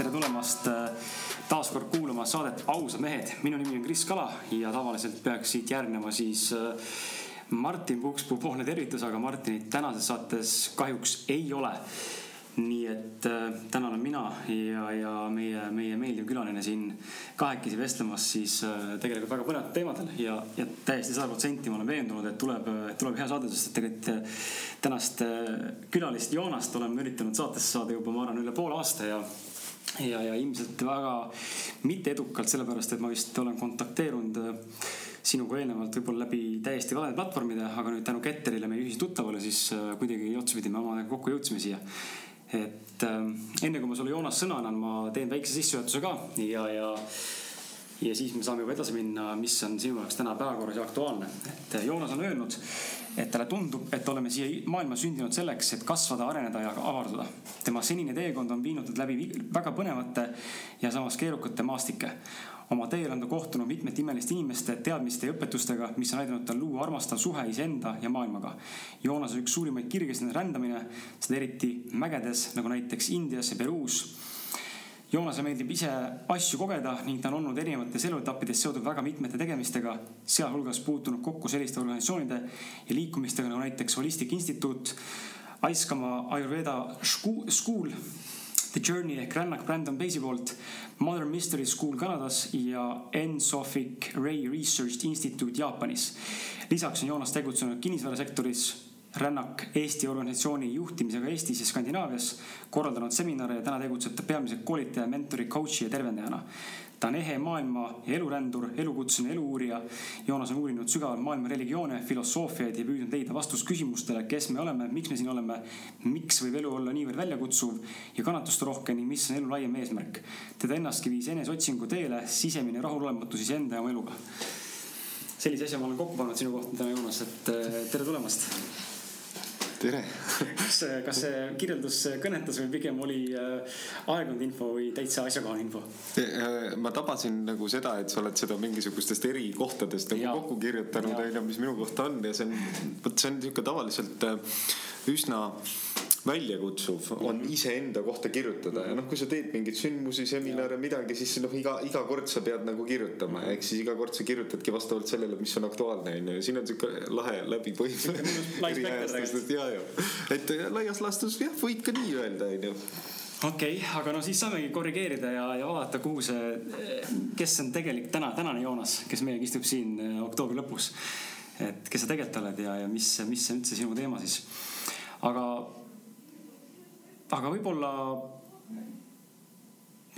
tere tulemast, äh, taas kord kuulama saadet Ausad mehed. minu nimi on Kris Kala ja tavaliselt peaks siit järgnema siis äh, Martin Pukspuu poolne tervitus, aga Martinit tänases saates kahjuks ei ole nii et äh, täna olen mina ja, ja meie, meie meeldiv külaline siin kahekesi vestlemas siis tegelikult väga põnevatel teemadel ja, ja täiesti sada protsenti ma olen veendunud, et tuleb, tuleb hea saade, sest et tegelikult tänast külalist Joonast oleme üritanud saatesse saada juba, ma arvan, üle poole aasta ja ja, ja ilmselt väga mitte edukalt, sellepärast et ma vist olen kontakteerunud äh, sinuga eelnevalt võib-olla läbi täiesti valede platvormide, aga nüüd tänu Ketterile, meie ühistuttavale, siis äh, kuidagi otsapidi me omadega kokku jõudsime siia. Et äh, enne kui ma sulle, Joonas, sõna annan, ma teen väikse sissejuhatuse ka. Ja, ja ja siis me saame juba edasi minna, mis on sinu jaoks täna päevakorras ja aktuaalne. et äh, Joonas on öelnud, et talle tundub, et oleme siia maailma sündinud selleks, et kasvada, areneda ja avarduda. tema senine teekond on viinud läbi väga põnevate ja samas keerukate maastike oma teel on ta kohtunud mitmete imeliste inimeste, teadmiste ja õpetustega, mis on aidanud tal luua armastav suhe iseenda ja maailmaga. Joonase üks suurimaid kirgesid on rändamine, seda eriti mägedes nagu näiteks Indias ja Peruus. Joonasele meeldib ise asju kogeda ning ta on olnud erinevates eluetappides seotud väga mitmete tegemistega, sealhulgas puutunud kokku selliste organisatsioonide ja liikumistega nagu näiteks Holistic Instituut, Aiskama Ayurveda School The Journey ehk rännak Brandon Basie poolt, Mother Mystery School Kanadas ja Ensofic Ray Research Institute Jaapanis. lisaks on Joonas tegutsenud kinnisvarasektoris, rännak Eesti organisatsiooni juhtimisega Eestis ja Skandinaavias, korraldanud seminare ja täna tegutseb ta peamiselt koolitaja, mentori, coach'i ja tervendajana ta on ehe maailma ja elurändur, elukutseline eluuurija. Joonas on uurinud sügavalt maailma religioone, filosoofiaid ja püüdnud leida vastust küsimustele, kes me oleme, miks me siin oleme, miks võib elu olla niivõrd väljakutsuv ja kannatusterohke ning mis on elu laiem eesmärk. teda ennastki viis eneseotsingu teele sisemine rahulolematus iseenda ja oma eluga. sellise asja ma olen kokku pannud sinu kohta täna, Joonas, et eh, tere tulemast tere! Kas, kas see kirjeldus kõnetas või pigem oli äh, aegunud info või täitsa asjakohane info? Äh, ma tabasin nagu seda, et sa oled seda mingisugustest eri kohtadest nagu kokku kirjutanud, onju, mis minu kohta on ja see on, vot see on sihuke tavaliselt äh, üsna väljakutsuv on mhm. iseenda kohta kirjutada ja noh, kui sa teed mingeid sündmusi, seminare, midagi, siis noh, iga, iga kord sa pead nagu kirjutama, ehk siis iga kord sa kirjutadki vastavalt sellele, mis on aktuaalne, onju. ja siin on siuke lahe läbipõhimine. ja, ja, et laias laastus jah, võid ka nii öelda, onju okei okay,, aga no siis saamegi korrigeerida ja, ja vaadata, kuhu see, kes on tegelik täna, tänane Joonas, kes meiega istub siin eh, oktoobri lõpus. et kes sa tegelikult oled ja, ja mis, mis üldse sinu teema siis. aga aga võib-olla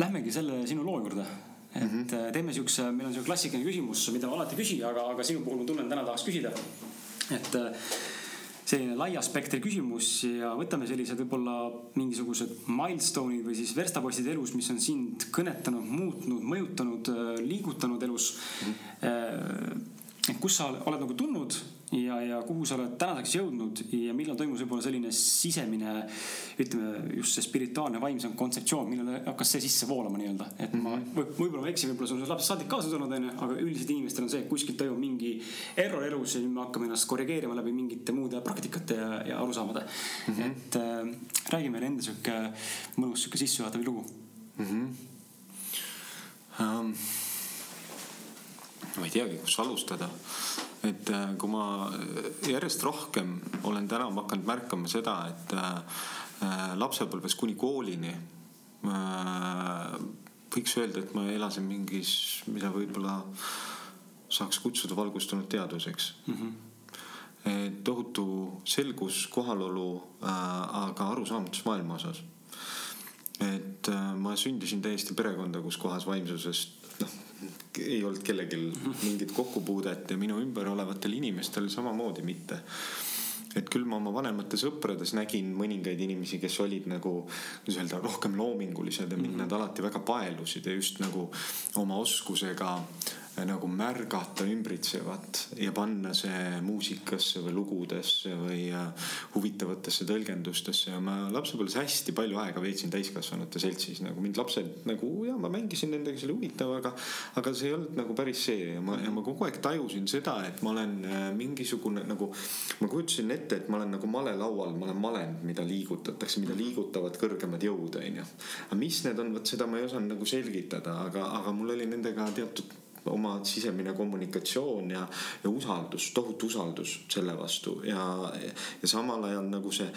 lähmegi selle sinu loo juurde. et mm -hmm. teeme siukse, meil on siuke klassikaline küsimus, mida ma alati küsin, aga, aga sinu puhul ma tunnen, täna tahaks küsida. et äh, selline laia spektri küsimus ja võtame sellised võib-olla mingisugused milstone'id või siis verstapostid elus, mis on sind kõnetanud, muutnud, mõjutanud, äh, liigutanud elus mm. -hmm. Kus sa oled nagu tulnud ja, ja kuhu sa oled tänaseks jõudnud ja millal toimus võib-olla selline sisemine, ütleme just see spirituaalne vaimsem kontseptsioon, millal hakkas see sisse voolama nii-öelda, et ma mhm. võib-olla ma eksin, võib-olla sul on lapsest saadik kaasa tulnud, onju, aga üldiselt inimestel on see, et kuskilt toimub mingi error elus ja nüüd me hakkame ennast korrigeerima läbi mingite muude praktikate ja, ja arusaamade mm. -hmm. et äh, räägi meile enda sihuke mõnus sihuke sissejuhatav lugu mm. -hmm. Um, ma ei teagi, kus alustada et äh, kui ma äh, järjest rohkem olen täna hakanud märkama seda, et äh, lapsepõlves kuni koolini võiks öelda, et ma elasin mingis, mida võib-olla saaks kutsuda valgustunud teaduseks mm. -hmm. tohutu selgus, kohalolu, aga arusaamatus maailma osas. et ma sündisin täiesti perekonda, kus kohas vaimsusest ei olnud kellelgi mingit kokkupuudet ja minu ümber olevatel inimestel samamoodi mitte et küll ma oma vanemate sõprades nägin mõningaid inimesi, kes olid nagu, kuidas öelda, rohkem loomingulised ja mind mm -hmm. nad alati väga paelusid ja just nagu oma oskusega nagu märgata ümbritsevat ja panna see muusikasse või lugudesse või äh, huvitavatesse tõlgendustesse. Ja ma lapsepõlves hästi palju aega veetsin täiskasvanute seltsis, nagu mind lapsed nagu ja ma mängisin nendega, see oli huvitav, aga, aga see ei olnud nagu päris see. Ja ma, ja ma kogu aeg tajusin seda, et ma olen äh, mingisugune nagu, ma kujutasin ette, et ma olen nagu malelaual, ma olen malend, mida liigutatakse, mida liigutavad kõrgemad jõud, onju. aga mis need on, vot seda ma ei osanud nagu selgitada, aga, aga mul oli nendega teatud oma sisemine kommunikatsioon ja, ja usaldus, tohutu usaldus selle vastu ja, ja samal ajal nagu see,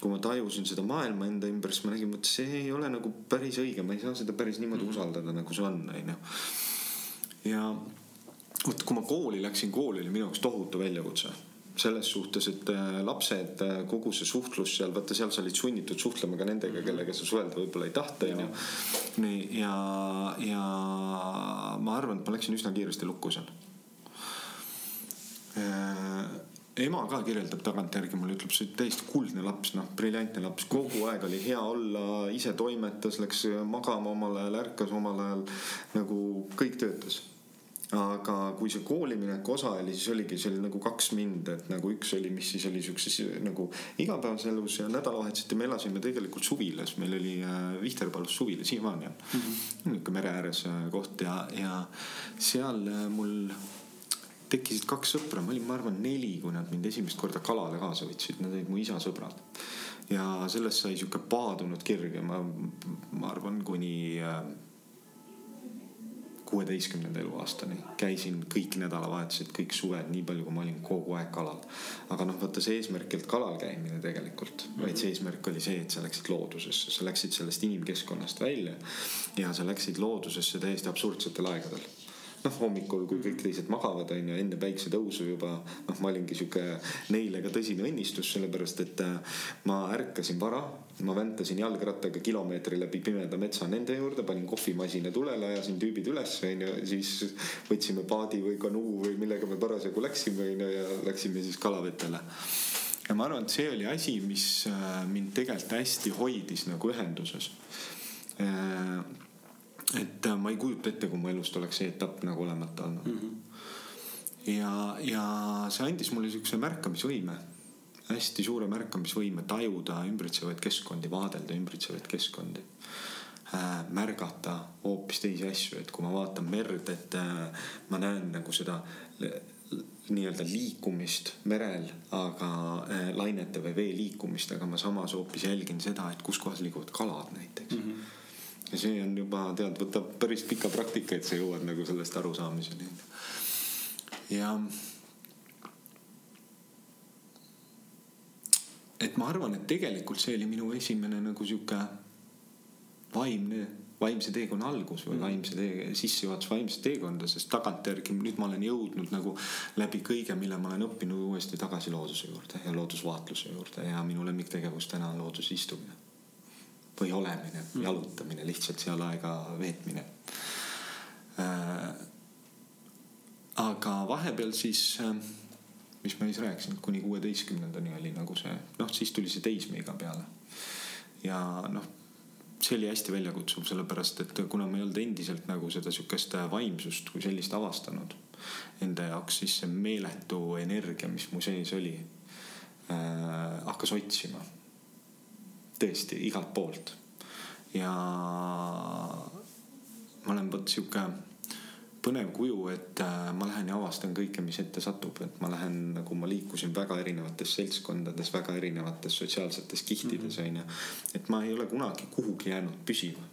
kui ma tajusin seda maailma enda ümber, siis ma nägin, et see ei ole nagu päris õige, ma ei saa seda päris niimoodi mhm. usaldada, nagu see on, onju. ja vot, kui ma kooli läksin, kool oli minu jaoks tohutu väljakutse selles suhtes, et äh, lapsed, äh, kogu see suhtlus seal, vaata seal sa olid sunnitud suhtlema ka nendega, mhm. kellega sa suhelda võib-olla ei tahta, onju. nii ja, ja ma arvan, et ma läksin üsna kiiresti lukku seal. Äh, ema ka kirjeldab tagantjärgi mulle, ütleb, sa oled täiesti kuldne laps, noh, briljantne laps, kogu aeg oli hea olla, ise toimetas, läks magama omal ajal, ärkas omal ajal, nagu kõik töötas aga kui see koolimineku osa oli, siis oligi, see oli nagu kaks mind, et nagu üks oli, mis siis oli siukses nagu igapäevases elus ja nädalavahetuseti me elasime tegelikult suvilas, meil oli äh, Vihterpalus suvila, siiamaani on mm -hmm.. nihuke mere ääres äh, koht ja, ja seal äh, mul tekkisid kaks sõpra, ma olin, ma arvan, neli, kui nad mind esimest korda kalale kaasa võtsid, nad olid mu isa sõbrad. ja sellest sai sihuke paadunud kirg ja ma, ma arvan, kuni äh, kuueteistkümnenda eluaastani käisin kõik nädalavahetused, kõik suved, nii palju, kui ma olin kogu aeg kalal. aga noh, vaata see eesmärk ei olnud kalal käimine tegelikult, vaid see eesmärk oli see, et sa läksid loodusesse, sa läksid sellest inimkeskkonnast välja ja sa läksid loodusesse täiesti absurdsetel aegadel noh, hommikul, kui kõik teised magavad, on ju, enne päiksetõusu juba, noh, ma olingi sihuke neile ka tõsine õnnistus, sellepärast et äh, ma ärkasin vara. Ma väntasin jalgrattaga kilomeetri läbi pimeda metsa nende juurde, panin kohvimasina tulele, ajasin tüübid üles, on ju, siis võtsime paadi või kanuu või millega me parasjagu läksime, on ju, ja läksime siis kalavetele ja ma arvan, et see oli asi, mis äh, mind tegelikult hästi hoidis nagu ühenduses äh, et äh, ma ei kujuta ette, kui mu elust oleks see etapp nagu olemata olnud mm. -hmm. ja, ja see andis mulle siukse märkamisvõime, hästi suure märkamisvõime tajuda ümbritsevaid keskkondi, vaadelda ümbritsevaid keskkondi äh,. märgata hoopis teisi asju, et kui ma vaatan merd, et äh, ma näen nagu seda nii-öelda liikumist merel, aga äh, lainete või vee liikumist, aga ma samas hoopis jälgin seda, et kus kohas liiguvad kalad näiteks mm. -hmm ja see on juba tead, võtab päris pika praktika, et sa jõuad nagu sellest arusaamiseni. ja. Et ma arvan, et tegelikult see oli minu esimene nagu sihuke vaimne, vaimse teekonna algus või vaimse tee, sissejuhatus vaimse teekonda, sest tagantjärgi nüüd ma olen jõudnud nagu läbi kõige, mille ma olen õppinud uuesti tagasi looduse juurde ja loodusvaatluse juurde ja minu lemmiktegevus täna on looduses istumine või olemine, mm. jalutamine, lihtsalt seal aega veetmine äh,. aga vahepeal siis äh,, mis ma siis rääkisin, kuni kuueteistkümnendani oli nagu see, noh, siis tuli see teismeiga peale. ja noh, see oli hästi väljakutsuv, sellepärast et kuna ma ei olnud endiselt nagu seda sihukest vaimsust kui sellist avastanud enda jaoks, siis see meeletu energia, mis mu sees oli äh,, hakkas otsima tõesti igalt poolt. ja ma olen vot sihuke põnev kuju, et äh, ma lähen ja avastan kõike, mis ette satub, et ma lähen nagu ma liikusin väga erinevates seltskondades, väga erinevates sotsiaalsetes kihtides mhm. onju mm -hmm.. et ma ei ole kunagi kuhugi jäänud püsima.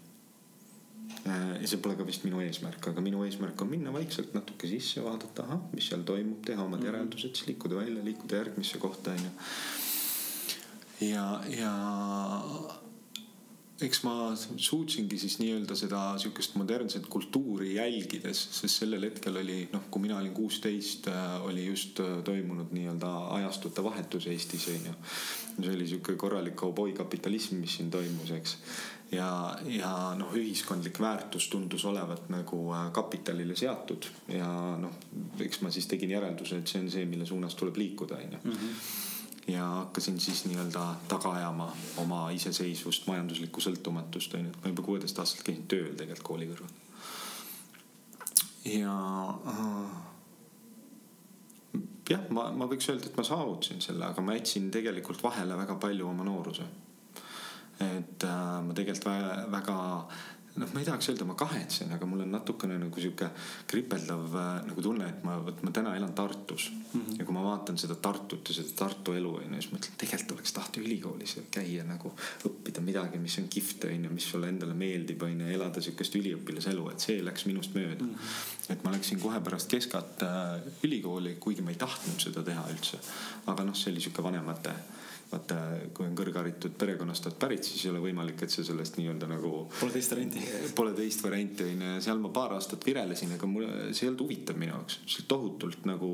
Äh, ja see pole ka vist minu eesmärk, aga minu eesmärk on minna vaikselt natuke sisse, vaadata, ahah, mis seal toimub, teha omad mm -hmm. järeldused, siis liikuda välja, liikuda järgmisse kohta onju ja, ja eks ma suutsingi siis nii-öelda seda sihukest modernset kultuuri jälgides, sest sellel hetkel oli noh, kui mina olin kuusteist, äh, oli just äh, toimunud nii-öelda ajastute vahetus Eestis onju. see oli sihuke korralik kauboikapitalism, mis siin toimus, eks. ja, ja noh, ühiskondlik väärtus tundus olevat nagu äh, kapitalile seatud ja noh, eks ma siis tegin järelduse, et see on see, mille suunas tuleb liikuda onju mhm ja hakkasin siis nii-öelda taga ajama oma iseseisvust, majanduslikku sõltumatust onju, ma juba kuueteist aastaselt käisin tööl tegelikult kooli kõrval. ja äh, jah, ma, ma võiks öelda, et ma saavutasin selle, aga ma jätsin tegelikult vahele väga palju oma nooruse. et äh, ma tegelikult väga, väga noh, ma ei tahaks öelda, ma kahetsen, aga mul on natukene nagu sihuke kripeldav äh, nagu tunne, et ma, vot ma täna elan Tartus mm. -hmm. ja kui ma vaatan seda Tartut ja seda Tartu elu onju, siis mõtlen, tegelikult oleks tahtnud ülikoolis käia nagu õppida midagi, mis on kihvt onju, mis sulle endale meeldib onju, elada sihukest üliõpilaselu, et see läks minust mööda mm. -hmm. et ma läksin kohe pärast keskat äh, ülikooli, kuigi ma ei tahtnud seda teha üldse. aga noh, see oli sihuke vanemate vaata, kui on kõrgharitud perekonnast oled pärit, siis ei ole võimalik, et sa sellest nii-öelda nagu. Pole teist varianti. Pole teist varianti on ju, seal ma paar aastat virelesin, aga mulle, see ei olnud huvitav minu jaoks, see oli tohutult nagu.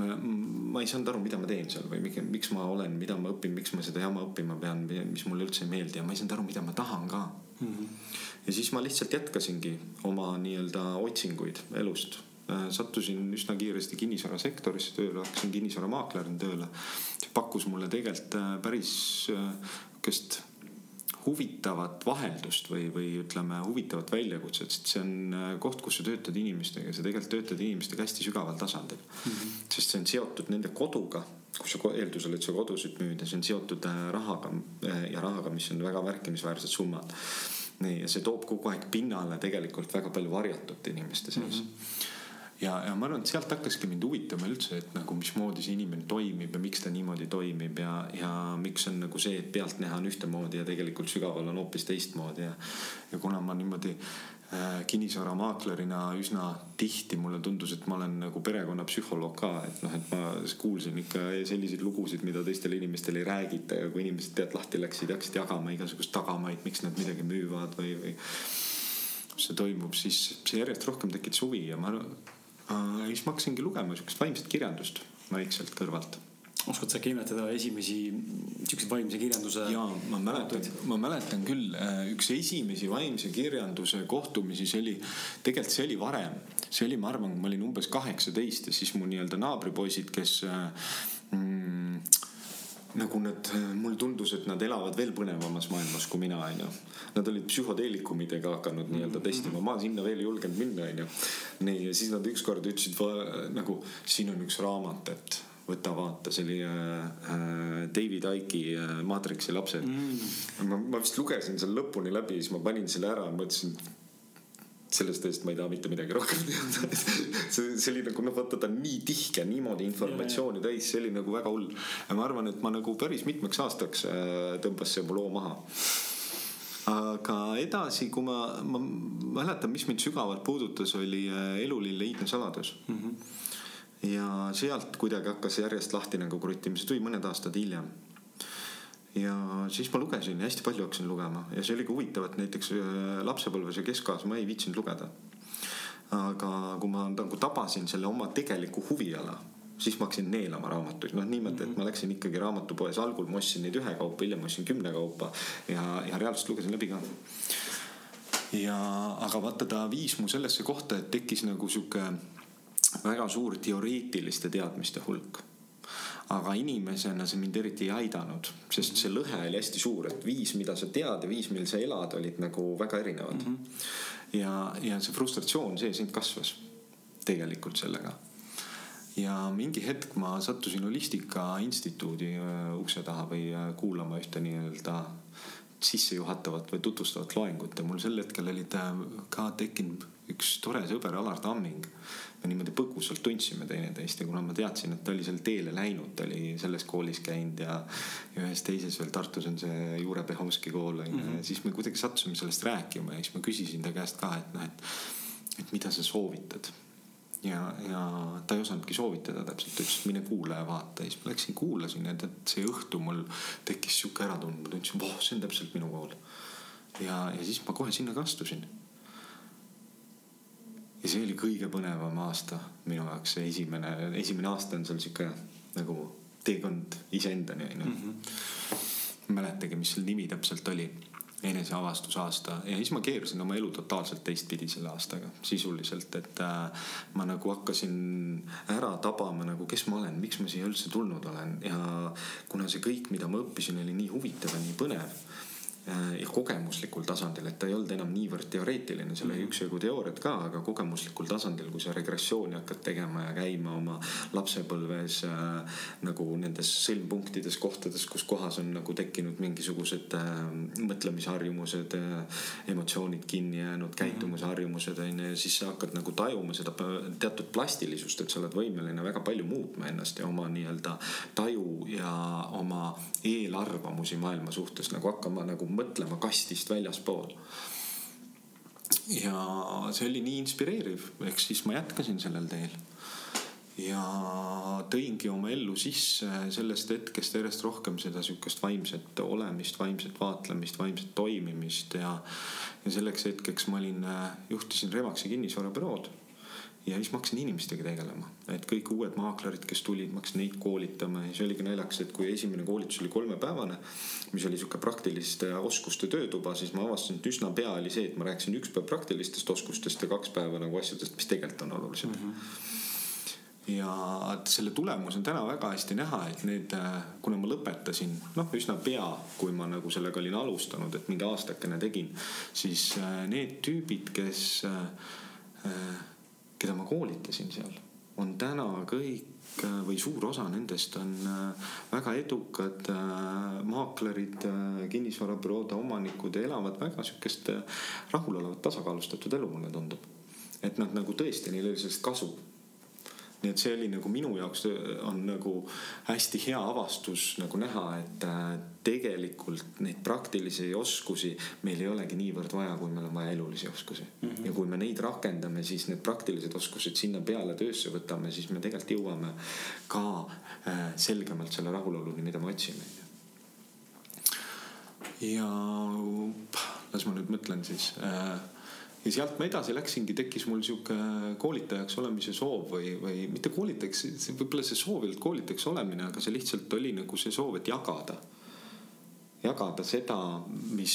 ma, ma ei saanud aru, mida ma teen seal või miks ma olen, mida ma õpin, miks ma seda jama õppima pean, mis mulle üldse ei meeldi ja ma ei saanud aru, mida ma tahan ka mm. -hmm. ja siis ma lihtsalt jätkasingi oma nii-öelda otsinguid elust sattusin üsna kiiresti kinnisvarasektorisse tööle, hakkasin kinnisvaramaaklerina tööle. see pakkus mulle tegelikult äh, päris sihukest äh, huvitavat vaheldust või, või ütleme, huvitavat väljakutset, sest see on koht, kus sa töötad inimestega, sa tegelikult töötad inimestega hästi sügaval tasandil mm. -hmm. sest see on seotud nende koduga, kus sa eeldusel, et sa kodusid müüd ja see on seotud rahaga ja rahaga, mis on väga märkimisväärsed summad. nii, ja see toob kogu aeg pinnale tegelikult väga palju varjatud inimeste sees mm. -hmm ja, ja ma arvan, et sealt hakkaski mind huvitama üldse, et nagu mismoodi see inimene toimib ja miks ta niimoodi toimib ja, ja miks on nagu see, et pealtnäha on ühtemoodi ja tegelikult sügaval on hoopis teistmoodi ja. ja kuna ma niimoodi äh, kinnisvaramaaklerina üsna tihti mulle tundus, et ma olen nagu perekonnapsühholoog ka, et noh, et ma kuulsin ikka selliseid lugusid, mida teistele inimestele ei räägita ja kui inimesed tead lahti läksid, hakkasid jagama igasugust tagamaid, miks nad midagi müüvad või, või see toimub, siis see järjest rohkem tekitas huvi ja ma ja siis ma hakkasingi lugema sihukest vaimset kirjandust vaikselt kõrvalt oskad sa nimetada esimesi siukseid vaimse kirjanduse? ja ma mäletan, ma mäletan küll äh, üks esimesi vaimse kirjanduse kohtumisi, see oli, tegelikult see oli varem, see oli, ma arvan, ma olin umbes kaheksateist ja siis mu nii-öelda naabripoisid, kes äh, mm, nagu nad, mulle tundus, et nad elavad veel põnevamas maailmas kui mina, onju. Nad olid psühhoteelikumidega hakanud nii-öelda mhm. testima, ma sinna veel ei julgenud minna, onju. nii, ja siis nad ükskord ütlesid nagu, siin on üks raamat, et võta vaata, see oli äh, äh David Icke'i äh, Matrixi lapsed mm.. ma, ma vist lugesin selle lõpuni läbi, siis ma panin selle ära, mõtlesin sellest eest ma ei taha mitte midagi rohkem teada see, see oli nagu noh, vaata ta on nii tihke, niimoodi informatsiooni täis, see oli nagu väga hull. ja ma arvan, et ma nagu päris mitmeks aastaks äh, tõmbas see mu loo maha aga edasi, kui ma, ma mäletan, mis mind sügavalt puudutas, oli äh, Elulille iidne saladus mm. -hmm. ja sealt kuidagi hakkas järjest lahti nagu kruttima, see tuli mõned aastad hiljem ja siis ma lugesin hästi palju hakkasin lugema ja see oli ka huvitav, et näiteks äh, lapsepõlves ja keskkojas ma ei viitsinud lugeda. aga kui ma nagu tabasin selle oma tegeliku huviala, siis ma hakkasin neelama raamatuid, noh niimoodi, et ma läksin ikkagi raamatupoes, algul ma ostsin neid ühekaupa, hiljem ostsin kümnekaupa ja, ja reaalselt lugesin läbi ka. ja, aga vaata, ta viis mu sellesse kohta, et tekkis nagu sihuke väga suur teoreetiliste teadmiste hulk aga inimesena see mind eriti ei aidanud, sest see lõhe oli hästi suur, et viis, mida sa tead ja viis, mil sa elad, olid nagu väga erinevad mm. -hmm. ja, ja see frustratsioon sees sind kasvas tegelikult sellega. ja mingi hetk ma sattusin Holistika Instituudi äh, ukse taha või äh, kuulama ühte nii-öelda sissejuhatavat või tutvustavat loengut ja mul sel hetkel olid äh, ka tekkinud üks tore sõber Alar Tamming me niimoodi põgusalt tundsime teineteist ja kuna ma teadsin, et ta oli seal teele läinud, ta oli selles koolis käinud ja, ja ühes teises veel Tartus on see Jure Pehovski kool onju mm -hmm. ja siis me kuidagi sattusime sellest rääkima ja siis ma küsisin ta käest ka, et noh, et, et mida sa soovitad ja, ja ta ei osanudki soovitada täpselt, ta ütles, et mine kuula ja vaata ja siis ma läksin, kuulasin ja tead, see õhtu mul tekkis sihuke äratundmine, ma tundsin, voh, see on täpselt minu kool. ja, ja siis ma kohe sinna ka astusin ja see oli kõige põnevam aasta minu jaoks, see esimene, esimene aasta on seal sihuke nagu teekond iseendani onju mm -hmm.. mäletagi, mis selle nimi täpselt oli, eneseavastusaasta. Ja siis ma keerasin oma elu totaalselt teistpidi selle aastaga, sisuliselt, et äh, ma nagu hakkasin ära tabama nagu, kes ma olen, miks ma siia üldse tulnud olen. Ja kuna see kõik, mida ma õppisin, oli nii huvitav ja nii põnev kogemuslikul tasandil, et ta ei olnud enam niivõrd teoreetiline, seal oli üksjagu teooriat ka, aga kogemuslikul tasandil, kui sa regressiooni hakkad tegema ja käima oma lapsepõlves äh, nagu nendes sõlmpunktides, kohtades, kus kohas on nagu tekkinud mingisugused äh, mõtlemisharjumused äh,, emotsioonid kinni jäänud, käitumisharjumused on ju, ja siis sa hakkad nagu tajuma seda teatud plastilisust, et sa oled võimeline väga palju muutma ennast ja oma nii-öelda taju ja oma eelarvamusi maailma suhtes nagu hakkama nagu mõtlema kastist väljaspool. ja see oli nii inspireeriv, ehk siis ma jätkasin sellel teel. ja tõingi oma ellu sisse sellest hetkest järjest rohkem seda sihukest vaimset olemist, vaimset vaatlemist, vaimset toimimist ja. ja selleks hetkeks ma olin, juhtisin Remaxi kinnisvarabürood ja siis ma hakkasin inimestega tegelema, et kõik uued maaklerid, kes tulid, ma hakkasin neid koolitama ja see oligi naljakas, et kui esimene koolitus oli kolmepäevane, mis oli sihuke praktiliste oskuste töötuba, siis ma avastasin, et üsna pea oli see, et ma rääkisin üks päev praktilistest oskustest ja kaks päeva nagu asjadest, mis tegelikult on olulised mm. -hmm ja selle tulemus on täna väga hästi näha, et need, kuna ma lõpetasin noh, üsna pea, kui ma nagu sellega olin alustanud, et mingi aastakene tegin, siis need tüübid, kes keda ma koolitasin seal, on täna kõik või suur osa nendest on äh, väga edukad äh, maaklerid, äh, kinnisvarabüroode omanikud ja elavad väga sihukest rahulolevat, tasakaalustatud elu, mulle tundub. et nad nagu tõesti, neil oli sellest kasu nii et see oli nagu minu jaoks on nagu hästi hea avastus nagu näha, et äh, tegelikult neid praktilisi oskusi meil ei olegi niivõrd vaja, kui meil on vaja elulisi oskusi mm. -hmm. ja kui me neid rakendame, siis need praktilised oskused sinna peale töösse võtame, siis me tegelikult jõuame ka äh, selgemalt selle rahuloluni, mida me otsime. ja las ma nüüd mõtlen siis äh, ja sealt ma edasi läksingi, tekkis mul sihuke koolitajaks olemise soov või, või mitte koolitajaks, võib-olla see soov ei olnud koolitajaks olemine, aga see lihtsalt oli nagu see soov, et jagada. jagada seda, mis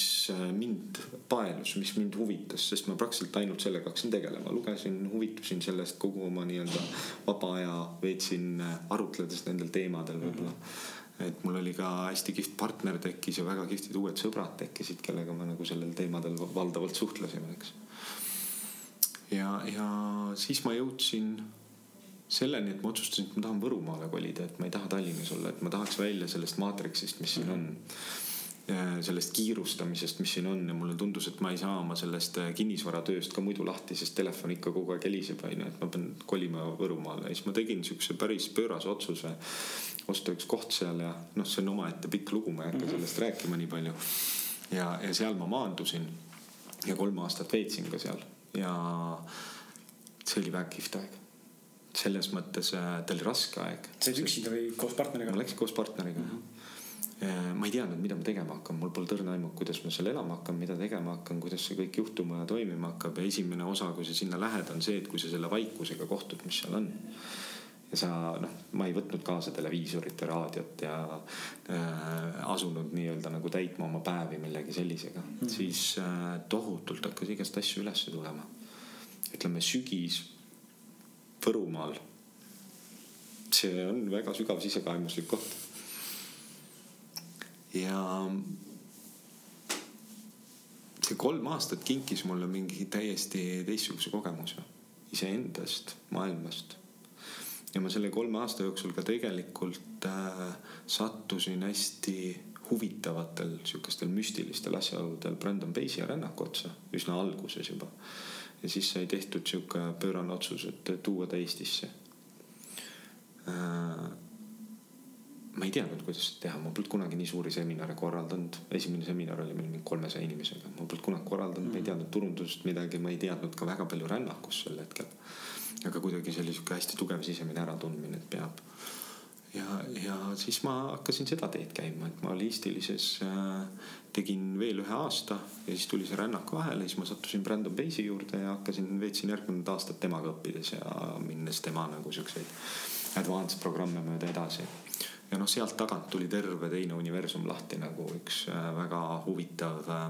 mind paelus, mis mind huvitas, sest ma praktiliselt ainult sellega hakkasin tegelema, lugesin, huvitusin sellest kogu oma nii-öelda vaba aja veetsin arutledes nendel teemadel võib-olla mm. -hmm et mul oli ka hästi kihvt partner tekkis ja väga kihvtid uued sõbrad tekkisid, kellega ma nagu sellel teemadel valdavalt suhtlesime, eks ja, ja siis ma jõudsin selleni, et ma otsustasin, et ma tahan Võrumaale kolida, et ma ei taha Tallinnas olla, et ma tahaks välja sellest maatriksist, mis siin on. sellest kiirustamisest, mis siin on ja mulle tundus, et ma ei saa oma sellest kinnisvaratööst ka muidu lahti, sest telefon ikka kogu aeg heliseb, onju, et ma pean kolima Võrumaale ja siis ma tegin siukse päris pöörase otsuse. osta üks koht seal ja noh, see on omaette pikk lugu, ma ei hakka mhm. sellest rääkima nii palju. ja, ja seal ma maandusin ja kolm aastat veetsin ka seal ja see oli väga kihvt aeg. selles mõttes äh, ta oli raske aeg. sa olid üksinda või koos partneriga? ma läksin koos partneriga mm. -hmm ma ei teadnud, mida ma tegema hakkan, mul pole tõrna aimu, kuidas ma seal elama hakkan, mida tegema hakkan, kuidas see kõik juhtuma ja toimima hakkab ja esimene osa, kui sa sinna lähed, on see, et kui sa selle vaikusega kohtud, mis seal on ja sa noh, ma ei võtnud kaasa televiisorit ja raadiot ja äh, asunud nii-öelda nagu täitma oma päevi millegi sellisega mm, -hmm. siis äh, tohutult hakkas igast asju ülesse tulema. ütleme sügis Võrumaal. see on väga sügav sisekaemuslik koht. ja see kolm aastat kinkis mulle mingi täiesti teistsuguse kogemuse iseendast, maailmast ja ma selle kolme aasta jooksul ka tegelikult äh, sattusin hästi huvitavatel sihukestel müstilistel asjaoludel Brandon Basie rännaku otsa üsna alguses juba. ja siis sai tehtud sihuke pöörane otsus, et tuua ta Eestisse äh,. ma ei teadnud, kuidas seda teha, ma polnud kunagi nii suuri seminare korraldanud, esimene seminar oli meil mingi kolmesaja inimesega, ma polnud kunagi korraldanud mm, -hmm. ma ei teadnud turundusest midagi, ma ei teadnud ka väga palju rännakust sel hetkel aga kuidagi see oli sihuke hästi tugev sisemine äratundmine, et peab. ja, ja siis ma hakkasin seda teed käima, et ma listilises äh, tegin veel ühe aasta ja siis tuli see rännak vahele, siis ma sattusin Brandon Basie juurde ja hakkasin, veetsin järgnenud aastat temaga õppides ja minnes tema nagu siukseid advanced programme mööda edasi ja noh, sealt tagant tuli terve teine universum lahti nagu üks äh, väga huvitav äh,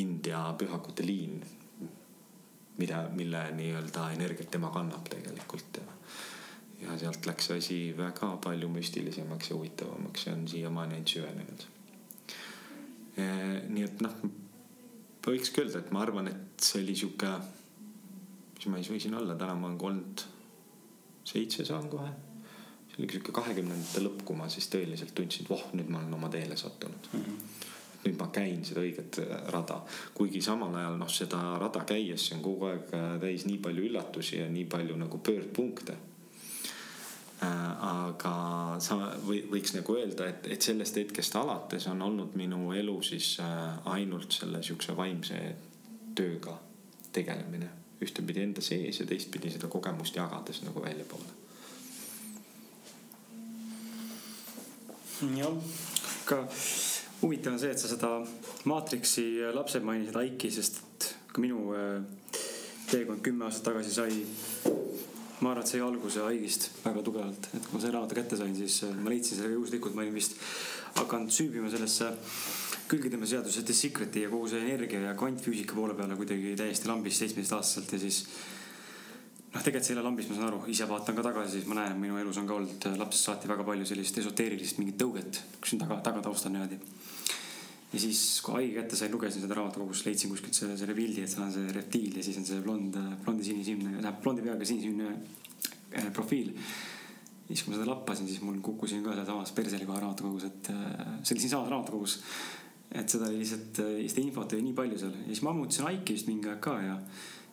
India pühakute liin mida, mille nii-öelda energiat tema kannab tegelikult ja. ja sealt läks asi väga palju müstilisemaks ja huvitavamaks ja on siiamaani ainult süvenenud. nii et noh, võikski öelda, et ma arvan, et see oli sihuke, mis ma siis võisin olla, täna ma olen kolmkümmend seitse saan kohe. see oli sihuke kahekümnendate lõpp, kui ma siis tõeliselt tundsin, et voh, nüüd ma olen oma teele sattunud mm. -hmm nüüd ma käin seda õiget rada, kuigi samal ajal noh, seda rada käies, on kogu aeg täis nii palju üllatusi ja nii palju nagu pöördpunkte Äh, aga sa või, võiks nagu öelda, et, et sellest hetkest alates on olnud minu elu siis äh, ainult selle sihukese vaimse tööga tegelemine. ühtepidi enda sees ja teistpidi seda kogemust jagades nagu väljapoole. jah, aga huvitav on see, et sa seda Matrixi lapse mainisid, Aiki, sest ka minu äh, teekond kümme aastat tagasi sai ma arvan, et see alguse haigist väga tugevalt, et kui ma selle raamatu kätte sain, siis äh, ma leidsin selle juhuslikult, ma olin vist hakanud süübima sellesse külgetõmbeseaduse The Secret'i ja kogu see energia ja kvantfüüsika poole peale kuidagi täiesti lambis seitsmeteistaastaselt ja siis noh, tegelikult see ei ole lambis, ma saan aru, ise vaatan ka tagasi, siis ma näen, minu elus on ka olnud äh, lapsest saati väga palju sellist esoteerilist mingit tõuget, kus siin taga, tagataustal niimoodi. ja siis, kui haige kätte sain, lugesin seda raamatukogust, leidsin kuskilt selle, selle pildi, et seal on see reptiil ja siis on see blond, blondi sinisilmne, tähendab blondi peaga sinisilmne Eh, profiil. siis, kui ma seda lappasin, siis mul kukkusin ka sealsamas Perseli koha raamatukogus, et see oli siinsamas raamatukogus. et seda oli lihtsalt, seda infot oli nii palju seal ja siis ma ammutasin Aiki vist mingi aeg ka ja.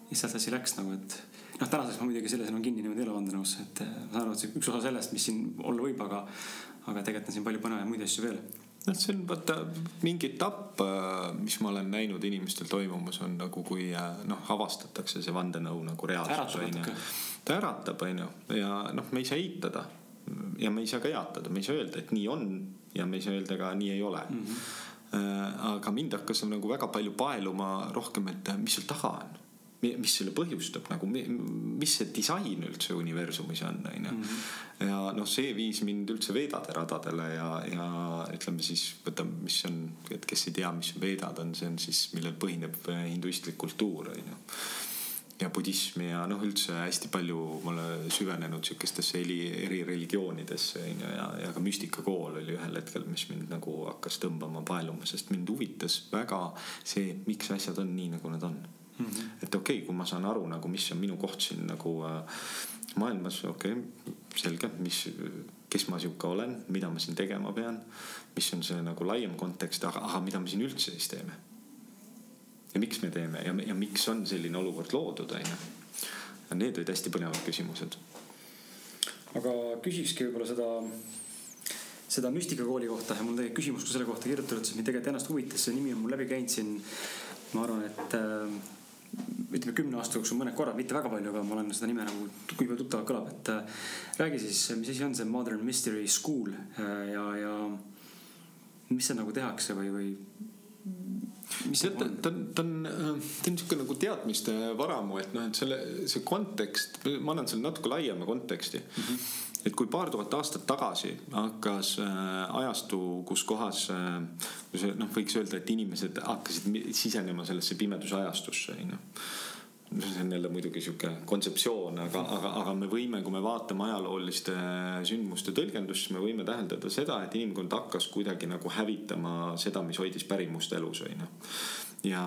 ja sealt asi läks nagu, et noh, tänaseks ma muidugi selles olen kinni niimoodi eluvandenõus, et ma saan aru, et see üks osa sellest, mis siin olla võib, aga, aga tegelikult on siin palju põnevaid muid asju veel noh, see on vaata mingi etapp, mis ma olen näinud inimestel toimumas, on nagu kui noh, avastatakse see vandenõu nagu reaalsus on ju ta äratab, onju, ja noh, me ei saa eitada. ja me ei saa ka jaatada, me ei saa öelda, et nii on ja me ei saa öelda ka nii ei ole mm. -hmm. aga mind hakkas nagu väga palju paeluma rohkem, et mis seal taga on mis selle põhjustab nagu, mis see disain üldse universumis on, onju. Mhm. ja noh, see viis mind üldse veedade radadele ja, ja ütleme siis võtame, mis on, et kes ei tea, mis veedad on, see on siis, millel põhineb hinduistlik kultuur, onju ja budismi ja noh, üldse hästi palju ma olen süvenenud sihukestesse eri, eri religioonidesse onju ja, ja ka müstikakool oli ühel hetkel, mis mind nagu hakkas tõmbama, paeluma, sest mind huvitas väga see, miks asjad on nii, nagu nad on mm. -hmm. et okei okay,, kui ma saan aru nagu, mis on minu koht siin nagu äh, maailmas, okei okay,, selge, mis, kes ma sihuke olen, mida ma siin tegema pean, mis on see nagu laiem kontekst, aga, aga mida me siin üldse siis teeme ja miks me teeme ja, ja miks on selline olukord loodud, onju. Need olid hästi põnevad küsimused. aga küsikski võib-olla seda, seda müstikakooli kohta ja mul tegelikult küsimus ka selle kohta kirjutatud, sest mind tegelikult ennast huvitas, see nimi on mul läbi käinud siin. ma arvan, et äh, ütleme kümne aasta jooksul mõned korrad, mitte väga palju, aga ma olen seda nime nagu, kui palju tuttavalt kõlab, et äh, räägi siis, mis asi on see Modern Mystery School äh, ja, ja mis seal nagu tehakse või, või mis see, ta, ta on, ta on, äh, ta on niisugune nagu teadmiste varamu, et noh, et selle, see kontekst, ma annan selle natuke laiema konteksti mm. -hmm. Et kui paar tuhat aastat tagasi hakkas äh, ajastu, kus kohas äh,, kus noh, võiks öelda, et inimesed hakkasid sisenema sellesse pimeduse ajastusse, onju see on jälle muidugi sihuke kontseptsioon, aga, aga, aga me võime, kui me vaatame ajalooliste sündmuste tõlgendust, siis me võime täheldada seda, et inimkond hakkas kuidagi nagu hävitama seda, mis hoidis pärimust elus, onju ja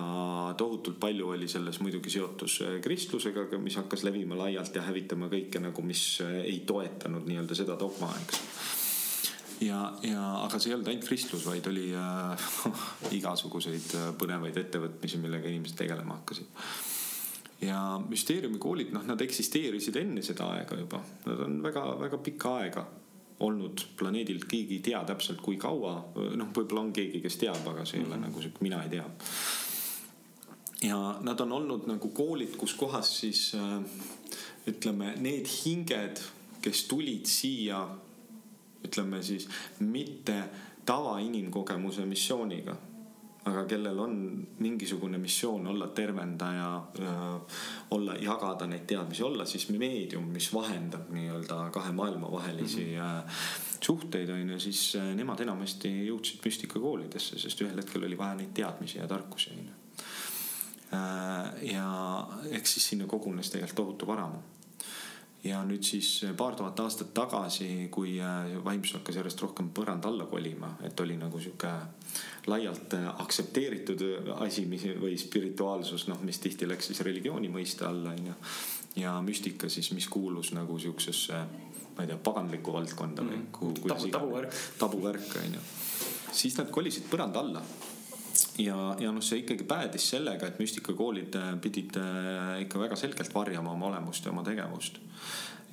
tohutult palju oli selles muidugi seotus kristlusega, mis hakkas levima laialt ja hävitama kõike nagu, mis ei toetanud nii-öelda seda dogma, eks. Ja, ja aga see ei olnud ainult kristlus, vaid oli äh, igasuguseid põnevaid ettevõtmisi, millega inimesed tegelema hakkasid. Ja müsteeriumikoolid, noh, nad eksisteerisid enne seda aega juba, nad on väga-väga pikka aega olnud planeedil, keegi ei tea täpselt, kui kaua, noh, võib-olla on keegi, kes teab, aga see ei ole mm -hmm. nagu sihuke, mina ei tea. ja nad on olnud nagu koolid, kus kohas siis äh, ütleme, need hinged, kes tulid siia, ütleme siis mitte tavainimkogemuse missiooniga aga kellel on mingisugune missioon olla tervendaja, olla, jagada neid teadmisi, olla siis meedium, mis vahendab nii-öelda kahe maailma vahelisi mm -hmm. suhteid, on ju, siis äh, nemad enamasti jõudsid müstikakoolidesse, sest ühel hetkel oli vaja neid teadmisi ja tarkusi, on ju. Äh, ja eks siis sinna kogunes tegelikult tohutu varamu ja nüüd siis paar tuhat aastat tagasi, kui vaimsus hakkas järjest rohkem põranda alla kolima, et oli nagu sihuke laialt aktsepteeritud asi, mis või spirituaalsus, noh, mis tihti läks siis religiooni mõiste alla, onju. ja müstika siis, mis kuulus nagu siuksesse, ma ei tea, paganlikku valdkonda või mm. kuhu, tabu, tabuvärk. tabuvärk, onju. siis nad kolisid põranda alla ja, ja noh, see ikkagi päädis sellega, et müstikakoolid pidid ikka väga selgelt varjama oma olemust ja oma tegevust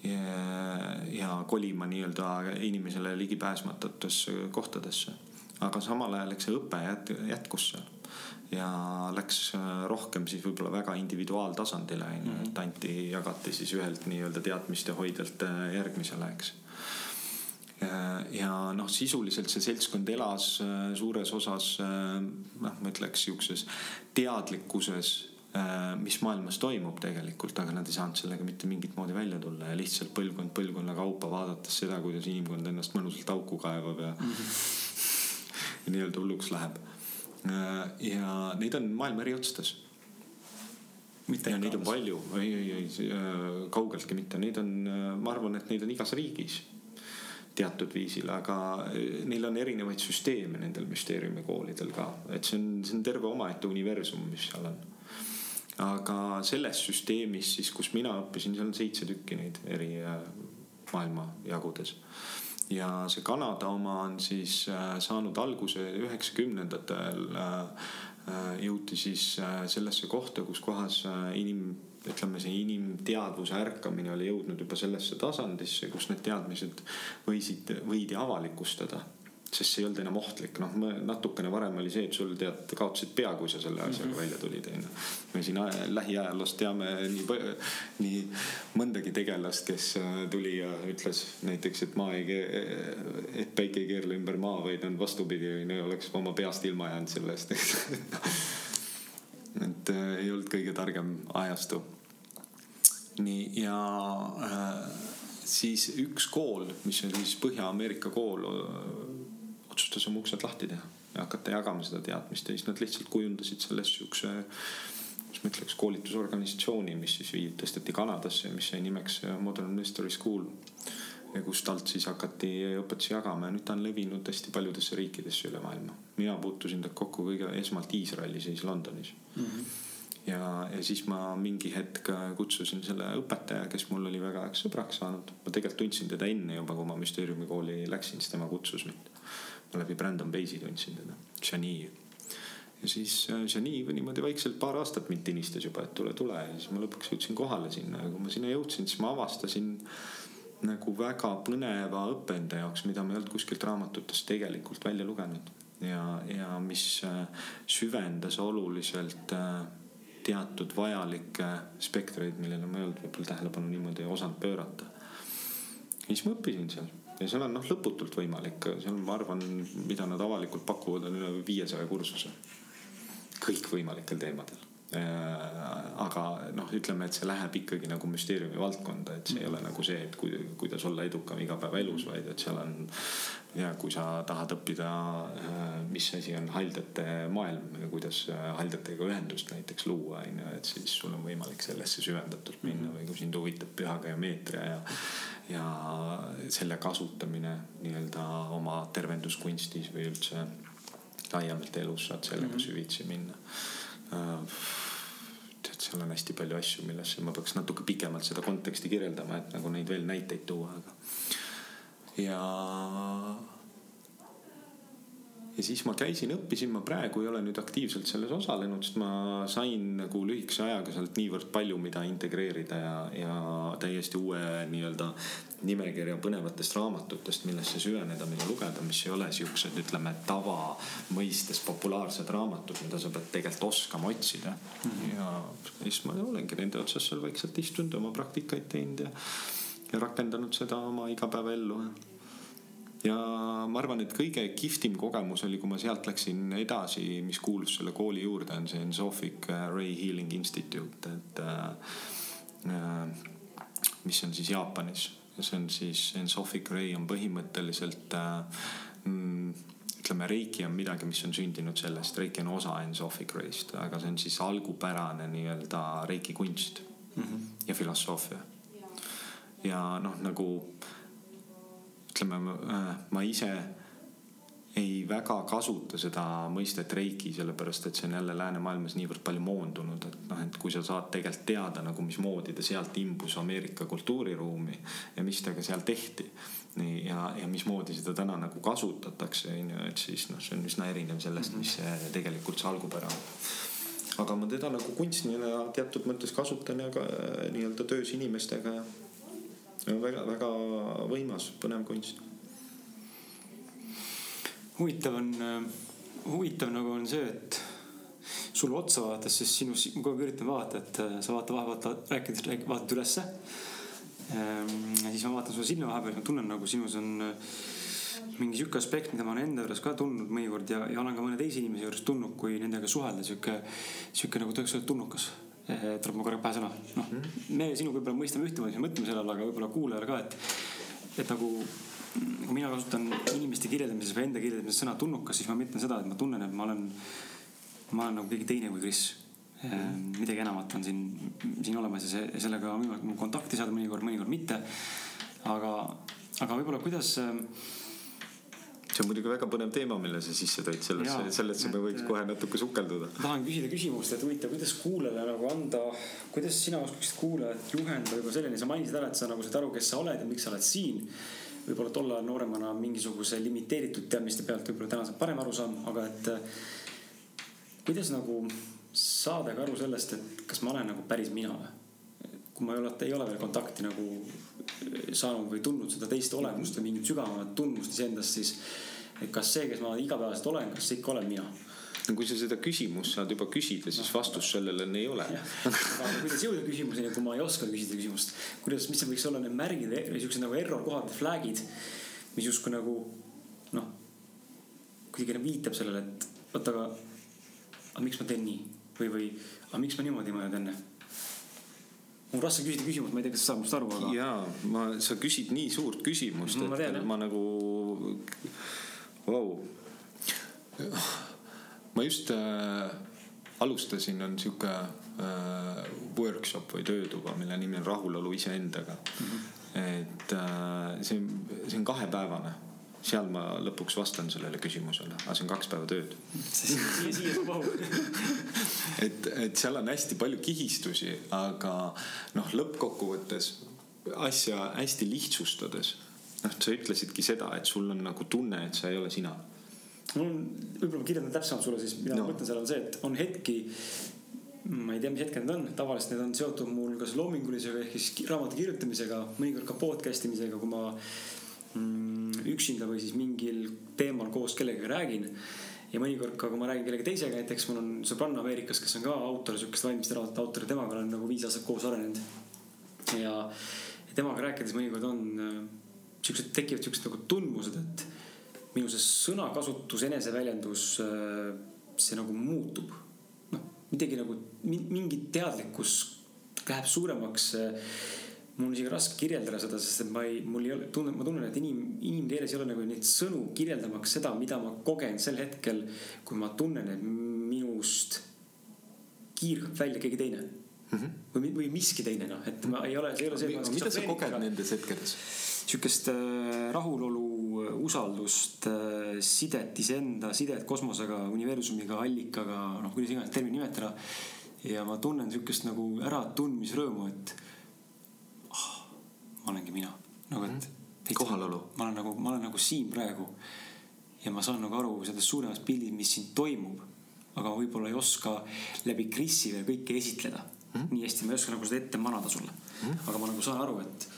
ja, ja kolima nii-öelda inimesele ligipääsmatutesse kohtadesse. aga samal ajal, eks see õpe jätkus seal ja läks äh, rohkem siis võib-olla väga individuaaltasandile onju, et mhm. anti, jagati siis ühelt nii-öelda teadmiste hoidjalt äh, järgmisele, eks. Ja noh, sisuliselt see seltskond elas äh, suures osas noh, ma ütleks siukses teadlikkuses Äh, mis maailmas toimub tegelikult, aga nad ei saanud sellega mitte mingit moodi välja tulla ja lihtsalt põlvkond põlvkonna kaupa vaadates seda, kuidas inimkond ennast mõnusalt auku kaevab ja mm -hmm. ja nii-öelda hulluks läheb. Äh, ja neid on maailma eri otsades. ja neid on palju, ei, ei, ei äh, kaugeltki mitte, neid on, ma arvan, et neid on igas riigis teatud viisil, aga neil on erinevaid süsteeme nendel müsteeriumikoolidel ka, et see on, see on terve omaette universum, mis seal on aga selles süsteemis siis, kus mina õppisin, seal on seitse tükki neid eri äh, maailmajagudes. ja see Kanada oma on siis äh, saanud alguse üheksakümnendatel. Jõuti siis sellesse kohta, kus kohas inim, ütleme, see inimteadvuse ärkamine oli jõudnud juba sellesse tasandisse, kus need teadmised võisid, võidi avalikustada sest see ei olnud enam ohtlik, noh, natukene varem oli see, et sul tead, kaotasid pea, kui sa selle asjaga mm -hmm. välja tulid, onju. me siin lähiajaloost teame nii, nii mõndagi tegelast, kes äh, tuli ja ütles näiteks, et maa ei, et päike ei keerle ümber maa, vaid on vastupidi, onju, oleks oma peast ilma jäänud selle eest et äh, ei olnud kõige targem ajastu. nii ja äh, siis üks kool, mis on siis Põhja-Ameerika kool otsustas oma uksed lahti teha ja hakata jagama seda teadmist ja siis nad lihtsalt kujundasid sellest siukse, kuidas ma ütleks, koolitusorganisatsiooni, mis siis viid, tõsteti Kanadasse, mis sai nimeks Modern Mystery School. Ja kust alt siis hakati õpetusi jagama ja nüüd ta on levinud hästi paljudesse riikidesse üle maailma. mina puutusin temaga kokku kõige esmalt Iisraelis ja siis Londonis mm. -hmm ja, ja siis ma mingi hetk kutsusin selle õpetaja, kes mul oli väga heaks sõbraks saanud. ma tegelikult tundsin teda enne juba, kui ma müsteeriumikooli läksin, siis tema kutsus mind ma läbi Brandon Base'i tundsin teda, Shani. ja siis äh, Shani niimoodi vaikselt paar aastat mind tinistas juba, et tule, tule ja siis ma lõpuks jõudsin kohale sinna ja kui ma sinna jõudsin, siis ma avastasin nagu väga põneva õppe enda jaoks, mida ma ei olnud kuskilt raamatutest tegelikult välja lugenud ja, ja mis äh, süvendas oluliselt äh, teatud vajalikke spektreid, millele ma ei olnud võib-olla tähelepanu niimoodi osanud pöörata. ja siis ma õppisin seal ja seal on noh, lõputult võimalik, seal ma arvan, mida nad avalikult pakuvad, on üle viiesaja kursuse. kõikvõimalikel teemadel aga noh, ütleme, et see läheb ikkagi nagu müsteeriumi valdkonda, et see ei ole nagu see, et kui, kuidas olla edukam igapäevaelus, vaid et seal on. ja kui sa tahad õppida, äh, mis asi on haldjate maailm ja kuidas äh, haldjatega ühendust näiteks luua, on ju, et siis sul on võimalik sellesse süvendatult minna või kui sind huvitab püha geomeetria ja ja selle kasutamine nii-öelda oma tervenduskunstis või üldse laiemalt elus saad sellega -hmm. süvitsi minna. Äh, tead, seal on hästi palju asju, millesse ma peaks natuke pikemalt seda konteksti kirjeldama, et nagu neid veel näiteid tuua, aga. ja ja siis ma käisin, õppisin, ma praegu ei ole nüüd aktiivselt selles osalenud, sest ma sain nagu lühikese ajaga sealt niivõrd palju, mida integreerida ja, ja täiesti uue nii-öelda nimekirja põnevatest raamatutest, millesse süveneda, mida lugeda, mis ei ole siuksed, ütleme tavamõistes populaarsed raamatud, mida sa pead tegelikult oskama otsida mm. -hmm. ja siis ma olengi nende otsas seal vaikselt istunud, oma praktikaid teinud ja, ja rakendanud seda oma igapäevaellu ja ma arvan, et kõige kihvtim kogemus oli, kui ma sealt läksin edasi, mis kuulus selle kooli juurde, on see Sophic äh, Ray Healing Institute, et äh, äh, mis on siis Jaapanis ja see on siis, Sophic Ray on põhimõtteliselt äh, mm, ütleme, Reiki on midagi, mis on sündinud sellest, Reiki on osa Ensofic Ray'st, aga see on siis algupärane nii-öelda Reiki kunst mm -hmm. ja filosoofia. ja noh, nagu ütleme, äh, ma ise ei väga kasuta seda mõistet reiki, sellepärast et see on jälle läänemaailmas niivõrd palju moondunud, et noh, et kui sa saad tegelikult teada nagu mismoodi ta sealt imbus Ameerika kultuuriruumi ja mis temaga seal tehti. nii ja, ja mismoodi seda täna nagu kasutatakse, on ju, et siis noh, see on üsna erinev sellest, mis see tegelikult see algupära on aga ma teda nagu kunstnina teatud mõttes kasutan ja ka äh, nii-öelda töös inimestega ja. Väga-väga võimas, põnev kunst huvitav on, huvitav nagu on see, et sulle otsa vaadates, sest sinus, ma kogu aeg üritan vaadata, et äh, sa vaata vahepeal rääkides, vaatad ülesse. Ja siis ma vaatan sulle silma vahepeal, ma tunnen nagu sinus on äh, mingi sihuke aspekt, mida ma olen enda juures ka tundnud mõnikord ja, ja olen ka mõne teise inimese juures tundnud, kui nendega suhelda, sihuke, sihuke nagu tõeks öelda tulnukas tuleb mu korraga pähe sõna. noh, me sinuga võib-olla mõistame ühtemoodi, me mõtleme selle all, aga võib-olla kuulajale ka, et, et nagu kui mina kasutan inimeste kirjeldamises või enda kirjeldamises sõna tulnukas, siis ma mõtlen seda, et ma tunnen, et ma olen, ma olen nagu keegi teine kui Kris mm.. midagi enamat on siin, siin olemas ja see, sellega on võimalik kontakti saada mõnikord, mõnikord mitte. aga, aga võib-olla kuidas see on muidugi väga põnev teema, mille sa sisse tõid sellesse, sellesse me võiks kohe natuke sukelduda. tahan küsida küsimust, et huvitav, kuidas kuulajale nagu anda, kuidas sina oskaksid kuulajat juhendada juba selline, sa mainisid ära, et sa nagu saad aru, kes sa oled ja miks sa oled siin võib-olla tol ajal nooremana mingisuguse limiteeritud teadmiste pealt võib-olla täna saab parem aru saama, aga et äh, kuidas nagu saada ka aru sellest, et kas ma olen nagu päris mina või? Kui ma ei ole, ei ole veel kontakti nagu äh, saanud või tundnud seda teist olemust või mingit sügavamat tundmust iseendast, siis et kas see, kes ma igapäevaselt olen, kas see ikka olen mina? No kui sa seda küsimust saad juba küsida, siis vastus sellele ei ole. aga kuidas jõuda küsimuseni, kui ma ei oska küsida küsimust, kuidas, mis võiks olla need märgid või siuksed nagu error kohad, flag'id, mis justkui nagu noh, kuidagi nagu viitab sellele, et oot, aga, aga miks ma teen nii? Või, või aga miks ma niimoodi ei mõelnud enne mul on raske küsida küsimust, ma ei tea, kas sa saad minust aru, aga. jaa, ma, sa küsid nii suurt küsimust, et ma, tean, ma nagu, vau ma just äh, alustasin, on sihuke äh, workshop või töötuba, mille nimi on rahulolu iseendaga mm. -hmm. et äh, see see on kahepäevane seal ma lõpuks vastan sellele küsimusele, aga see on kaks päeva tööd. siia, siia saab mahub. et, et seal on hästi palju kihistusi, aga noh, lõppkokkuvõttes asja hästi lihtsustades. noh, sa ütlesidki seda, et sul on nagu tunne, et sa ei ole sina mul on, võib-olla ma kirjeldan täpsemalt sulle siis, mida no. ma mõtlen seal on see, et on hetki. ma ei tea, mis hetked need on, tavaliselt need on seotud mul kas loomingulisega ehk siis raamatu kirjutamisega, mõnikord ka podcast imisega, kui ma üksinda või siis mingil teemal koos kellegagi räägin ja mõnikord ka, kui ma räägin kellegi teisega, näiteks mul on sõbranna Ameerikas, kes on ka autor, sihukest vaimsete raamatute autor temaga olen nagu viis aastat koos arenenud. ja, temaga rääkides mõnikord on äh, siuksed, tekivad siuksed nagu tundmused, et minu see sõnakasutus, eneseväljendus, äh, see nagu muutub. noh, midagi nagu, mingi teadlikkus läheb suuremaks. Mul on isegi raske kirjeldada seda, sest et ma ei, mul ei ole, tunnen, ma tunnen, et inim, inimkeeles ei ole nagu neid sõnu kirjeldamaks seda, mida ma kogen sel hetkel, kui ma tunnen, et minust kiirgab välja keegi teine mm. -hmm. või, või miski teine, noh, et ma ei ole, see ei ole see. mida sa koged nendes hetkedes? sihukest äh, rahulolu, äh, usaldust, äh, sidet iseenda, sidet kosmosega, universumiga, allikaga, noh, kuidas iganes termin nimetada. ja ma tunnen sihukest nagu äratundmisrõõmu, et olengi mina, nagu et. Mhm. kohalolu. ma olen nagu, ma olen nagu siin praegu. ja ma saan nagu aru sellest suuremast pildist, mis siin toimub. aga võib-olla ei oska läbi Krisi veel kõike esitleda mm. -hmm. nii hästi ma ei oska nagu seda ette manada sulle mm. -hmm. aga ma nagu saan aru, et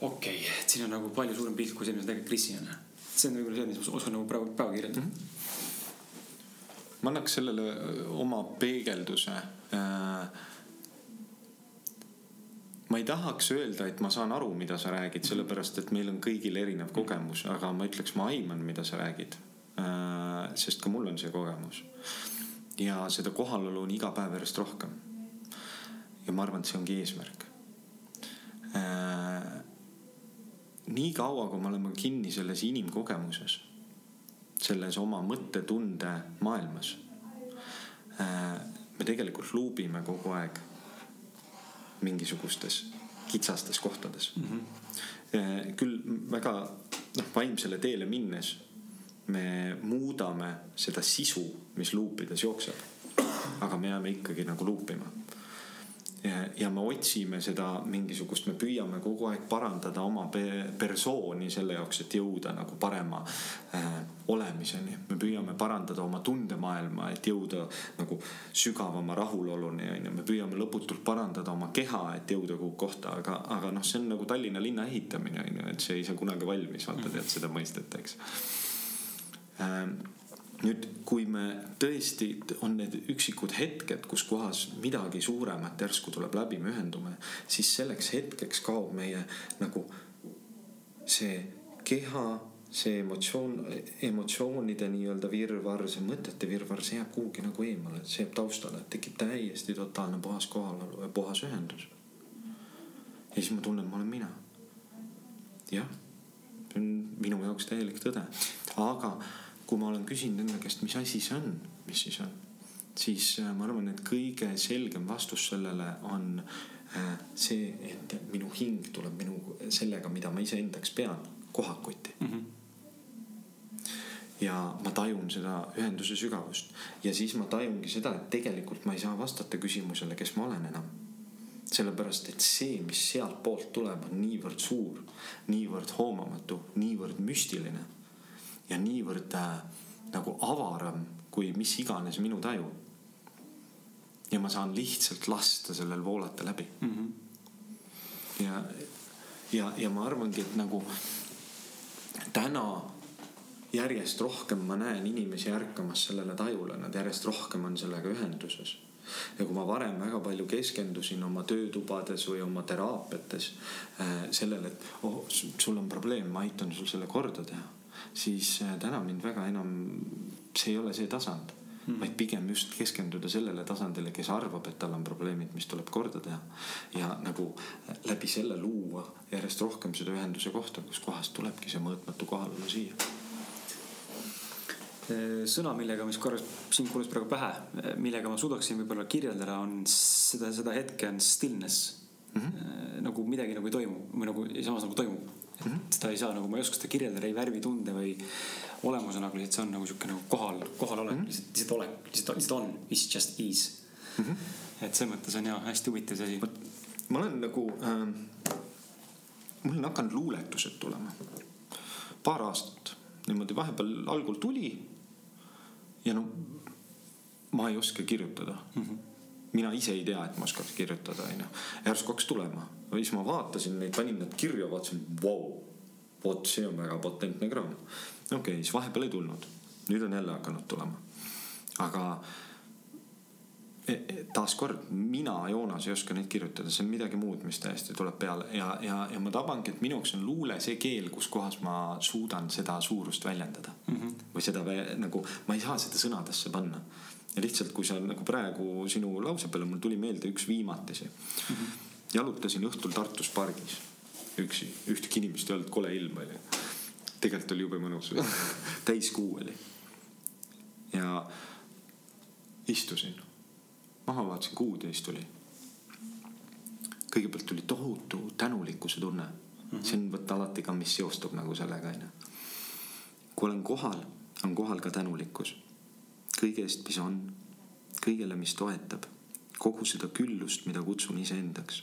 okei okay,, et siin on nagu palju suurem pilt kui see, mis tegelikult Krisi on. see on võib-olla see, mis ma oskan nagu praegu, praegu kirjeldada mm. -hmm. ma annaks sellele oma peegelduse äh, ma ei tahaks öelda, et ma saan aru, mida sa räägid, sellepärast et meil on kõigil erinev kogemus, aga ma ütleks, ma aiman, mida sa räägid. Äh, sest ka mul on see kogemus. ja seda kohalolu on iga päev järjest rohkem. ja ma arvan, et see ongi eesmärk äh, nii kaua, kui me oleme kinni selles inimkogemuses, selles oma mõttetunde maailmas, äh, me tegelikult luubime kogu aeg mingisugustes kitsastes kohtades mm. -hmm. küll väga noh, vaimsele teele minnes me muudame seda sisu, mis luupides jookseb. aga me jääme ikkagi nagu luupima ja, me otsime seda mingisugust, me püüame kogu aeg parandada oma persooni selle jaoks, et jõuda nagu parema äh, olemiseni. me püüame parandada oma tundemaailma, et jõuda nagu sügavama rahuloluni, onju. me püüame lõputult parandada oma keha, et jõuda kuhu kohta, aga, aga noh, see on nagu Tallinna linna ehitamine, onju, et see ei saa kunagi valmis, vaata tead seda mõistet, eks äh, nüüd, kui me tõesti, on need üksikud hetked, kus kohas midagi suuremat järsku tuleb läbi, me ühendume, siis selleks hetkeks kaob meie nagu see keha, see emotsioon, emotsioonide nii-öelda virvarr, see mõtete virvarr, see jääb kuhugi nagu eemale, see jääb taustale, tekib täiesti totaalne puhas kohalolu ja puhas ühendus. ja siis ma tunnen, ma olen mina. jah, see on minu jaoks täielik tõde, aga kui ma olen küsinud enda käest, mis asi see on, mis siis on, siis äh, ma arvan, et kõige selgem vastus sellele on äh, see, et minu hing tuleb minu sellega, mida ma iseendaks pean, kohakuti mm. -hmm ja ma tajun seda ühenduse sügavust ja siis ma tajungi seda, et tegelikult ma ei saa vastata küsimusele, kes ma olen enam. sellepärast, et see, mis sealtpoolt tuleb, on niivõrd suur, niivõrd hoomamatu, niivõrd müstiline ja niivõrd äh, nagu avaram kui mis iganes minu taju. ja ma saan lihtsalt lasta sellel voolata läbi mm. -hmm. ja, ja, ja ma arvangi, et nagu täna järjest rohkem ma näen inimesi ärkamas sellele tajule, nad järjest rohkem on sellega ühenduses. ja kui ma varem väga palju keskendusin oma töötubades või oma teraapiates äh, sellele, et oh, sul on probleem, ma aitan sul selle korda teha siis äh, täna mind väga enam, see ei ole see tasand mm., vaid pigem just keskenduda sellele tasandile, kes arvab, et tal on probleemid, mis tuleb korda teha. ja nagu äh, läbi selle luua järjest rohkem seda ühenduse kohta, kus kohast tulebki see mõõtmatu kohalolu siia äh, sõna, millega, mis korras siin kuulus praegu pähe, millega ma suudaksin võib-olla kirjeldada, on seda, seda hetke on stillness mm. -hmm. nagu midagi nagu ei toimu või nagu samas nagu toimub mm. -hmm. seda ei saa nagu, ma ei oska seda kirjeldada ei värvitunde või olemuse nagu lihtsalt see on nagu sihuke nagu kohal, kohalolek mm -hmm. lihtsalt, lihtsalt olek, lihtsalt, lihtsalt on, it's just is mm. -hmm. et selles mõttes on ja hästi huvitav see asi. ma olen nagu äh,, mul on hakanud luuletused tulema paar aastat niimoodi vahepeal algul tuli. ja no ma ei oska kirjutada mm. -hmm mina ise ei tea, et ma oskaks kirjutada, onju. järsku hakkas tulema, siis ma vaatasin neid, panin need kirja, vaatasin, vau, vot see on väga potentne kraam. okei okay,, siis vahepeal ei tulnud, nüüd on jälle hakanud tulema. aga e, e, taaskord mina, Joonas ei oska neid kirjutada, see on midagi muud, mis täiesti tuleb peale ja, ja, ja ma tabangi, et minu jaoks on luule see keel, kus kohas ma suudan seda suurust väljendada mm. -hmm. või seda nagu, ma ei saa seda sõnadesse panna ja lihtsalt, kui sa nagu praegu sinu lause peale, mul tuli meelde üks viimatisi mm. -hmm. Jalutasin õhtul Tartus pargis üksi, ühtegi inimest ei olnud, kole ilm oli. tegelikult oli jube mõnus täiskuu oli. ja istusin, maha vaatasin kuud ja siis tuli. kõigepealt tuli tohutu tänulikkuse tunne mm. -hmm. see on vot alati ka, mis seostub nagu sellega onju. kui olen kohal, on kohal ka tänulikkus kõige eest, mis on, kõigele, mis toetab, kogu seda küllust, mida kutsun iseendaks.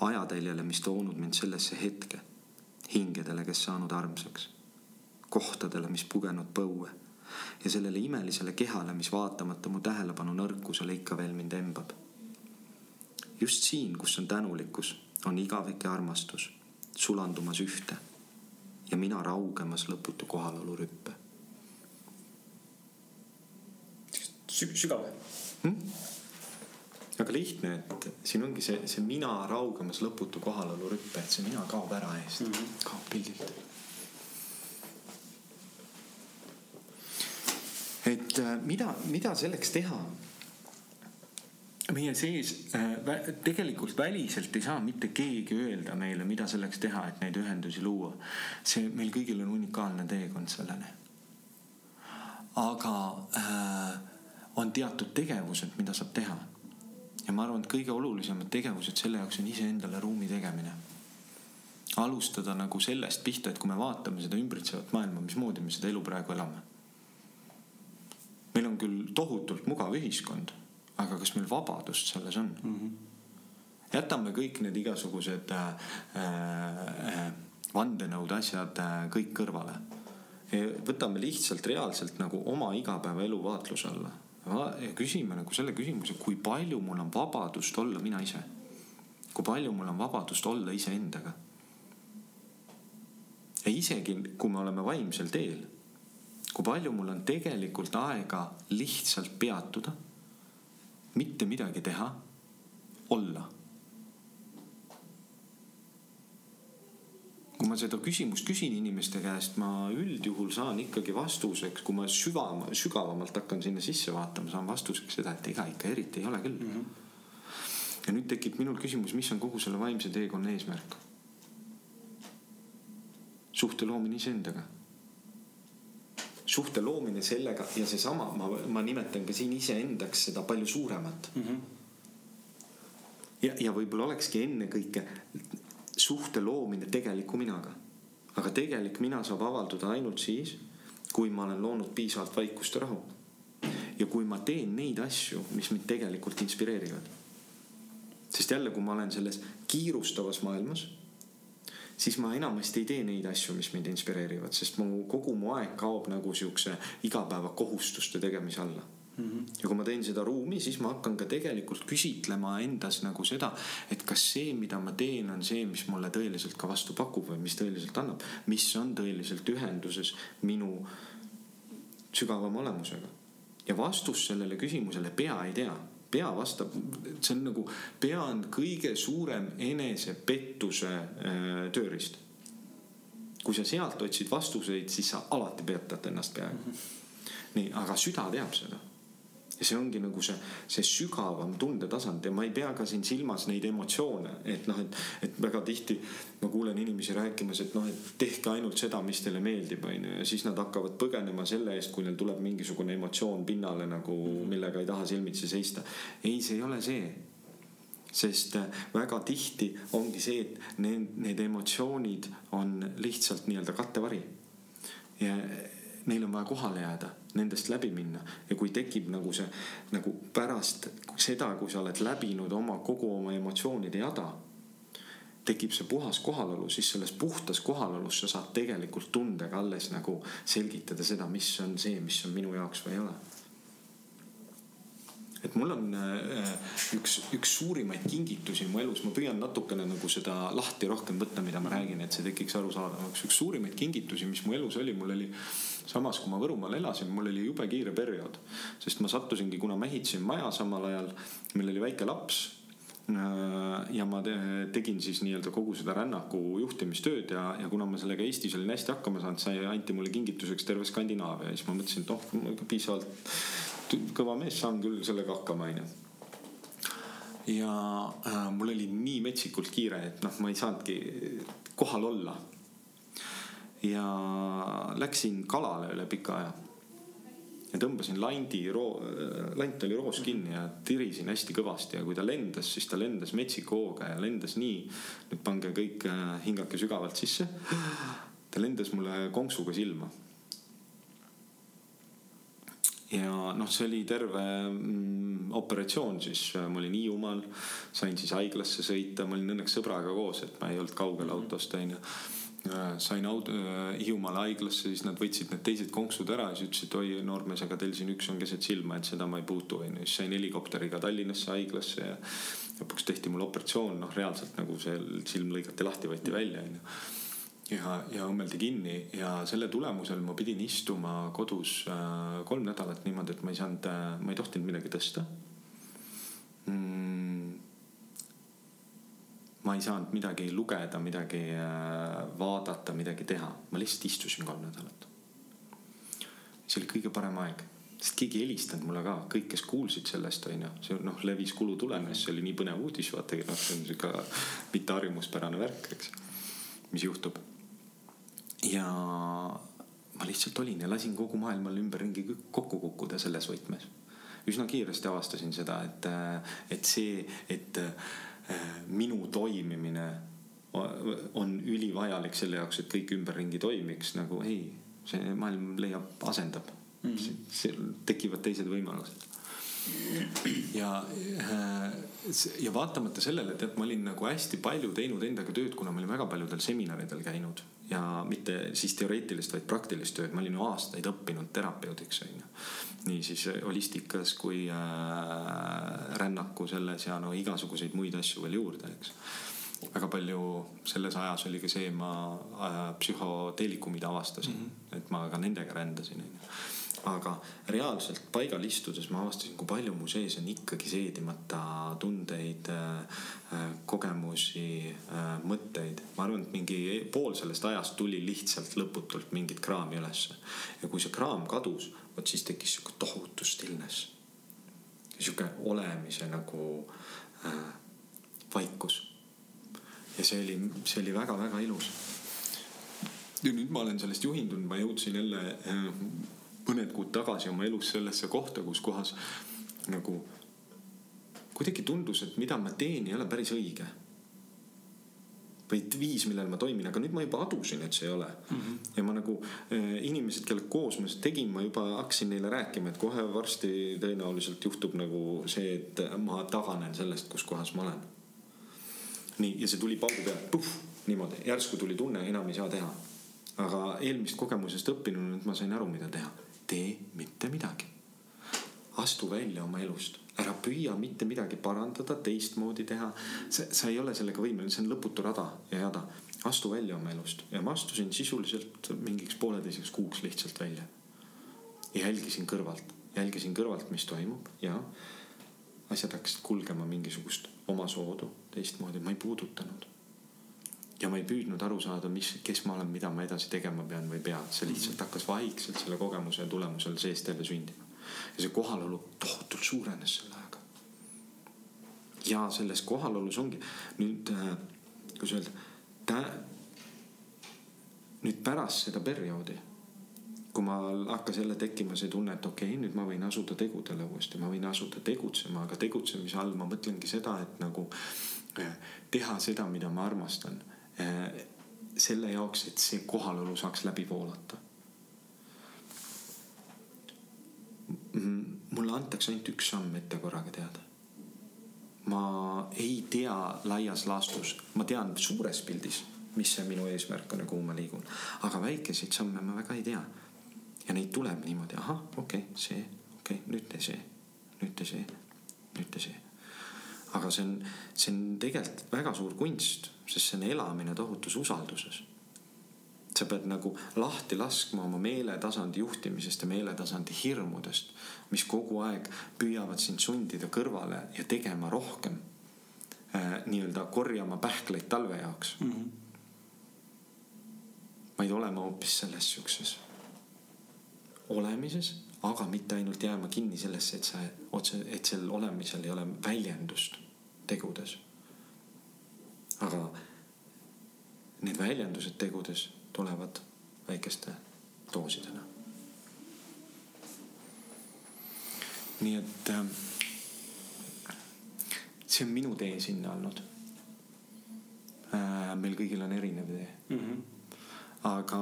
Ajatäljele, mis toonud mind sellesse hetke, hingedele, kes saanud armsaks, kohtadele, mis pugenud põue ja sellele imelisele kehale, mis vaatamata mu tähelepanu nõrkusele ikka veel mind embab. just siin, kus on tänulikkus, on igavik ja armastus sulandumas ühte ja mina raugemas lõputu kohalolu rüppe sügav hmm?. Aga lihtne, et siin ongi see, see mina raugemas lõputu kohalolu rüppe, et see mina kaob ära eest mm, -hmm. kaob pildilt. et äh, mida, mida selleks teha? meie sees äh, tegelikult väliselt ei saa mitte keegi öelda meile, mida selleks teha, et neid ühendusi luua. see meil kõigil on unikaalne teekond selleni. aga äh, on teatud tegevused, mida saab teha. Ja ma arvan, et kõige olulisemad tegevused selle jaoks on iseendale ruumi tegemine. alustada nagu sellest pihta, et kui me vaatame seda ümbritsevat maailma, mismoodi me seda elu praegu elame. meil on küll tohutult mugav ühiskond, aga kas meil vabadust selles on mm? -hmm. jätame kõik need igasugused äh, äh, vandenõud, asjad äh, kõik kõrvale. võtame lihtsalt reaalselt nagu oma igapäevaelu vaatluse alla küsime nagu selle küsimuse, kui palju mul on vabadust olla mina ise. kui palju mul on vabadust olla iseendaga ja isegi kui me oleme vaimsel teel, kui palju mul on tegelikult aega lihtsalt peatuda, mitte midagi teha, olla. Kui ma seda küsimust küsin inimeste käest, ma üldjuhul saan ikkagi vastuseks, kui ma süvama, sügavamalt hakkan sinna sisse vaatama, saan vastuseks seda, et ega ikka eriti ei ole küll mm. -hmm. ja nüüd tekib minul küsimus, mis on kogu selle vaimse teekonna eesmärk suhte loomine iseendaga. suhte loomine sellega ja seesama, ma, ma nimetan ka siin iseendaks seda palju suuremat mm. -hmm. ja, ja võib-olla olekski ennekõike suhte loomine tegeliku minaga. aga tegelik mina saab avalduda ainult siis, kui ma olen loonud piisavalt vaikust ja rahu. ja kui ma teen neid asju, mis mind tegelikult inspireerivad. sest jälle, kui ma olen selles kiirustavas maailmas siis ma enamasti ei tee neid asju, mis mind inspireerivad, sest mu kogu mu aeg kaob nagu siukse igapäevakohustuste tegemise alla. Ja kui ma teen seda ruumi, siis ma hakkan ka tegelikult küsitlema endas nagu seda, et kas see, mida ma teen, on see, mis mulle tõeliselt ka vastu pakub või mis tõeliselt annab, mis on tõeliselt ühenduses minu sügavama olemusega. ja vastus sellele küsimusele pea ei tea pea vastab, see on nagu, pea on kõige suurem enesepettuse äh, tööriist. kui sa sealt otsid vastuseid, siis sa alati petad ennast peaaegu mm. -hmm. nii, aga süda teab seda ja see ongi nagu see, see sügavam tundetasand ja ma ei pea ka siin silmas neid emotsioone, et noh, et, et väga tihti ma kuulen inimesi rääkimas, et noh, et tehke ainult seda, mis teile meeldib, onju, ja siis nad hakkavad põgenema selle eest, kui neil tuleb mingisugune emotsioon pinnale nagu, millega ei taha silmitsi seista. ei, see ei ole see sest äh, väga tihti ongi see, et need, need emotsioonid on lihtsalt nii-öelda kattevari. ja neil on vaja kohale jääda, nendest läbi minna. Ja kui tekib nagu see nagu pärast seda, kui sa oled läbinud oma kogu oma emotsioonide jada tekib see puhas kohalolu, siis selles puhtas kohalolus sa saad tegelikult tundega alles nagu selgitada seda, mis on see, mis on minu jaoks või ei ole. Et mul on äh, üks, üks suurimaid kingitusi mu elus, ma püüan natukene nagu seda lahti rohkem võtta, mida ma räägin, et see tekiks arusaadavaks. üks suurimaid kingitusi, mis mu elus oli, mul oli samas, kui ma Võrumaal elasin, mul oli jube kiire periood, sest ma sattusingi, kuna ma ehitasin maja samal ajal, meil oli väike laps äh, ja ma tegin siis nii-öelda kogu seda rännaku juhtimistööd ja, ja kuna ma sellega Eestis olin hästi hakkama saanud, sai, anti mulle kingituseks terve Skandinaavia ja siis ma mõtlesin, et noh, piisavalt kõva mees, saan küll sellega hakkama, onju ja äh, mul oli nii metsikult kiire, et noh, ma ei saanudki kohal olla. Ja läksin kalale üle pika aja. ja tõmbasin landi, lant oli roos kinni ja tirisin hästi kõvasti ja kui ta lendas, siis ta lendas metsiku hooga ja lendas nii. nüüd pange kõik äh, hingake sügavalt sisse. ta lendas mulle konksuga silma ja noh, see oli terve mm, operatsioon siis, ma olin Hiiumaal, sain siis haiglasse sõita, ma olin õnneks sõbraga koos, et ma ei olnud kaugel mhm. autost onju sain auto, Hiiumaale haiglasse, siis nad võtsid need teised konksud ära ja siis ütlesid, oi noormees, aga teil siin üks on keset silma, et seda ma ei puutu onju. siis sain helikopteriga Tallinnasse haiglasse ja lõpuks tehti mul operatsioon, noh reaalselt nagu see silm lõigati lahti, võeti välja onju ja, ja õmmeldi kinni ja selle tulemusel ma pidin istuma kodus äh, kolm nädalat niimoodi, et ma ei saanud äh,, ma ei tohtinud midagi tõsta mm,. Ma ei saanud midagi lugeda, midagi äh, vaadata, midagi teha, ma lihtsalt istusin kolm nädalat. see oli kõige parem aeg, sest keegi ei helistanud mulle ka, kõik, kes kuulsid sellest, onju, see noh, levis kulutulemes, see oli nii põnev uudis, vaata, noh, see on sihuke mitte harjumuspärane värk, eks, mis juhtub. Ja ma lihtsalt olin ja lasin kogu maailmal ümberringi kokku kukkuda selles võtmes. üsna kiiresti avastasin seda, et, et see, et äh, minu toimimine on ülivajalik selle jaoks, et kõik ümberringi toimiks, nagu ei, see maailm leiab, asendab mm. -hmm. tekivad teised võimalused ja, äh, ja vaatamata sellele, tead, ma olin nagu hästi palju teinud endaga tööd, kuna ma olin väga paljudel seminaridel käinud ja mitte siis teoreetilist, vaid praktilist tööd, ma olin ju aastaid õppinud terapeudiks onju. nii siis holistikas kui äh, rännaku selles ja no igasuguseid muid asju veel juurde, eks väga palju selles ajas oli ka see, ma äh, psühhoteelikumid avastasin mm, -hmm. et ma ka nendega rändasin, onju. Aga reaalselt paigal istudes ma avastasin, kui palju mu sees on ikkagi seedimata tundeid äh,, äh kogemusi äh,, mõtteid. ma arvan, et mingi pool sellest ajast tuli lihtsalt lõputult mingit kraami ülesse. ja kui see kraam kadus, vot siis tekkis sihuke tohutu stillness. sihuke olemise nagu äh, vaikus ja see oli, see oli väga-väga ilus. ja nüüd ma olen sellest juhindunud, ma jõudsin jälle äh, mõned kuud tagasi oma elus sellesse kohta, kus kohas nagu kuidagi tundus, et mida ma teen, ei ole päris õige. või viis, millal ma toimin, aga nüüd ma juba adusin, et see ei ole mm. -hmm. ja ma nagu äh, inimesed, kellega koos ma seda tegin, ma juba hakkasin neile rääkima, et kohe varsti tõenäoliselt juhtub nagu see, et ma taganen sellest, kus kohas ma olen nii, ja see tuli paugu pealt, puhh, niimoodi, järsku tuli tunne, enam ei saa teha. aga eelmist kogemusest õppinuna nüüd ma sain aru, mida teha. Tee mitte midagi. astu välja oma elust, ära püüa mitte midagi parandada, teistmoodi teha. sa, ei ole sellega võimeline, see on lõputu rada ja jada. astu välja oma elust ja ma astusin sisuliselt mingiks pooleteiseks kuuks lihtsalt välja. ja jälgisin kõrvalt, jälgisin kõrvalt, mis toimub ja asjad hakkasid kulgema mingisugust omasoodu teistmoodi, ma ei puudutanud. Ja ma ei püüdnud aru saada, mis, kes ma olen, mida ma edasi tegema pean või pean, see lihtsalt hakkas vaikselt selle kogemuse tulemusel seest jälle sündima. ja see kohalolu tohutult suurenes selle ajaga. ja selles kohalolus ongi nüüd äh,, kuidas öelda, nüüd pärast seda perioodi kui ma hakkas jälle tekkima see tunne, et okei okay,, nüüd ma võin asuda tegudele uuesti, ma võin asuda tegutsema, aga tegutsemise all ma mõtlengi seda, et nagu eh, teha seda, mida ma armastan. Eh, selle jaoks, et see kohalolu saaks läbi voolata. mulle antakse ainult üks samm ette korraga teada. ma ei tea laias laastus, ma tean suures pildis, mis see minu eesmärk on ja kuhu ma liigun, aga väikeseid samme ma väga ei tea ja neid tuleb niimoodi, ahah, okei okay,, see, okei okay,, nüüd tee see, nüüd tee see, nüüd tee see. aga see on, see on tegelikult väga suur kunst, sest see on elamine tohutus usalduses. sa pead nagu lahti laskma oma meeletasandi juhtimisest ja meeletasandi hirmudest, mis kogu aeg püüavad sind sundida kõrvale ja tegema rohkem äh,. nii-öelda korjama pähkleid talve jaoks mm. -hmm. vaid olema hoopis selles siukses olemises, aga mitte ainult jääma kinni sellesse, et sa otse, et sel olemisel ei ole väljendust tegudes. Aga need väljendused tegudes tulevad väikeste doosidena. nii et äh, see on minu tee sinna olnud äh,. meil kõigil on erinev tee mm. -hmm. aga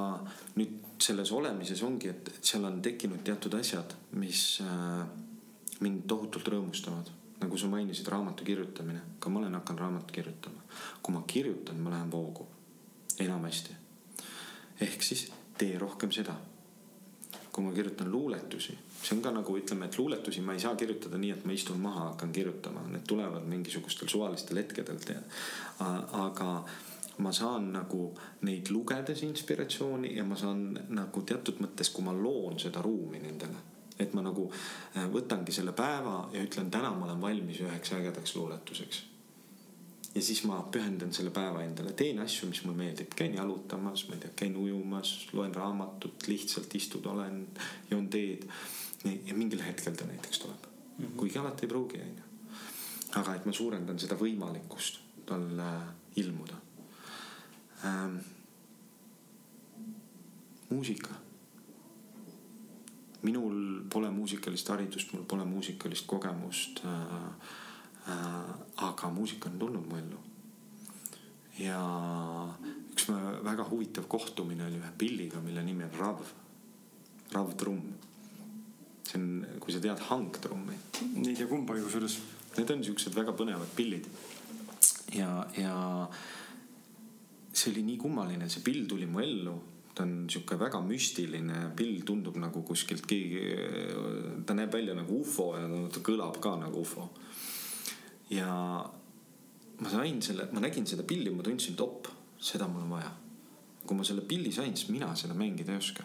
nüüd selles olemises ongi, et, et seal on tekkinud teatud asjad, mis äh, mind tohutult rõõmustavad. Nagu sa mainisid, raamatu kirjutamine, ka ma olen hakanud raamatut kirjutama. kui ma kirjutan, ma lähen voogu, enamasti. ehk siis tee rohkem seda. kui ma kirjutan luuletusi, see on ka nagu ütleme, et luuletusi ma ei saa kirjutada nii, et ma istun maha, hakkan kirjutama, need tulevad mingisugustel suvalistel hetkedelt ja aga ma saan nagu neid lugedes inspiratsiooni ja ma saan nagu teatud mõttes, kui ma loon seda ruumi nendele. Et ma nagu äh, võtangi selle päeva ja ütlen, täna ma olen valmis üheks ägedaks luuletuseks. ja siis ma pühendan selle päeva endale, teen asju, mis mulle meeldib, käin jalutamas, ma ei tea, käin ujumas, loen raamatut, lihtsalt istud, olen, joon teed. ja mingil hetkel ta näiteks tuleb mm, -hmm. kuigi alati ei pruugi, onju. aga et ma suurendan seda võimalikkust tal äh, ilmuda ähm,. muusika. Minul pole muusikalist haridust, mul pole muusikalist kogemust äh,. Äh, aga muusika on tulnud mu ellu. ja üks väga huvitav kohtumine oli ühe pilliga, mille nimi on Rav, Rav trumm. see on, kui sa tead hangtrummi. ei tea kumbagi kusjuures. Need on siuksed väga põnevad pillid. ja, ja see oli nii kummaline, see pill tuli mu ellu ta on sihuke väga müstiline pill, tundub nagu kuskilt keegi, ta näeb välja nagu ufo ja ta kõlab ka nagu ufo. ja ma sain selle, ma nägin seda pilli, ma tundsin, et op, seda mul on vaja. kui ma selle pilli sain, siis mina seda mängida ei oska.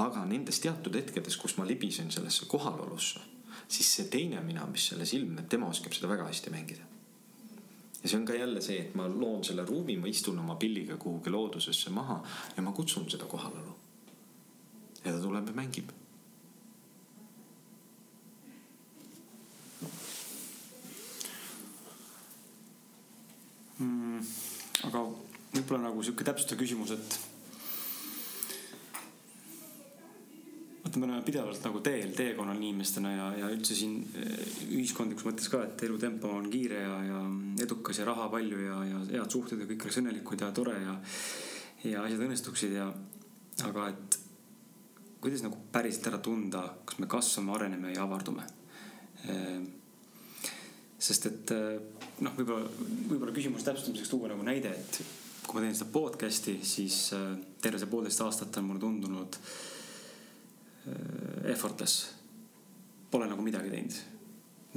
aga nendes teatud hetkedes, kus ma libisen sellesse kohalolusse, siis see teine mina, mis selles ilmneb, tema oskab seda väga hästi mängida. Ja see on ka jälle see, et ma loon selle ruumi, ma istun oma pilliga kuhugi loodusesse maha ja ma kutsun seda kohalolu. ja ta tuleb ja mängib mm,. aga võib-olla nagu sihuke täpsustav küsimus, et. Vaata, me oleme pidevalt nagu teel, teekonnal inimestena ja, ja üldse siin eh, ühiskondlikus mõttes ka, et elutempo on kiire ja, ja edukas ja raha palju ja, ja head suhted ja kõik oleks õnnelikud ja tore ja. ja asjad õnnestuksid ja, aga et kuidas nagu päriselt ära tunda, kas me kasvame, areneme ja avardume ehm, sest et eh, noh, võib-olla, võib-olla küsimuse täpsustamiseks tuua nagu näide, et kui ma teen seda podcast'i, siis eh, terve see poolteist aastat on mulle tundunud eh, effortless. Pole nagu midagi teinud.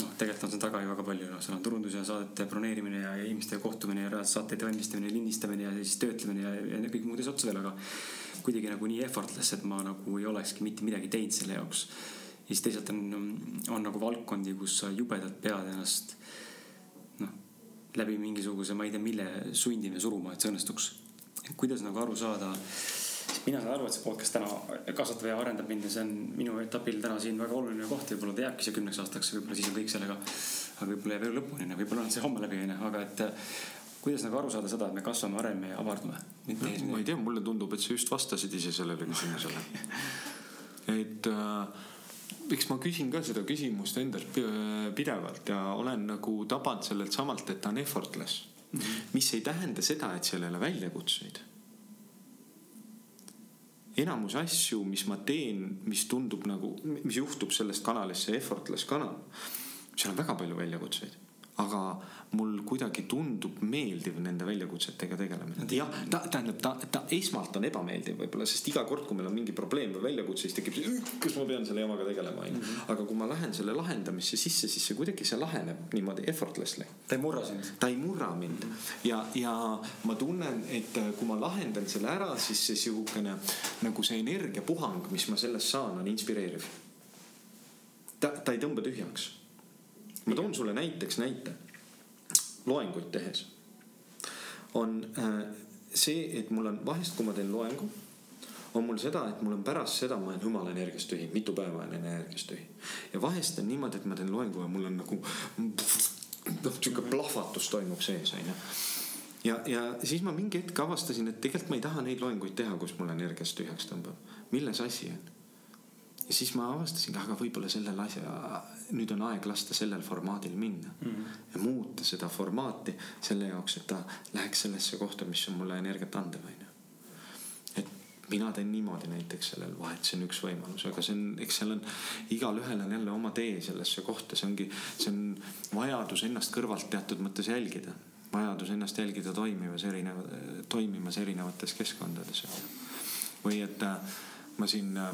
noh, tegelikult on seal taga ju väga palju, noh, seal on turundus ja saadete broneerimine ja, inimestega kohtumine ja reaalselt saate ettevalmistamine, lindistamine ja siis töötlemine ja, ja kõik muud asjad otsa veel, aga kuidagi nagu nii effortless, et ma nagu ei olekski mitte midagi teinud selle jaoks ja siis teisalt on, on nagu valdkondi, kus sa jubedalt pead ennast noh, läbi mingisuguse, ma ei tea, mille sundima suruma, et see õnnestuks. kuidas nagu aru saada, mina saan aru, et see podcast täna kasvatab ja arendab mind ja see on minu etapil täna siin väga oluline koht, võib-olla ta jääbki siia kümneks aastaks, võib-olla siis on kõik sellega. aga võib-olla jääb elu lõpuni, võib-olla on see homme läbi, onju, aga et kuidas nagu aru saada seda, et me kasvame, areneme ja avardume? ma ei tea, mulle tundub, et sa just vastasid ise sellele küsimusele. et äh, eks ma küsin ka seda küsimust endalt pidevalt ja olen nagu tabanud sellelt samalt, et ta on effortless mm. -hmm. mis ei tähenda seda, et seal ei ole väljakutseid. Enamus asju, mis ma teen, mis tundub nagu, mis juhtub sellest kanalist, see effortless kanal, seal on väga palju väljakutseid. Aga mul kuidagi tundub meeldiv nende väljakutsetega tegelemine. jah, ta tähendab, ta, ta esmalt on ebameeldiv võib-olla, sest iga kord, kui meil on mingi probleem või väljakutse, siis tekib see, kas ma pean selle jamaga tegelema, onju. Mhm. aga kui ma lähen selle lahendamisse sisse, siis see kuidagi, see laheneb niimoodi effortlessly. ta ei murra sind. ta ei murra mind ja, ja ma tunnen, et kui ma lahendan selle ära, siis see sihukene nagu see energiapuhang, mis ma sellest saan, on inspireeriv. ta, ta ei tõmba tühjaks ma toon sulle näiteks näite. Loenguid tehes on äh, see, et mul on vahest, kui ma teen loengu, on mul seda, et mul on pärast seda, ma olen jumala energiast tühi, mitu päeva olen energiast tühi. ja vahest on niimoodi, et ma teen loengu ja mul on nagu noh, sihuke plahvatus toimub sees, onju ja, ja siis ma mingi hetk avastasin, et tegelikult ma ei taha neid loenguid teha, kus mul energiast tühjaks tõmbab. milles asi on? ja siis ma avastasin, aga võib-olla sellel asja, nüüd on aeg lasta sellel formaadil minna mm. -hmm. ja muuta seda formaati selle jaoks, et ta läheks sellesse kohta, mis on mulle energiat andev, onju. et mina teen niimoodi näiteks sellel vahet, see on üks võimalus, aga see on, eks seal on, igalühel on jälle oma tee sellesse kohta, see ongi, see on vajadus ennast kõrvalt teatud mõttes jälgida. vajadus ennast jälgida toimivas erineva, toimimas erinevates keskkondades. või et äh, ma siin äh,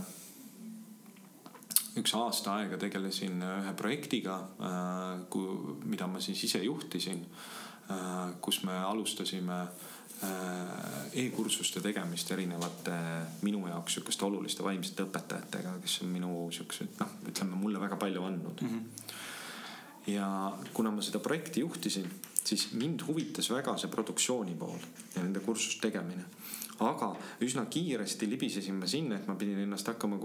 üks aasta aega tegelesin äh, ühe projektiga, äh, mida ma siis ise juhtisin, äh, kus me alustasime e-kursuste tegemist erinevate minu jaoks sihukeste oluliste vaimsete õpetajatega, kes on minu siuksed, noh, ütleme mulle väga palju andnud mm. -hmm. ja kuna ma seda projekti juhtisin, siis mind huvitas väga see produktsiooni pool ja nende kursuste tegemine aga üsna kiiresti libisesin ma sinna, et ma pidin ennast hakkama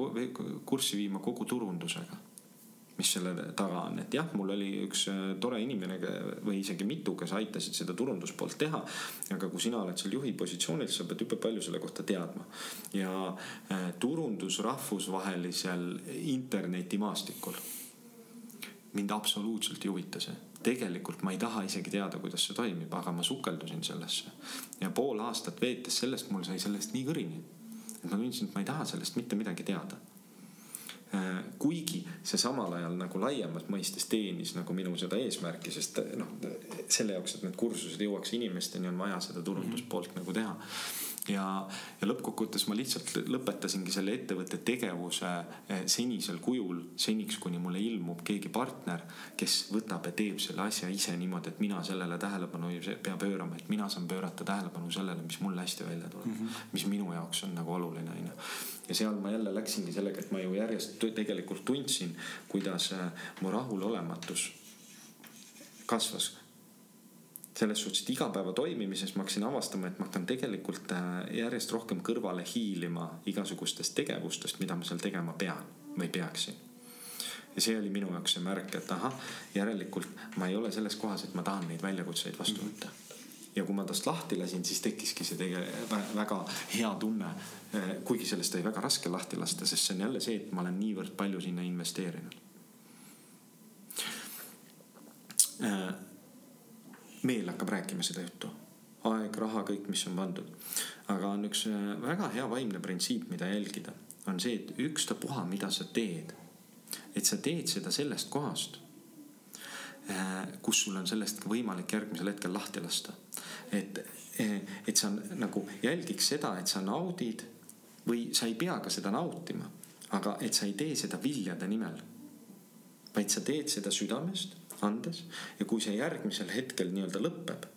kurssi viima kogu turundusega mis selle taga on, et jah, mul oli üks äh, tore inimene või isegi mitu, kes aitasid seda turunduspoolt teha. aga kui sina oled seal juhi positsioonil, sa pead jube palju selle kohta teadma. ja äh, turundus rahvusvahelisel internetimaastikul mind absoluutselt ei huvita see. Tegelikult ma ei taha isegi teada, kuidas see toimib, aga ma sukeldusin sellesse. ja pool aastat veetes sellest, mul sai sellest nii kõrini. et ma tundsin, et ma ei taha sellest mitte midagi teada Äh, kuigi see samal ajal nagu laiemas mõistes teenis nagu minu seda eesmärki, sest noh, selle jaoks, et need kursused jõuaks inimesteni, on vaja seda turunduspoolt mm -hmm. nagu teha ja, ja lõppkokkuvõttes ma lihtsalt lõpetasingi selle ettevõtte tegevuse eh, senisel kujul, seniks kuni mulle ilmub keegi partner, kes võtab ja teeb selle asja ise niimoodi, et mina sellele tähelepanu ei pea pöörama, et mina saan pöörata tähelepanu sellele, mis mulle hästi välja tuleb mm, -hmm. mis minu jaoks on nagu oluline, onju. ja seal ma jälle läksingi sellega, et ma ju järjest tegelikult tundsin, kuidas eh, mu rahulolematus kasvas selles suhtes, et igapäeva toimimises ma hakkasin avastama, et ma hakkan tegelikult äh, järjest rohkem kõrvale hiilima igasugustest tegevustest, mida ma seal tegema pean või peaksin. ja see oli minu jaoks see märk, et ahah, järelikult ma ei ole selles kohas, et ma tahan neid väljakutseid vastu mhm. võtta. ja kui ma tast lahti lasin, siis tekkiski see tege-, väga hea tunne. Äh, kuigi sellest oli väga raske lahti lasta, sest see on jälle see, et ma olen niivõrd palju sinna investeerinud äh, meel hakkab rääkima seda juttu. aeg, raha, kõik, mis on pandud. aga on üks äh, väga hea vaimne printsiip, mida jälgida, on see, et ükstapuha, mida sa teed, et sa teed seda sellest kohast, äh, kus sul on sellest võimalik järgmisel hetkel lahti lasta. et, äh, et sa nagu jälgiks seda, et sa naudid või sa ei pea ka seda nautima, aga et sa ei tee seda viljade nimel, vaid sa teed seda südamest andes ja kui see järgmisel hetkel nii-öelda lõpeb,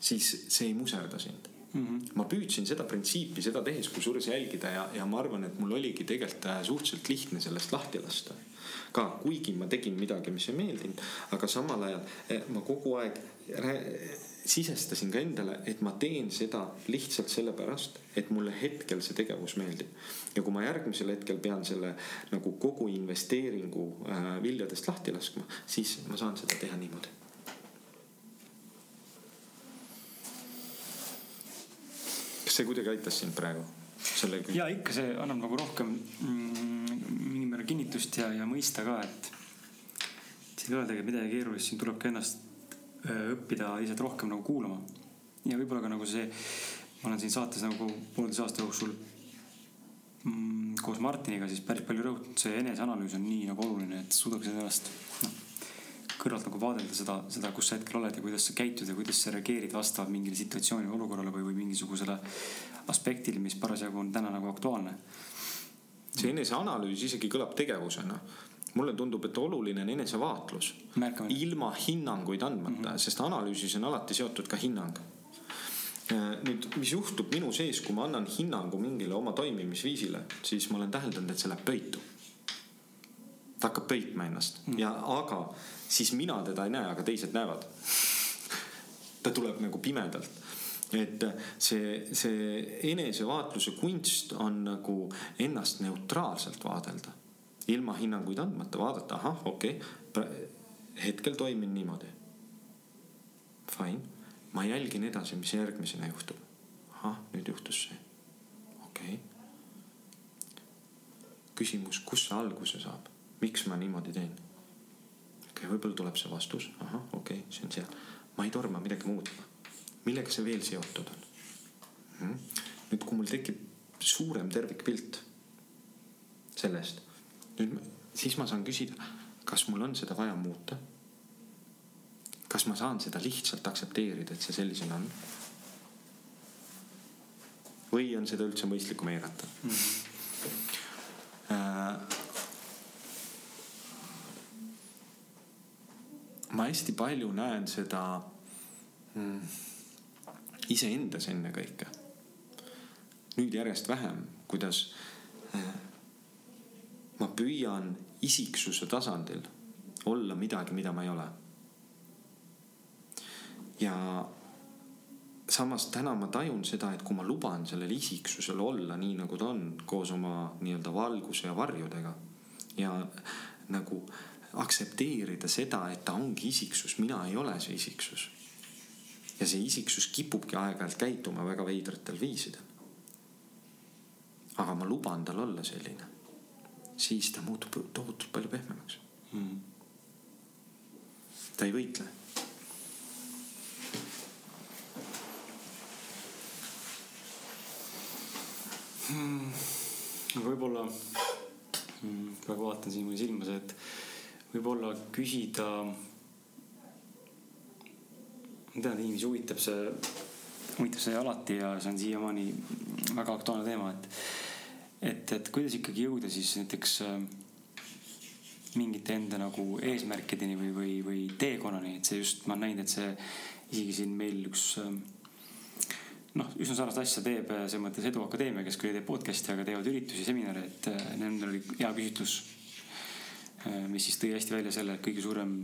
siis see ei muserda sind mm. -hmm. ma püüdsin seda printsiipi seda tehes, kusjuures jälgida ja, ja ma arvan, et mul oligi tegelikult äh, suhteliselt lihtne sellest lahti lasta. ka kuigi ma tegin midagi, mis ei meeldinud, aga samal ajal äh, ma kogu aeg sisestasin ka endale, et ma teen seda lihtsalt sellepärast, et mulle hetkel see tegevus meeldib. ja kui ma järgmisel hetkel pean selle nagu kogu investeeringu äh, viljadest lahti laskma, siis ma saan seda teha niimoodi. kas see kuidagi aitas sind praegu? selle. ja ikka see annab nagu rohkem mm, mingil määral kinnitust ja, ja mõista ka, et siin ei ole tegelikult midagi keerulist, siin tuleb ka ennast õppida lihtsalt rohkem nagu kuulama. ja võib-olla ka nagu see, ma olen siin saates nagu pooleteise aasta jooksul mm, koos Martiniga siis päris palju rõhutanud, see eneseanalüüs on nii nagu oluline, et suudaks ennast noh, kõrvalt nagu vaadelda seda, seda, kus sa hetkel oled ja kuidas sa käitud ja kuidas sa reageerid vastavalt mingile situatsioonile, olukorrale või, või mingisugusele aspektile, mis parasjagu on täna nagu aktuaalne. see eneseanalüüs isegi kõlab tegevusena mulle tundub, et oluline on enesevaatlus. ilma hinnanguid andmata mm, -hmm. sest analüüsis on alati seotud ka hinnang. Äh, nüüd, mis juhtub minu sees, kui ma annan hinnangu mingile oma toimimisviisile, siis ma olen täheldanud, et see läheb pöitu. ta hakkab pöitma ennast mm ja, aga siis mina teda ei näe, aga teised näevad. ta tuleb nagu pimedalt et see, see enesevaatluse kunst on nagu ennast neutraalselt vaadelda ilma hinnanguid andmata vaadata, ahah, okei okay,, hetkel toimin niimoodi. Fine, ma jälgin edasi, mis järgmisena juhtub. ahah, nüüd juhtus see, okei okay.. küsimus, kust see alguse saab, miks ma niimoodi teen? okei okay,, võib-olla tuleb see vastus, ahah, okei okay,, see on seal. ma ei torma midagi muutma. millega see veel seotud on hmm?? nüüd, kui mul tekib suurem tervikpilt sellest nüüd siis ma saan küsida, kas mul on seda vaja muuta? kas ma saan seda lihtsalt aktsepteerida, et see sellisena on? või on seda üldse mõistlikum eirata mm? -hmm. Äh, ma hästi palju näen seda mm, iseendas ennekõike. nüüd järjest vähem, kuidas äh, ma püüan isiksuse tasandil olla midagi, mida ma ei ole. ja samas täna ma tajun seda, et kui ma luban sellel isiksusel olla nii, nagu ta on, koos oma nii-öelda valguse ja varjudega ja nagu aktsepteerida seda, et ta ongi isiksus, mina ei ole see isiksus. ja see isiksus kipubki aeg-ajalt käituma väga veidratel viisidel. aga ma luban tal olla selline siis ta muutub tohutult palju pehmemaks mm.. ta ei võitle hmm,. võib-olla hmm,, praegu vaatan siin mulle silma see, et võib-olla küsida. ma tean, et inimesi huvitab see, huvitab see alati ja see on siiamaani väga aktuaalne teema, et, et, et kuidas ikkagi jõuda siis näiteks äh, mingite enda nagu eesmärkideni või, või, või teekonnani, et see just, ma olen näinud, et see isegi siin meil üks äh, noh, üsna sarnast asja teeb äh, selles mõttes Edu Akadeemia, kes küll ei tee podcast'i, aga teevad üritusi, seminare, et nendel oli hea küsitlus. Mis siis tõi hästi välja selle, et kõige suurem,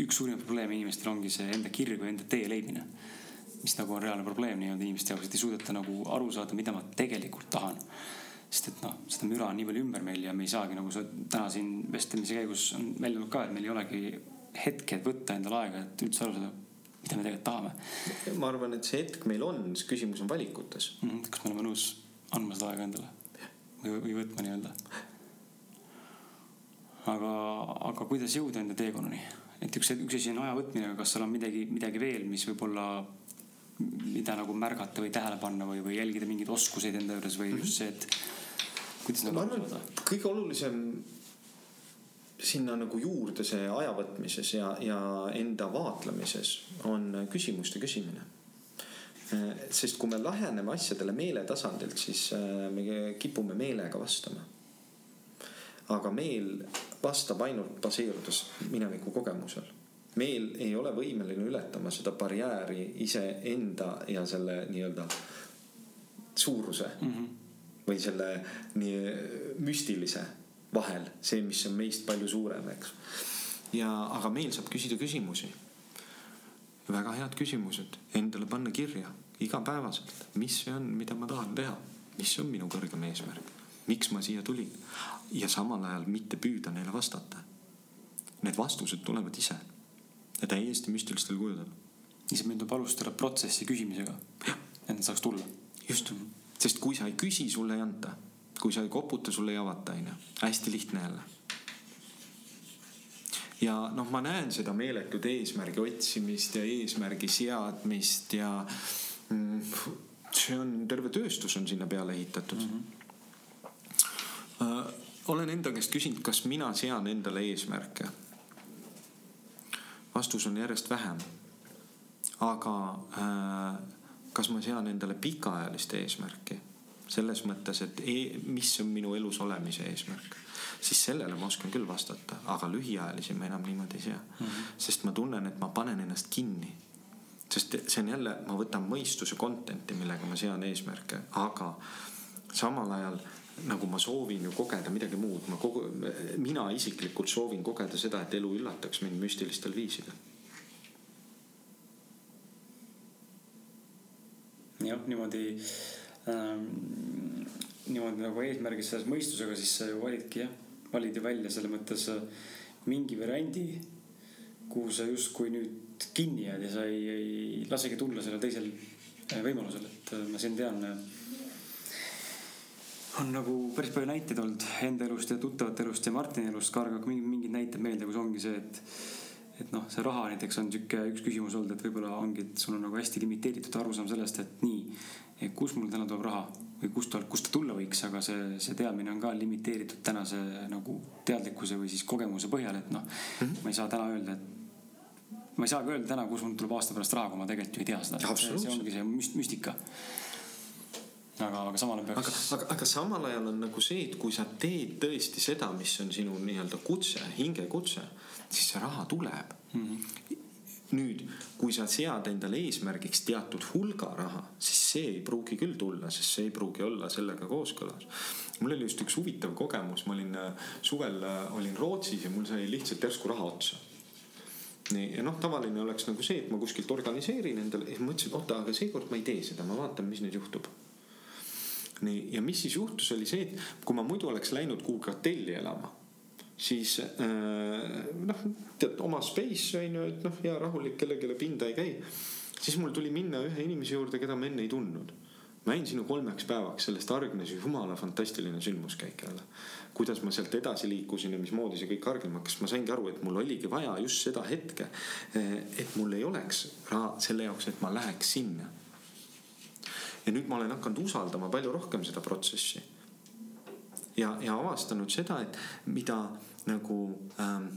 üks suurimaid probleeme inimestel ongi see enda kirg või enda tee leidmine. mis nagu on reaalne probleem nii-öelda inimeste jaoks, et ei suudeta nagu aru saada, mida ma tegelikult tahan. Sest et noh, seda müra on nii palju ümber meil ja me ei saagi nagu sa täna siin vestlemise käigus on välja tulnud ka, et meil ei olegi hetke, et võtta endale aega, et üldse aru saada mida me tegelikult tahame. ma arvan, et see hetk meil on, see küsimus on valikutes mm. -hmm. kas me oleme nõus andma seda aega endale või, või võtma nii-öelda? aga, aga kuidas jõuda enda teekonnani? et üks, üks asi on aja võtmine, aga kas seal on midagi, midagi veel, mis võib-olla, mida nagu märgata või tähele panna või, või jälgida mingeid oskuseid enda juures või just see, et kuidas nagu. ma arvan, et kõige olulisem sinna nagu juurde see aja võtmises ja, ja enda vaatlemises on küsimuste küsimine. sest kui me läheneme asjadele meeletasandilt, siis äh, me kipume meelega vastama. aga meel vastab ainult baseerudes mineviku kogemusel. Meel ei ole võimeline ületama seda barjääri iseenda ja selle nii-öelda suuruse mm -hmm. või selle nii müstilise vahel, see, mis on meist palju suurem, eks. ja, aga meil saab küsida küsimusi. väga head küsimused, endale panna kirja igapäevaselt, mis see on, mida ma tahan teha, mis on minu kõrgem eesmärk, miks ma siia tulin ja samal ajal mitte püüda neile vastata. Need vastused tulevad ise ja täiesti müstilistel kujudel. siis meil tuleb alustada protsessi küsimisega, et nad saaks tulla. just, sest kui sa ei küsi, sulle ei anta kui sa ei koputa, sulle ei avata, onju. hästi lihtne jälle. ja noh, ma näen seda meeletut eesmärgi otsimist ja eesmärgi seadmist ja mm, see on, terve tööstus on sinna peale ehitatud mm. -hmm. olen enda käest küsinud, kas mina sean endale eesmärke. Vastus on järjest vähem. aga äh, kas ma sean endale pikaajalist eesmärki? selles mõttes, et e mis on minu elus olemise eesmärk, siis sellele ma oskan küll vastata, aga lühiajalisi ma enam niimoodi ei sea mm. -hmm. sest ma tunnen, et ma panen ennast kinni. sest see on jälle, ma võtan mõistuse content'i, millega ma sean eesmärke, aga samal ajal nagu ma soovin ju kogeda midagi muud, ma kogu, mina isiklikult soovin kogeda seda, et elu üllataks mind müstilistel viisidel. jah, niimoodi ähm, niimoodi nagu eesmärgis selles mõistusega, siis sa ju validki jah, valid ju välja selles mõttes äh, mingi variandi, kuhu sa justkui nüüd kinni jääd ja sa ei, ei lasegi tulla sellel teisel äh, võimalusel, et äh, ma siin tean on nagu päris palju näiteid olnud enda elust ja tuttavate elust ja Martini elust ka, aga mingid, mingid näited meelde, kus ongi see, et et noh, see raha näiteks on sihuke üks küsimus olnud, et võib-olla ongi, et sul on nagu hästi limiteeritud arusaam sellest, et nii et kust mul täna tuleb raha või kust ta, kust ta tulla võiks, aga see, see teadmine on ka limiteeritud tänase nagu teadlikkuse või siis kogemuse põhjal, et noh mm, -hmm. ma ei saa täna öelda, et ma ei saagi öelda täna, kus mul tuleb aasta pärast raha, kui ma tegelikult ju ei tea seda. see, see ongi see müst, müstika. Aga, aga samal ajal peaks. aga, aga, aga samal ajal on nagu see, et kui sa teed tõesti seda, mis on sinu nii-öelda kutse, hingekutse, siis see raha tuleb mm. -hmm nüüd, kui sa sead endale eesmärgiks teatud hulga raha, siis see ei pruugi küll tulla, sest see ei pruugi olla sellega kooskõlas. mul oli just üks huvitav kogemus, ma olin äh, suvel äh, olin Rootsis ja mul sai lihtsalt järsku raha otsa nii, ja noh, tavaline oleks nagu see, et ma kuskilt organiseerin endale ja mõtlesin, oota, aga seekord ma ei tee seda, ma vaatan, mis nüüd juhtub. Nii, ja mis siis juhtus, oli see, et kui ma muidu oleks läinud kuhugi hotelli elama siis äh, noh, tead oma space on ju, et noh, hea rahulik, kellelegi pinda ei käi. siis mul tuli minna ühe inimese juurde, keda ma enne ei tundnud. ma jäin sinna kolmeks päevaks, sellest hargnes jumala fantastiline sündmuskäik jälle. kuidas ma sealt edasi liikusin ja mismoodi see kõik hargnema hakkas, ma saingi aru, et mul oligi vaja just seda hetke. et mul ei oleks raha selle jaoks, et ma läheks sinna. Ja nüüd ma olen hakanud usaldama palju rohkem seda protsessi. ja, ja avastanud seda, et mida nagu ähm,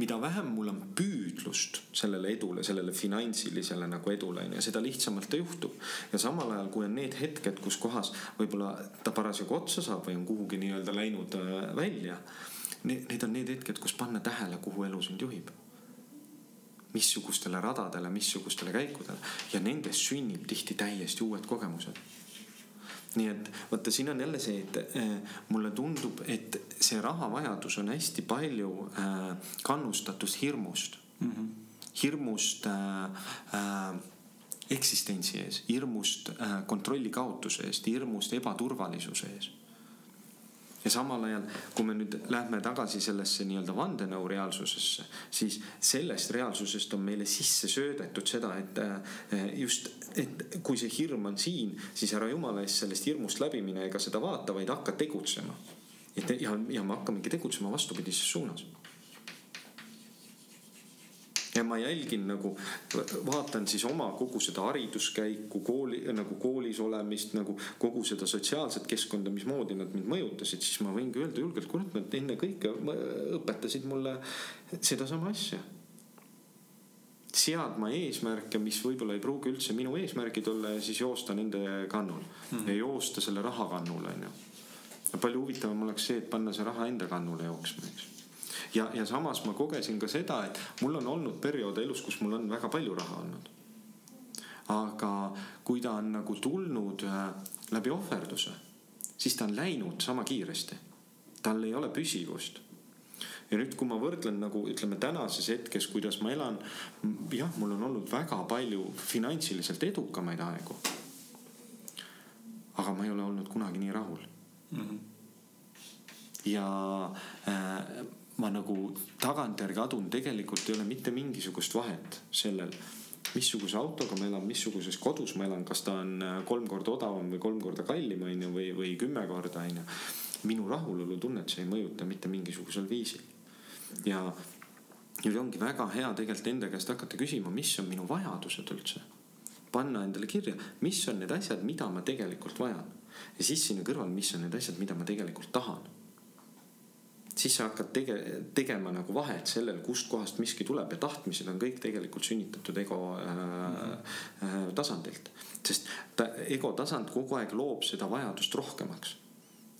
mida vähem mul on püüdlust sellele edule, sellele finantsilisele nagu edule onju, seda lihtsamalt ta juhtub. ja samal ajal, kui on need hetked, kus kohas võib-olla ta parasjagu otsa saab või on kuhugi nii-öelda läinud äh, välja. Need on need hetked, kus panna tähele, kuhu elu sind juhib. Missugustele radadele, missugustele käikudele ja nendest sünnib tihti täiesti uued kogemused nii et vaata, siin on jälle see, et äh, mulle tundub, et see rahavajadus on hästi palju äh, kannustatud hirmust mm. -hmm. hirmust äh, eksistentsi ees, hirmust kontrolli kaotuse eest, hirmust ebaturvalisuse ees ja samal ajal, kui me nüüd lähme tagasi sellesse nii-öelda vandenõu reaalsusesse, siis sellest reaalsusest on meile sisse söödetud seda, et eh, just, et kui see hirm on siin, siis ära jumala eest sellest hirmust läbi mine ega seda vaata, vaid hakka tegutsema. et ja, ja me hakkamegi tegutsema vastupidises suunas ja ma jälgin nagu, vaatan siis oma kogu seda hariduskäiku, kooli nagu koolis olemist nagu kogu seda sotsiaalset keskkonda, mismoodi nad mind mõjutasid, siis ma võingi öelda julgelt, kurat, nad ennekõike õpetasid mulle sedasama asja seadma eesmärke, mis võib-olla ei pruugi üldse minu eesmärgid olla ja siis joosta nende kannul mm -hmm. ja joosta selle raha kannul onju. palju huvitavam oleks see, et panna see raha enda kannule jooksma, eks ja, ja samas ma kogesin ka seda, et mul on olnud perioode elus, kus mul on väga palju raha olnud. aga kui ta on nagu tulnud äh, läbi ohverduse, siis ta on läinud sama kiiresti. tal ei ole püsivust ja nüüd, kui ma võrdlen nagu ütleme tänases hetkes, kuidas ma elan, jah, mul on olnud väga palju finantsiliselt edukamaid aegu. aga ma ei ole olnud kunagi nii rahul mm. -hmm. ja äh, ma nagu tagantjärgi adun, tegelikult ei ole mitte mingisugust vahet sellel, missuguse autoga ma elan, missuguses kodus ma elan, kas ta on äh, kolm korda odavam või kolm korda kallim, onju, või, või kümme korda, onju. minu rahulolutunnet see ei mõjuta mitte mingisugusel viisil. ja nüüd ongi väga hea tegelikult enda käest hakata küsima, mis on minu vajadused üldse. panna endale kirja, mis on need asjad, mida ma tegelikult vajan. ja siis sinna kõrval, mis on need asjad, mida ma tegelikult tahan siis sa hakkad tege-, tegema nagu vahet sellel, kustkohast miski tuleb ja tahtmised on kõik tegelikult sünnitatud ego äh, äh, tasandilt. sest ta, ego tasand kogu aeg loob seda vajadust rohkemaks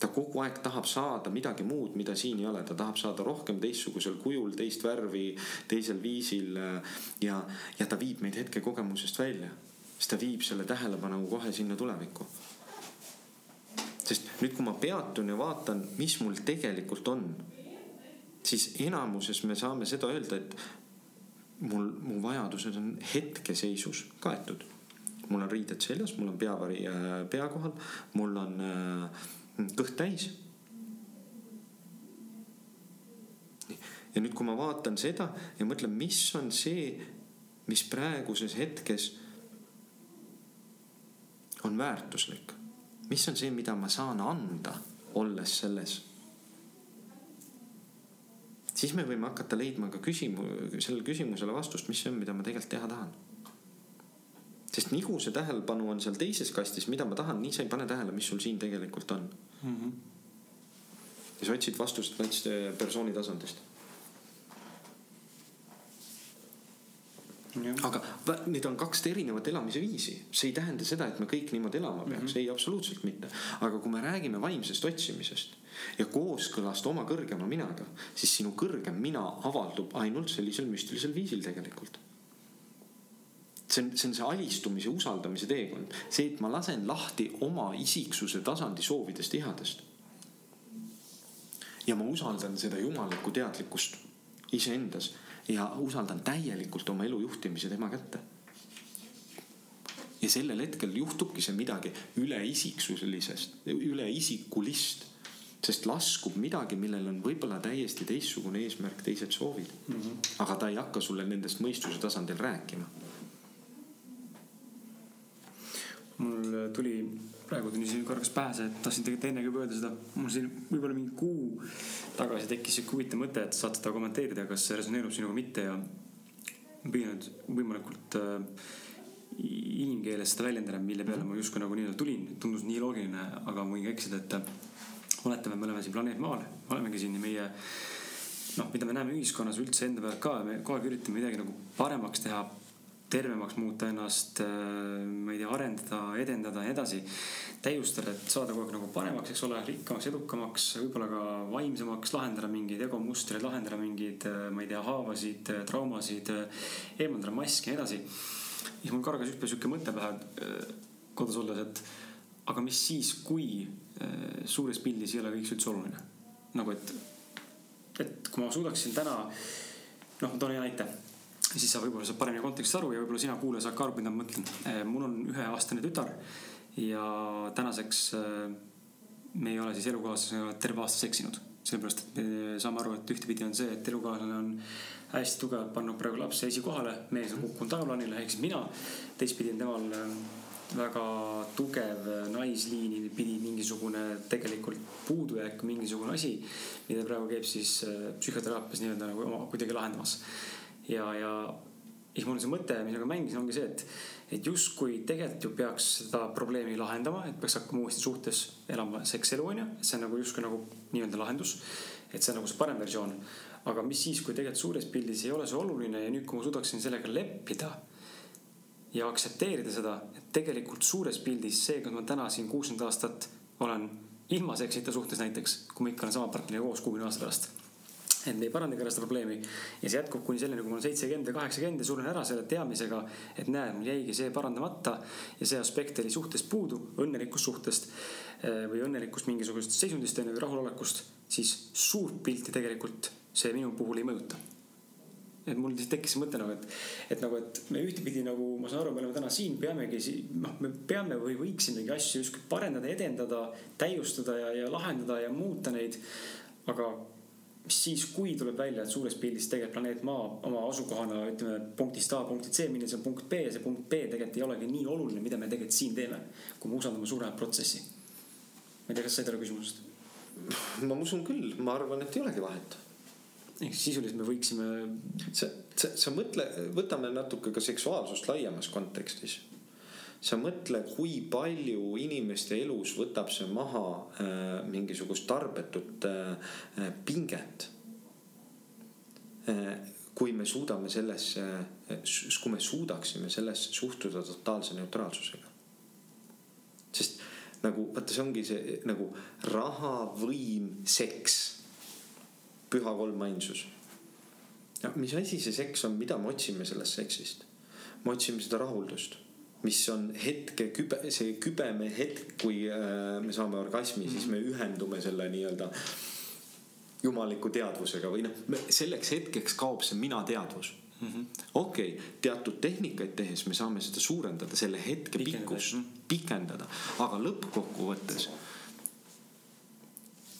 ta kogu aeg tahab saada midagi muud, mida siin ei ole, ta tahab saada rohkem teistsugusel kujul, teist värvi, teisel viisil. Äh, ja, ja ta viib meid hetkekogemusest välja, sest ta viib selle tähelepanu kohe sinna tulevikku sest nüüd, kui ma peatun ja vaatan, mis mul tegelikult on, siis enamuses me saame seda öelda, et mul, mu vajadused on hetkeseisus kaetud. mul on riided seljas, mul on peavari äh, pea kohal, mul on äh, kõht täis. ja nüüd, kui ma vaatan seda ja mõtlen, mis on see, mis praeguses hetkes on väärtuslik mis on see, mida ma saan anda, olles selles siis me võime hakata leidma ka küsimu-, sellele küsimusele vastust, mis see on, mida ma tegelikult teha tahan. sest nii kui see tähelepanu on seal teises kastis, mida ma tahan, nii sa ei pane tähele, mis sul siin tegelikult on mm. -hmm. ja sa otsid vastust näiteks persooni tasandist aga need on kaks erinevat elamise viisi, see ei tähenda seda, et me kõik niimoodi elama peaks mm, -hmm. ei absoluutselt mitte. aga kui me räägime vaimsest otsimisest ja kooskõlast oma kõrgema minaga, siis sinu kõrgem mina avaldub ainult sellisel müstilisel viisil tegelikult see on, see on see alistumise, usaldamise teekond, see, et ma lasen lahti oma isiksuse tasandi soovidest, ihadest. ja ma usaldan seda jumalikku teadlikkust iseendas ja usaldan täielikult oma elu juhtimise tema kätte. ja sellel hetkel juhtubki see midagi üleisiksuselisest, üleisikulist sest laskub midagi, millel on võib-olla täiesti teistsugune eesmärk, teised soovid mm. -hmm. aga ta ei hakka sulle nendest mõistuse tasandil rääkima. mul tuli, praegu tuli siin korraks pähe see, et tahtsin tegelikult enne juba öelda seda, mul siin võib-olla mingi kuu tagasi tekkis sihuke huvitav mõte, et saad seda kommenteerida, kas see resoneerub sinuga või mitte ja püüan nüüd võimalikult äh, inimkeeles seda väljendada, mille peale ma justkui nagu nii-öelda tulin, tundus nii loogiline, aga ma võin ka eksida, et äh, oletame, me oleme siin planeet Maal, olemegi siin ja meie noh, mida me näeme ühiskonnas üldse enda pealt ka, me kogu aeg üritame midagi nagu paremaks teha tervemaks muuta ennast, äh, ma ei tea, arendada, edendada ja nii edasi. täiustada, et saada kogu aeg nagu paremaks, eks ole, rikkamaks, edukamaks, võib-olla ka vaimsemaks, lahendada mingeid egomustreid, lahendada mingeid, äh, ma ei tea, haavasid, äh, traumasid, eemaldada maski ja nii edasi. siis mul kargas ükspäev sihuke mõte pähe kodus olles, et aga mis siis, kui suures pildis ei ole kõik üldse oluline. nagu et, et kui ma suudaksin täna, noh, ma toon hea näite siis sa võib-olla saad paremini kontekstist aru ja võib-olla sina kuulaja saad ka aru, mida ma mõtlen. Eh, mul on üheaastane tütar ja tänaseks eh, me ei ole siis elukaaslasega terve aasta seksinud. sellepärast, et me saame aru, et ühtepidi on see, et elukaaslane on hästi tugevalt pannud praegu lapse esikohale, mees on kukkunud tagaplaanile, ehk siis mina. teistpidi on temal eh, väga tugev naisliini pidi mingisugune tegelikult puudujääk, mingisugune asi, mida praegu käib siis psühhoteraapias nii-öelda nagu kuidagi lahendamas ja, ja siis mul see mõte, millega mängisin, ongi see, et, et justkui tegelikult ju peaks seda probleemi lahendama, et peaks hakkama uuesti suhtes elama sekselu onju, et see on nagu justkui nagu nii-öelda lahendus. et see on nagu see parem versioon. aga mis siis, kui tegelikult suures pildis ei ole see oluline ja nüüd, kui ma suudaksin sellega leppida ja aktsepteerida seda, et tegelikult suures pildis see, kus ma täna siin kuuskümmend aastat olen ilma seksita suhtes näiteks, kui ma ikka olen sama partneriga koos kuuekümne aasta pärast et me ei parandagi ära seda probleemi. ja see jätkub kuni selleni, kui ma olen seitsekümmend või kaheksakümmend ja suren ära selle teadmisega, et näed, mul jäigi see parandamata ja see aspekt oli suhtest puudu, õnnelikust suhtest või õnnelikust mingisugusest seisundist või rahulolekust, siis suurt pilti tegelikult see minu puhul ei mõjuta et mul lihtsalt tekkis mõte nagu, et, et nagu, et me ühtepidi nagu, ma saan aru, me oleme täna siin, peamegi, noh, me peame või võiksimegi asju justkui parendada, edendada, täiustada ja, ja lahendada ja muuta neid. aga siis, kui tuleb välja, et suures pildis tegelikult planeet Maa oma asukohana, ütleme punktist A punkti C minnes on punkt B see punkt B tegelikult ei olegi nii oluline, mida me tegelikult siin teeme, kui me usaldame suuremat protsessi. ma ei tea, kas said aru küsimusest? ma usun küll, ma arvan, et ei olegi vahet. ehk sisuliselt me võiksime. sa, sa, sa mõtle, võtame natuke ka seksuaalsust laiemas kontekstis sa mõtle, kui palju inimeste elus võtab see maha äh, mingisugust tarbetut äh, pinget äh,. kui me suudame sellesse, kui me suudaksime sellesse suhtuda totaalse neutraalsusega. sest nagu vaata, see ongi see nagu raha, võim, seks, püha kolmainsus. no mis asi see seks on, mida me otsime sellest seksist? me otsime seda rahuldust mis on hetke kübe, see kübeme hetk, kui äh, me saame orgasmi mm, -hmm. siis me ühendume selle nii-öelda jumaliku teadvusega või noh, selleks hetkeks kaob see mina teadvus mm -hmm.. okei okay,, teatud tehnikaid tehes me saame seda suurendada, selle hetke pikkust pikendada, aga lõppkokkuvõttes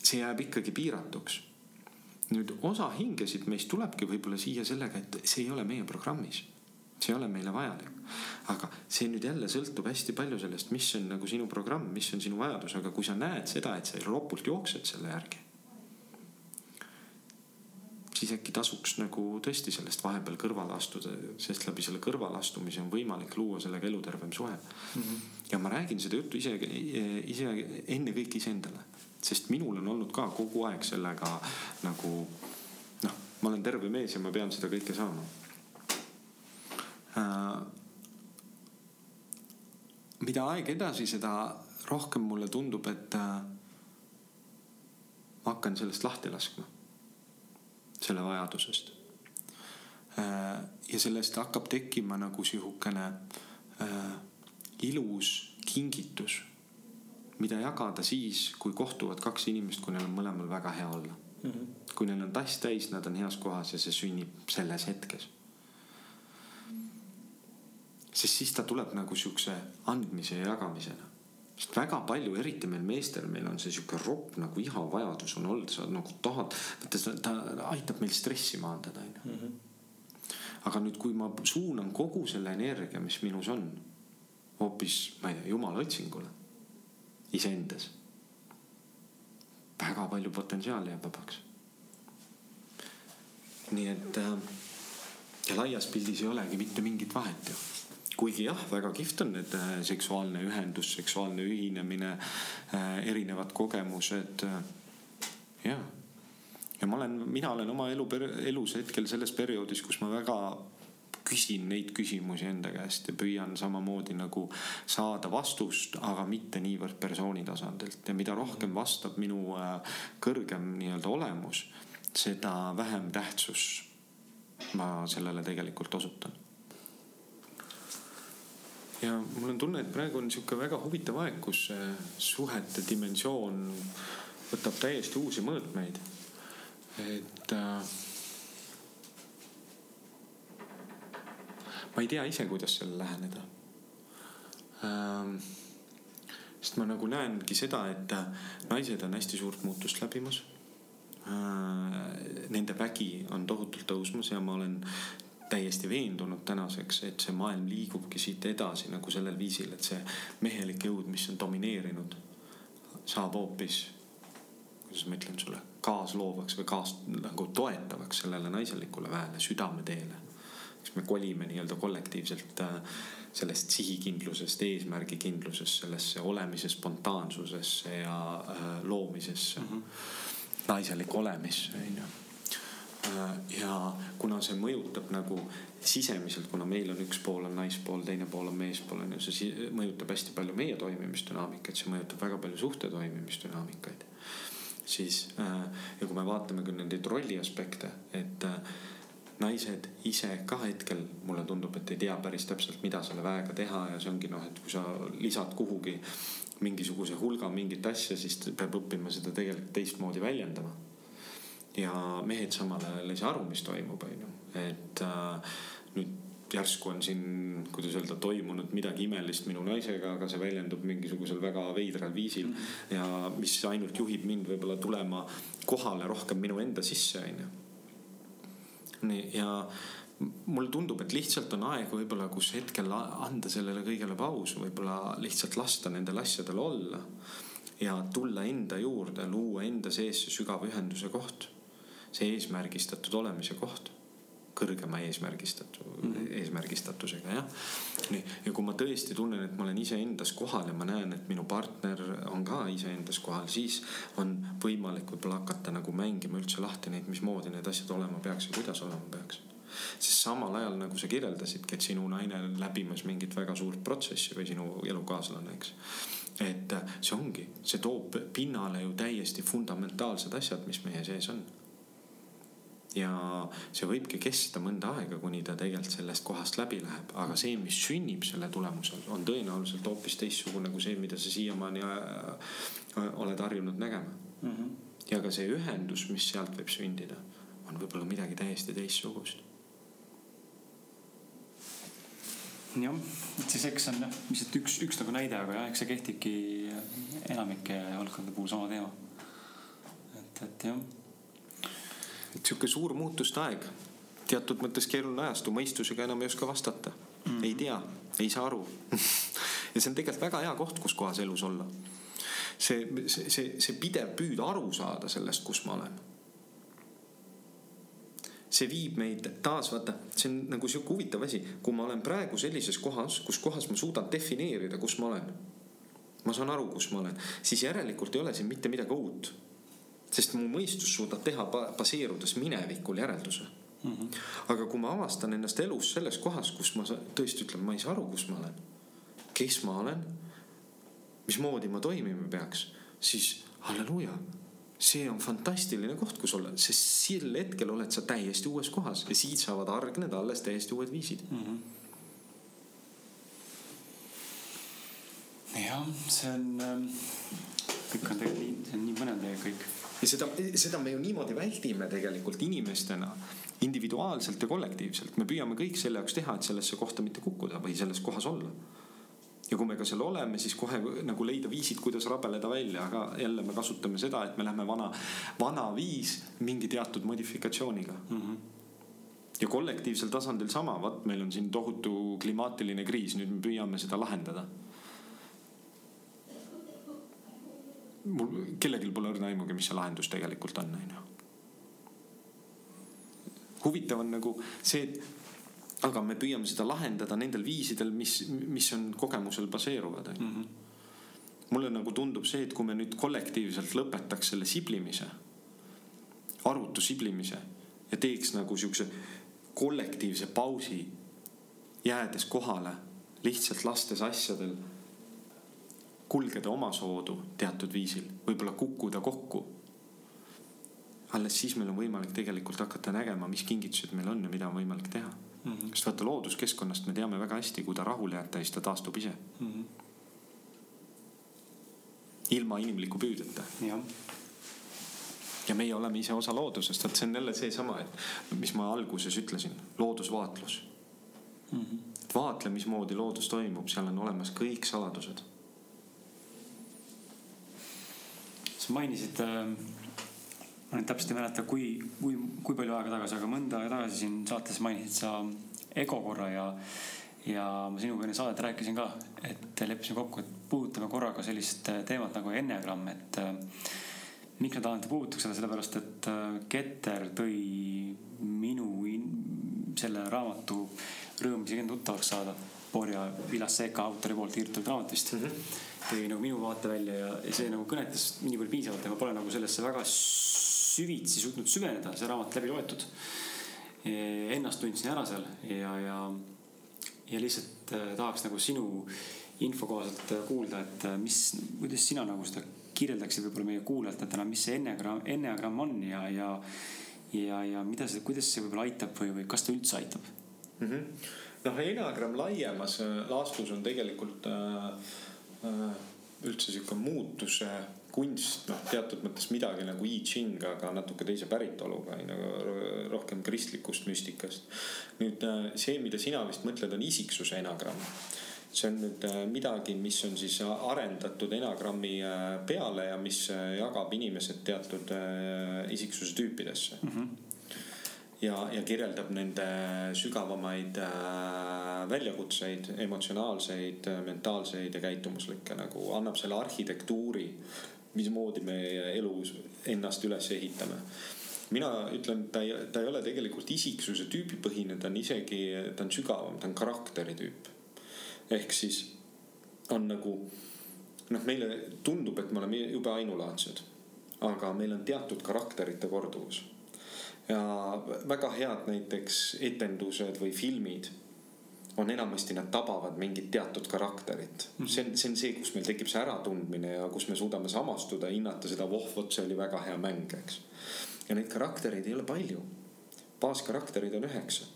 see jääb ikkagi piiratuks. nüüd osa hingesid meist tulebki võib-olla siia sellega, et see ei ole meie programmis see ei ole meile vajalik. aga see nüüd jälle sõltub hästi palju sellest, mis on nagu sinu programm, mis on sinu vajadus, aga kui sa näed seda, et sa ropult jooksed selle järgi. siis äkki tasuks nagu tõesti sellest vahepeal kõrvale astuda, sest läbi selle kõrvaleastumise on võimalik luua sellega elutervem suhe mm. -hmm. ja ma räägin seda juttu ise, ise ennekõike iseendale, sest minul on olnud ka kogu aeg sellega nagu noh, ma olen terve mees ja ma pean seda kõike saama mida aeg edasi, seda rohkem mulle tundub, et äh, ma hakkan sellest lahti laskma. selle vajadusest. Äh, ja sellest hakkab tekkima nagu sihukene ilus kingitus, mida jagada siis, kui kohtuvad kaks inimest, kui neil on mõlemal väga hea olla mm. -hmm. kui neil on tass täis, nad on heas kohas ja see sünnib selles hetkes sest siis ta tuleb nagu siukse andmise ja jagamisena. sest väga palju, eriti meil meestel, meil on see sihuke ropp nagu ihavajadus on olnud, sa nagu tahad, vaata ta aitab meil stressi maandada, onju. Mhm. aga nüüd, kui ma suunan kogu selle energia, mis minus on, hoopis, ma ei tea, jumala otsingule iseendas. väga palju potentsiaali jääb vabaks. nii et äh, ja laias pildis ei olegi mitte mingit vahet ju kuigi jah, väga kihvt on need äh, seksuaalne ühendus, seksuaalne ühinemine, äh, erinevad kogemused. ja, ja ma olen, mina olen oma elu, elus hetkel selles perioodis, kus ma väga küsin neid küsimusi enda käest ja püüan samamoodi nagu saada vastust, aga mitte niivõrd persooni tasandilt ja mida rohkem vastab minu äh, kõrgem nii-öelda olemus, seda vähem tähtsus ma sellele tegelikult osutan ja mul on tunne, et praegu on sihuke väga huvitav aeg, kus suhete dimensioon võtab täiesti uusi mõõtmeid. et äh, ma ei tea ise, kuidas sellele läheneda ähm,. sest ma nagu näengi seda, et naised on hästi suurt muutust läbimas äh,. Nende vägi on tohutult tõusmas ja ma olen täiesti veendunud tänaseks, et see maailm liigubki siit edasi nagu sellel viisil, et see mehelik jõud, mis on domineerinud, saab hoopis, kuidas ma ütlen sulle, kaasloovaks või kaas nagu toetavaks sellele naiselikule väele, südameteele siis me kolime nii-öelda kollektiivselt äh, sellest sihikindlusest, eesmärgikindlusest sellesse olemise spontaansusesse ja äh, loomisesse mm. -hmm. naiselik olemisse, onju ja kuna see mõjutab nagu sisemiselt, kuna meil on üks pool on naispool, teine pool on meespool on ju, see mõjutab hästi palju meie toimimisdünaamikat, see mõjutab väga palju suhte toimimisdünaamikaid. siis ja kui me vaatame küll neid rolli aspekte, et naised ise ka hetkel mulle tundub, et ei tea päris täpselt, mida selle väega teha ja see ongi noh, et kui sa lisad kuhugi mingisuguse hulga mingit asja, siis peab õppima seda tegelikult teistmoodi väljendama. Ja mehed samal ajal ei saa aru, mis toimub, onju, et äh, nüüd järsku on siin, kuidas öelda, toimunud midagi imelist minu naisega, aga see väljendub mingisugusel väga veidral viisil mm. -hmm. ja mis ainult juhib mind võib-olla tulema kohale rohkem minu enda sisse, onju nii ja mulle tundub, et lihtsalt on aeg võib-olla, kus hetkel anda sellele kõigele paus, võib-olla lihtsalt lasta nendel asjadel olla. ja tulla enda juurde, luua enda sees see sügava ühenduse koht. See eesmärgistatud olemise koht kõrgema eesmärgistatu mm, -hmm. eesmärgistatusega jah. nii, ja kui ma tõesti tunnen, et ma olen iseendas kohal ja ma näen, et minu partner on ka iseendas kohal, siis on võimalik võib-olla hakata nagu mängima üldse lahti neid, mismoodi need asjad olema peaks ja kuidas olema peaks sest samal ajal nagu sa kirjeldasidki, et sinu naine on läbimas mingit väga suurt protsessi või sinu elukaaslane, eks. et see ongi, see toob pinnale ju täiesti fundamentaalsed asjad, mis meie sees on ja see võibki kesta mõnda aega, kuni ta tegelikult sellest kohast läbi läheb, aga see, mis sünnib selle tulemusel, on tõenäoliselt hoopis teistsugune kui see, mida sa siiamaani äh, oled harjunud nägema mm. -hmm. ja ka see ühendus, mis sealt võib sündida, on võib-olla midagi täiesti teistsugust jah, et siis eks on jah, lihtsalt üks, üks nagu näide, aga jah, eks see kehtibki enamike valdkondade puhul sama teema. et, et jah sihuke suur muutuste aeg, teatud mõttes keeruline ajastu, mõistusega enam ei oska vastata mm. -hmm. ei tea, ei saa aru ja see on tegelikult väga hea koht, kus kohas elus olla. see, see, see, see pidev püüd aru saada sellest, kus ma olen. see viib meid taas vaata, see on nagu sihuke huvitav asi, kui ma olen praegu sellises kohas, kus kohas ma suudan defineerida, kus ma olen. ma saan aru, kus ma olen, siis järelikult ei ole siin mitte midagi uut sest mu mõistus suudab teha baseerudes minevikul järelduse mm. -hmm. aga kui ma avastan ennast elus selles kohas, kus ma tõesti ütlen, ma ei saa aru, kus ma olen, kes ma olen, mismoodi ma toimima peaks, siis halleluuja see on fantastiline koht, kus olla, sest sel hetkel oled sa täiesti uues kohas ja siit saavad hargneda alles täiesti uued viisid mm. -hmm. jah, see on, ähm, kõik on tegelikult, see on nii põnev tegelikult kõik ja seda, seda me ju niimoodi väldime tegelikult inimestena individuaalselt ja kollektiivselt, me püüame kõik selle jaoks teha, et sellesse kohta mitte kukkuda või selles kohas olla. ja kui me ka seal oleme, siis kohe nagu leida viisid, kuidas rabeleda välja, aga jälle me kasutame seda, et me lähme vana, vana viis mingi teatud modifikatsiooniga mm. -hmm ja kollektiivsel tasandil sama, vot meil on siin tohutu klimaatiline kriis, nüüd me püüame seda lahendada. Mul, kellelgi pole õrna aimugi, mis see lahendus tegelikult on, onju. huvitav on nagu see, et aga me püüame seda lahendada nendel viisidel, mis, mis on kogemusel baseeruvad, onju mhm. mulle nagu tundub see, et kui me nüüd kollektiivselt lõpetaks selle siblimise, arutu siblimise ja teeks nagu siukse kollektiivse pausi, jäädes kohale, lihtsalt lastes asjadel kulgeda omasoodu teatud viisil, võib-olla kukkuda kokku. alles siis meil on võimalik tegelikult hakata nägema, mis kingitused meil on ja mida on võimalik teha mm. -hmm. sest vaata looduskeskkonnast me teame väga hästi, kui ta rahule jätta, siis ta taastub ise mm. -hmm. ilma inimliku püüdeta. jah ja meie oleme ise osa loodusest, vot see on jälle seesama, et mis ma alguses ütlesin, loodusvaatlus mm. -hmm. vaatle, mismoodi loodus toimub, seal on olemas kõik saladused. sa mainisid ma nüüd täpselt ei mäleta, kui, kui, kui palju aega tagasi, aga mõnda aega tagasi siin saates mainisid sa ego korra ja ja ma sinuga enne saadet rääkisin ka, et leppisime kokku, et puudutame korraga sellist teemat nagu enneagramm, et äh, miks ma tahan seda puudutada, sellepärast et äh, Keter tõi minu selle raamatu rõõm isegi tuttavaks saada. Borja Vilasseca autori poolt kirjutatud raamat vist mm. -hmm. Tõi nagu minu vaate välja ja, ja see nagu kõnetas nii palju piisavalt ja ma pole nagu sellesse väga süvitsi suutnud süveneda, see raamat läbi loetud. Ennast tundsin ära seal ja, ja, ja lihtsalt äh, tahaks nagu sinu info kohaselt kuulda, et äh, mis, kuidas sina nagu seda kirjeldaksid võib-olla meie kuulajatele, mis see enneagramm, enneagramm on ja, ja, ja, ja mida see, kuidas see võib-olla aitab või, või kas ta üldse aitab mm -hmm.? noh, enneagramm laiemas äh, laastus on tegelikult äh, äh, üldse sihuke muutuse kunst, noh, teatud mõttes midagi nagu I Ching, aga natuke teise päritoluga, nagu rohkem kristlikust müstikast. nüüd äh, see, mida sina vist mõtled, on isiksuse enagramm see on nüüd äh, midagi, mis on siis arendatud enagrammi äh, peale ja mis äh, jagab inimesed teatud isiksuse tüüpidesse mm. -hmm ja, ja kirjeldab nende sügavamaid väljakutseid, emotsionaalseid, mentaalseid ja käitumuslikke nagu annab selle arhitektuuri, mismoodi me elus ennast üles ehitame mina ütlen, ta ei, ta ei ole tegelikult isiksuse tüübipõhine, ta on isegi, ta on sügavam, ta on karakteri tüüp ehk siis on nagu noh, meile tundub, et me oleme jube ainulaadsed, aga meil on teatud karakterite korduvus. Ja väga head näiteks etendused või filmid on enamasti, nad tabavad mingit teatud karakterit. Mhm. see on, see on see, kus meil tekib see äratundmine ja kus me suudame samastuda, hinnata seda, voh, vot see oli väga hea mäng, eks. ja neid karaktereid ei ole palju. baaskarakterid on üheksa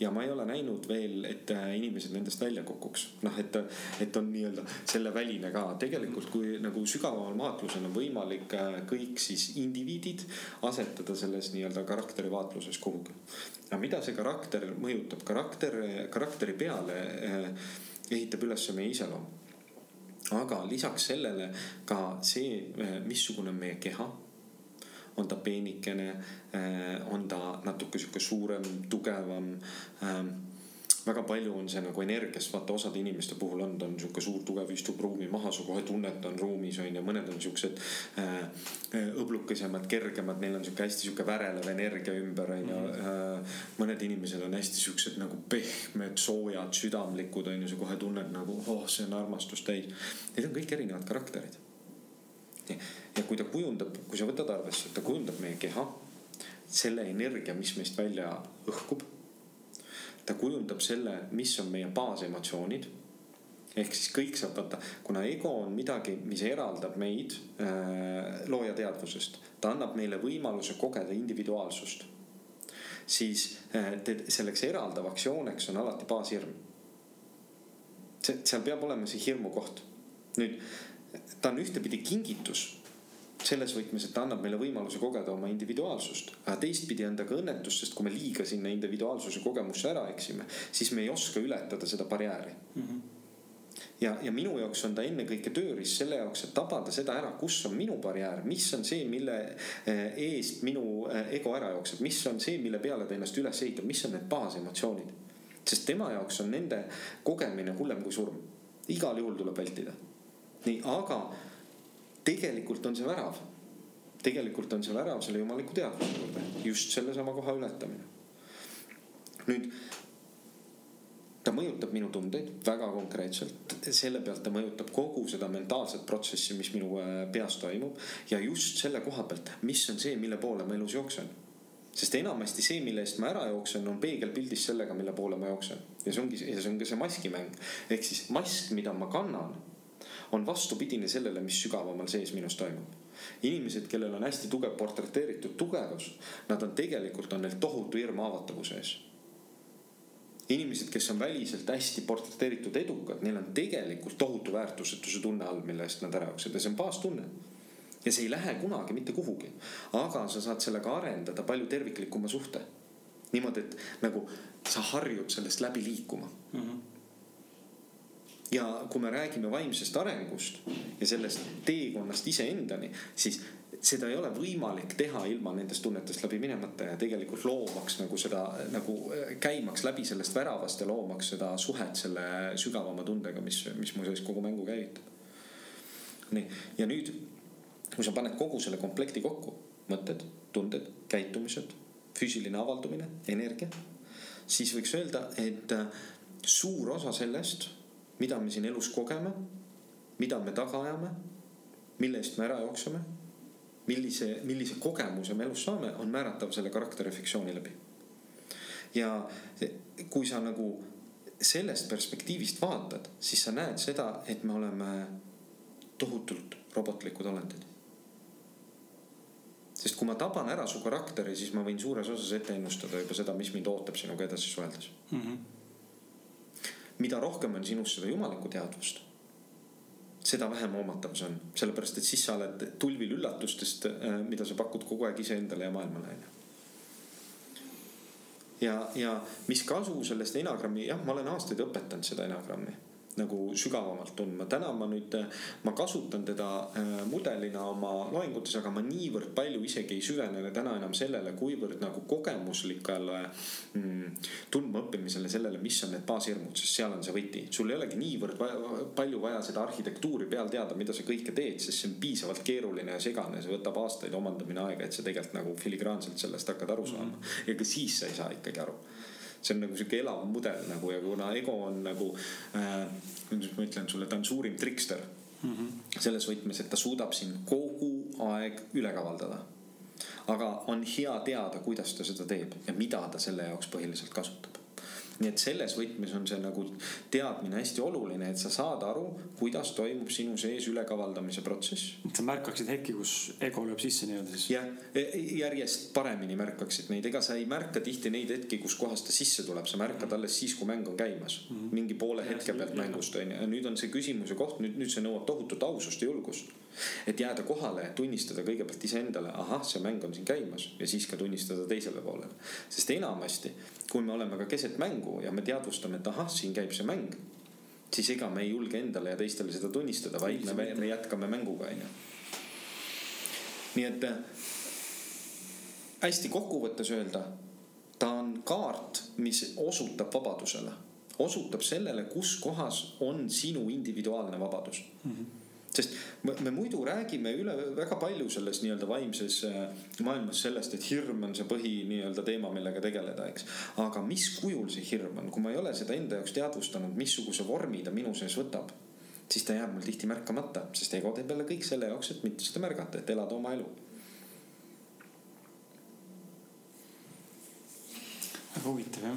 ja ma ei ole näinud veel, et äh, inimesed nendest välja kukuks. noh, et, et on nii-öelda selle väline ka. tegelikult, kui nagu sügavamal maatlusel on võimalik äh, kõik siis indiviidid asetada selles nii-öelda karakterivaatluses kuhugi. aga mida see karakter mõjutab? karakter, karakteri peale äh, ehitab üles meie iseloom. aga lisaks sellele ka see, missugune on meie keha on ta peenikene, äh, on ta natuke sihuke suurem, tugevam ähm, väga palju on see nagu energiast, vaata osade inimeste puhul on, ta on sihuke suur, tugev, istub ruumi maha, sa kohe tunned, ta on ruumis on ju, mõned on siuksed äh, äh õblukesemad, kergemad, neil on sihuke hästi sihuke värelev energia ümber on ju mm. -hmm. Äh, mõned inimesed on hästi siuksed nagu pehmed, soojad, südamlikud on ju, sa kohe tunned nagu, oh, see on armastust täis. Need on kõik erinevad karakterid ja kui ta kujundab, kui sa võtad arvesse, et ta kujundab meie keha, selle energia, mis meist välja õhkub. ta kujundab selle, mis on meie baasemotsioonid. ehk siis kõik saab vaata, kuna ego on midagi, mis eraldab meid äh, looja teadvusest, ta annab meile võimaluse kogeda individuaalsust. siis äh, selleks eraldavaks jooneks on alati baashirm. see, seal peab olema see hirmu koht. nüüd ta on ühtepidi kingitus selles võtmes, et ta annab meile võimaluse kogeda oma individuaalsust. aga teistpidi on ta ka õnnetus, sest kui me liiga sinna individuaalsuse kogemusse ära eksime, siis me ei oska ületada seda barjääri mm. -hmm. ja, ja minu jaoks on ta ennekõike tööriist selle jaoks, et tabada seda ära, kus on minu barjäär, mis on see, mille eh, eest minu eh, ego ära jookseb, mis on see, mille peale ta ennast üles ehitab, mis on need baasemotsioonid. sest tema jaoks on nende kogemine hullem kui surm. igal juhul tuleb vältida. Nii, aga tegelikult on see värav. tegelikult on see värav selle jumaliku teadvuse juurde, just sellesama koha ületamine. nüüd ta mõjutab minu tundeid väga konkreetselt, selle pealt ta mõjutab kogu seda mentaalset protsessi, mis minu äh, peas toimub ja just selle koha pealt, mis on see, mille poole ma elus jooksen. sest enamasti see, mille eest ma ära jooksen, on peegelpildis sellega, mille poole ma jooksen ja see ongi, ja see on ka see maskimäng ehk siis mask, mida ma kannan, on vastupidine sellele, mis sügavamal sees minus toimub inimesed, kellel on hästi tugev portreteeritud tugevus, nad on tegelikult on neil tohutu hirm haavatavuse ees inimesed, kes on väliselt hästi portreteeritud edukad, neil on tegelikult tohutu väärtusetuse tunne all, mille eest nad ära jooksevad ja see on baastunne. ja see ei lähe kunagi mitte kuhugi, aga sa saad sellega arendada palju terviklikuma suhte. niimoodi, et nagu sa harjud sellest läbi liikuma mm. -hmm ja kui me räägime vaimsest arengust ja sellest teekonnast iseendani, siis seda ei ole võimalik teha ilma nendest tunnetest läbi minemata ja tegelikult loomaks nagu seda nagu äh, käimaks läbi sellest väravast ja loomaks seda suhet selle sügavama tundega, mis, mis mu sees kogu mängu käivitab. nii, ja nüüd, kui sa paned kogu selle komplekti kokku, mõtted, tunded, käitumised, füüsiline avaldumine, energia, siis võiks öelda, et äh, suur osa sellest, mida me siin elus kogeme, mida me taga ajame, mille eest me ära jookseme millise, millise kogemuse me elus saame, on määratav selle karakteri fiktsiooni läbi. ja kui sa nagu sellest perspektiivist vaatad, siis sa näed seda, et me oleme tohutult robotlikud olendid. sest kui ma taban ära su karakteri, siis ma võin suures osas ette ennustada juba seda, mis mind ootab sinuga edasi suheldes mm. -hmm. Mida rohkem on sinus seda jumalikku teadvust seda vähem hoomatav see on, sellepärast et siis sa oled tulvil üllatustest, äh, mida sa pakud kogu aeg iseendale ja maailmale onju. ja, ja mis kasu sellest enagrammi, jah, ma olen aastaid õpetanud seda enagrammi nagu sügavamalt tundma. täna ma nüüd, ma kasutan teda äh, mudelina oma loengutes, aga ma niivõrd palju isegi ei süvene täna enam sellele, kuivõrd nagu kogemuslikele mm, tundmaõppimisele sellele, mis on need baashirmud, sest seal on see võti. sul ei olegi niivõrd vaja, palju vaja seda arhitektuuri peal teada, mida sa kõike teed, sest see on piisavalt keeruline ja segane, see võtab aastaid omandamine aega, et sa tegelikult nagu filigraanselt sellest hakkad aru saama mm. -hmm. ja ka siis sa ei saa ikkagi aru see on nagu sihuke elav mudel nagu ja kuna ego on nagu äh,, kuidas ma ütlen sulle, ta on suurim trikster mm. -hmm. selles võtmes, et ta suudab sind kogu aeg üle kavaldada. aga on hea teada, kuidas ta seda teeb ja mida ta selle jaoks põhiliselt kasutab nii et selles võtmes on see nagu teadmine hästi oluline, et sa saad aru, kuidas toimub sinu sees ülekavaldamise protsess. et sa märkaksid hetki, kus ego lööb sisse nii-öelda siis. jah, e, e, järjest paremini märkaksid neid, ega sa ei märka tihti neid hetki, kus kohas ta sisse tuleb, sa märkad mm. alles siis, kui mäng on käimas mm. -hmm. mingi poole hetke pealt mängust on ju, ja nüüd on see küsimuse koht, nüüd, nüüd see nõuab tohutut ausust ja julgust et jääda kohale, tunnistada kõigepealt iseendale, ahah, see mäng on siin käimas ja siis ka tunnistada teisele poolele. sest enamasti, kui me oleme ka keset mängu ja me teadvustame, et ahah, siin käib see mäng, siis ega me ei julge endale ja teistele seda tunnistada, vaid me, me jätkame mänguga, onju. nii et hästi kokkuvõttes öelda, ta on kaart, mis osutab vabadusele, osutab sellele, kus kohas on sinu individuaalne vabadus mm. -hmm sest me, muidu räägime üle väga palju selles nii-öelda vaimses äh, maailmas sellest, et hirm on see põhi nii-öelda teema, millega tegeleda, eks. aga mis kujul see hirm on, kui ma ei ole seda enda jaoks teadvustanud, missuguse vormi ta minu sees võtab, siis ta jääb mul tihti märkamata, sest ego teeb jälle kõik selle jaoks, et mitte seda märgata, et elada oma elu. väga huvitav jah.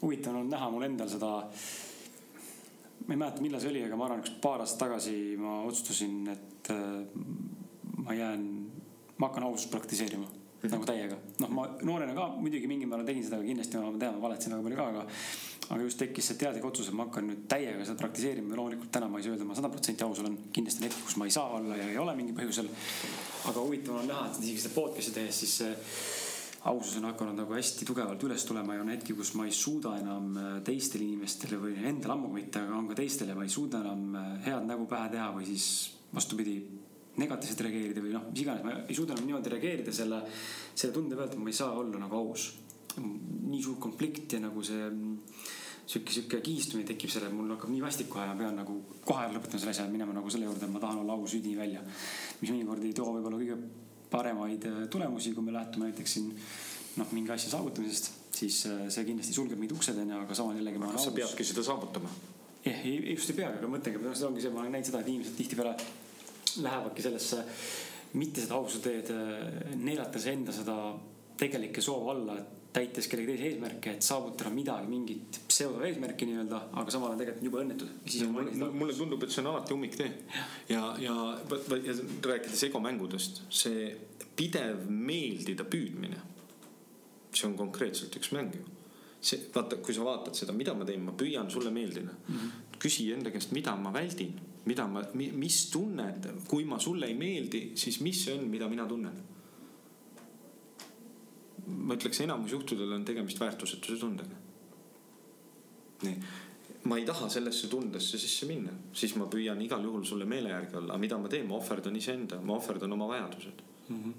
huvitav on näha mul endal seda ma ei mäleta, millal see oli, aga ma arvan, üks paar aastat tagasi ma otsustasin, et äh, ma jään, ma hakkan ausust praktiseerima mm. nagu täiega. noh, ma noorena ka muidugi mingil määral tegin seda, aga kindlasti ma tean, ma valetasin väga palju ka, aga. aga just tekkis see teadlik otsus, et ma hakkan nüüd täiega seda praktiseerima ja loomulikult täna ma ei saa öelda, ma sada protsenti aus olen. kindlasti on hetki, kus ma ei saa olla ja ei ole mingil põhjusel. aga huvitav on näha, et isegi seda podcast'i tehes siis ausus on hakanud nagu hästi tugevalt üles tulema ja on hetki, kus ma ei suuda enam äh, teistele inimestele või endale ammugi mitte, aga on ka teistele, ma ei suuda enam äh, head nägu pähe teha või siis vastupidi, negatiivselt reageerida või noh, mis iganes, ma ei suuda enam niimoodi reageerida selle, selle tunde pealt, et ma ei saa olla nagu aus. nii suur konflikt ja nagu see sihuke, sihuke kihistumine tekib selle, mul hakkab nii vastik kohe ja ma pean nagu kohe lõpetama selle asja ja minema nagu selle juurde, et ma tahan olla aus üdini välja. mis mõnikord ei too võib-olla kõige paremaid äh, tulemusi, kui me lähtume näiteks siin noh, mingi asja saavutamisest, siis äh, see kindlasti sulgeb mingid uksed onju, aga samal jällegi. kas sa peadki seda saavutama? jah, just ei peagi, aga mõtlengi, see ongi see, ma olen näinud seda, et inimesed tihtipeale lähevadki sellesse mitte seda aususe teed, äh, neelates enda seda tegelikke soove alla, et täites kellegi teise eesmärke, et saavutada midagi, mingit pseudo eesmärki nii-öelda, aga samal ajal tegelikult jube õnnetud. mulle tundub, et see on alati ummiktee ja, ja, ja rääkides egomängudest, see pidev meeldida püüdmine. see on konkreetselt üks mäng ju. see, vaata, kui sa vaatad seda, mida ma teen, ma püüan sulle meeldida mm. -hmm. küsi enda käest, mida ma väldin, mida ma, mis tunned, kui ma sulle ei meeldi, siis mis see on, mida mina tunnen ma ütleks, enamus juhtudel on tegemist väärtusetuse tundega. nii, ma ei taha sellesse tundesse sisse minna, siis ma püüan igal juhul sulle meele järgi olla, aga mida ma teen, ma ohverdan iseenda, ma ohverdan oma vajadused mm. -hmm.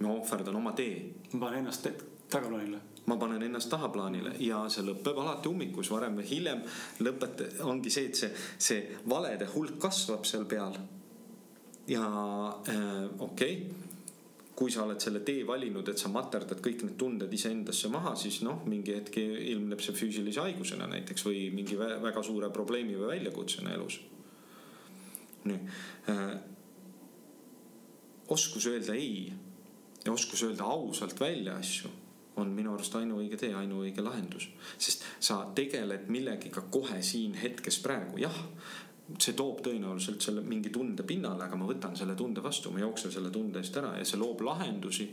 ma ohverdan oma tee. ma panen ennast tagaplaanile ma panen ennast tahaplaanile ja see lõpeb alati ummikus, varem või hiljem lõpet-, ongi see, et see, see valede hulk kasvab seal peal. ja äh, okei okay kui sa oled selle tee valinud, et sa materdad kõik need tunded iseendasse maha, siis noh, mingi hetk ilmneb see füüsilise haigusena näiteks või mingi väga suure probleemi või väljakutsena elus. nii äh,. oskus öelda ei ja oskus öelda ausalt välja asju on minu arust ainuõige tee, ainuõige lahendus. sest sa tegeled millegiga kohe siin hetkes praegu, jah see toob tõenäoliselt selle mingi tunde pinnale, aga ma võtan selle tunde vastu, ma jooksen selle tunde eest ära ja see loob lahendusi,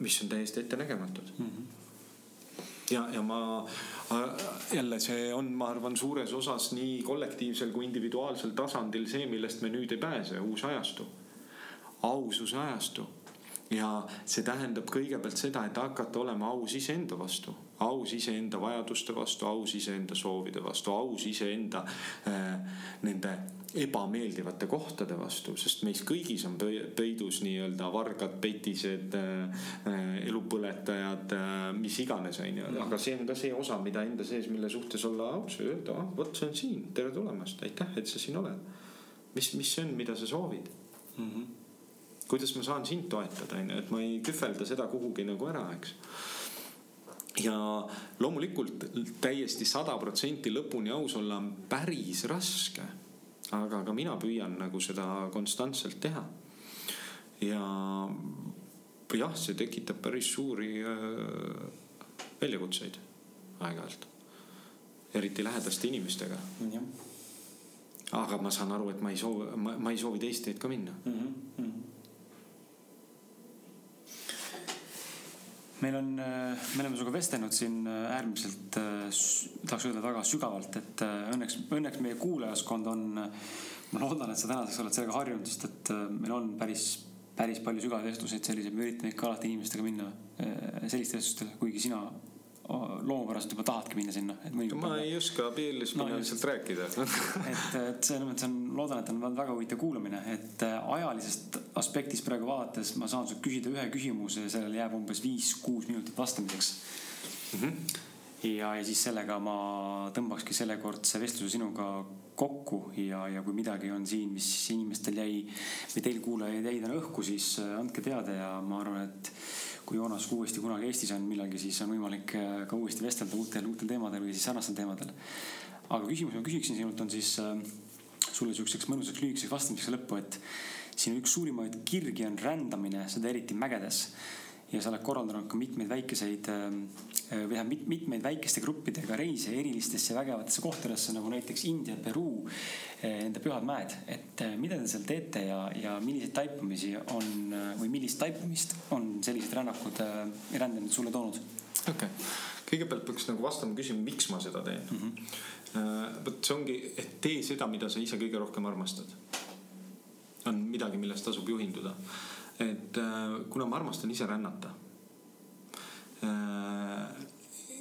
mis on täiesti ettenägematud mm. -hmm ja, ja ma jälle see on, ma arvan, suures osas nii kollektiivsel kui individuaalsel tasandil see, millest me nüüd ei pääse, uus ajastu. aususe ajastu ja see tähendab kõigepealt seda, et hakata olema aus iseenda vastu, aus iseenda vajaduste vastu, aus iseenda soovide vastu, aus iseenda äh, nende ebameeldivate kohtade vastu, sest meis kõigis on peidus nii-öelda vargad, petised äh,, äh elupõletajad mis iganes, onju. aga see on ka see osa, mida enda sees, mille suhtes olla aus ja öelda, ah vot see on siin, tere tulemast, aitäh, et sa siin oled. mis, mis see on, mida sa soovid mm? -hmm kuidas ma saan sind toetada, onju, et ma ei kühvelda seda kuhugi nagu ära, eks ja loomulikult täiesti sada protsenti lõpuni aus olla on päris raske. aga ka mina püüan nagu seda konstantselt teha. ja jah, see tekitab päris suuri äh, väljakutseid aeg-ajalt, eriti lähedaste inimestega. aga ma saan aru, et ma ei soovi, ma ei soovi teist teed ka minna mm. -hmm meil on, äh, me oleme sinuga vestelnud siin äh, äärmiselt, äh, tahaks öelda väga sügavalt, et õnneks, õnneks meie kuulajaskond on, ma loodan, et sa tänaseks oled sellega harjunud, sest et meil on päris, päris palju sügavaid vestluseid selliseid, me üritame ikka alati inimestega minna sellistele vestlustele, kuigi sina loomupäraselt juba tahadki minna sinna. ma ei oska abielluspäraselt no, rääkida et, et selles mõttes on, loodan, et on väga huvitav kuulamine, et äh, ajalisest aspektist praegu vaadates ma saan sult küsida ühe küsimuse ja sellele jääb umbes viis-kuus minutit vastamiseks mm. -hmm. Ja, ja siis sellega ma tõmbakski sellekordse vestluse sinuga kokku ja, ja kui midagi on siin, mis inimestel jäi või teil kuulajaid jäi täna õhku, siis äh, andke teada ja ma arvan, et kui Joonas uuesti kunagi Eestis on millalgi, siis on võimalik äh, ka uuesti vestelda uutel, uutel teemadel või siis sarnastel teemadel. aga küsimus, ma küsiksin sinult, on siis äh, sulle siukseks mõnusaks lühikeseks vastamiseks lõppu, et sinu üks suurimaid kirgi on rändamine, seda eriti mägedes ja sa oled korraldanud ka mitmeid väikeseid ähm, äh, või tähendab mitmeid väikeste gruppidega reise erilistesse vägevatesse kohtadesse nagu näiteks India, Peruu, äh, nende pühad mäed. et äh, mida te seal teete ja, ja milliseid taipamisi on või millist taipamist on sellised rännakud ja rändamine sulle toonud? okei okay., kõigepealt peaks nagu vastama küsima, miks ma seda teen mm. -hmm. vot see ongi, et tee seda, mida sa ise kõige rohkem armastad. on midagi, millest tasub juhinduda et äh, kuna ma armastan ise rännata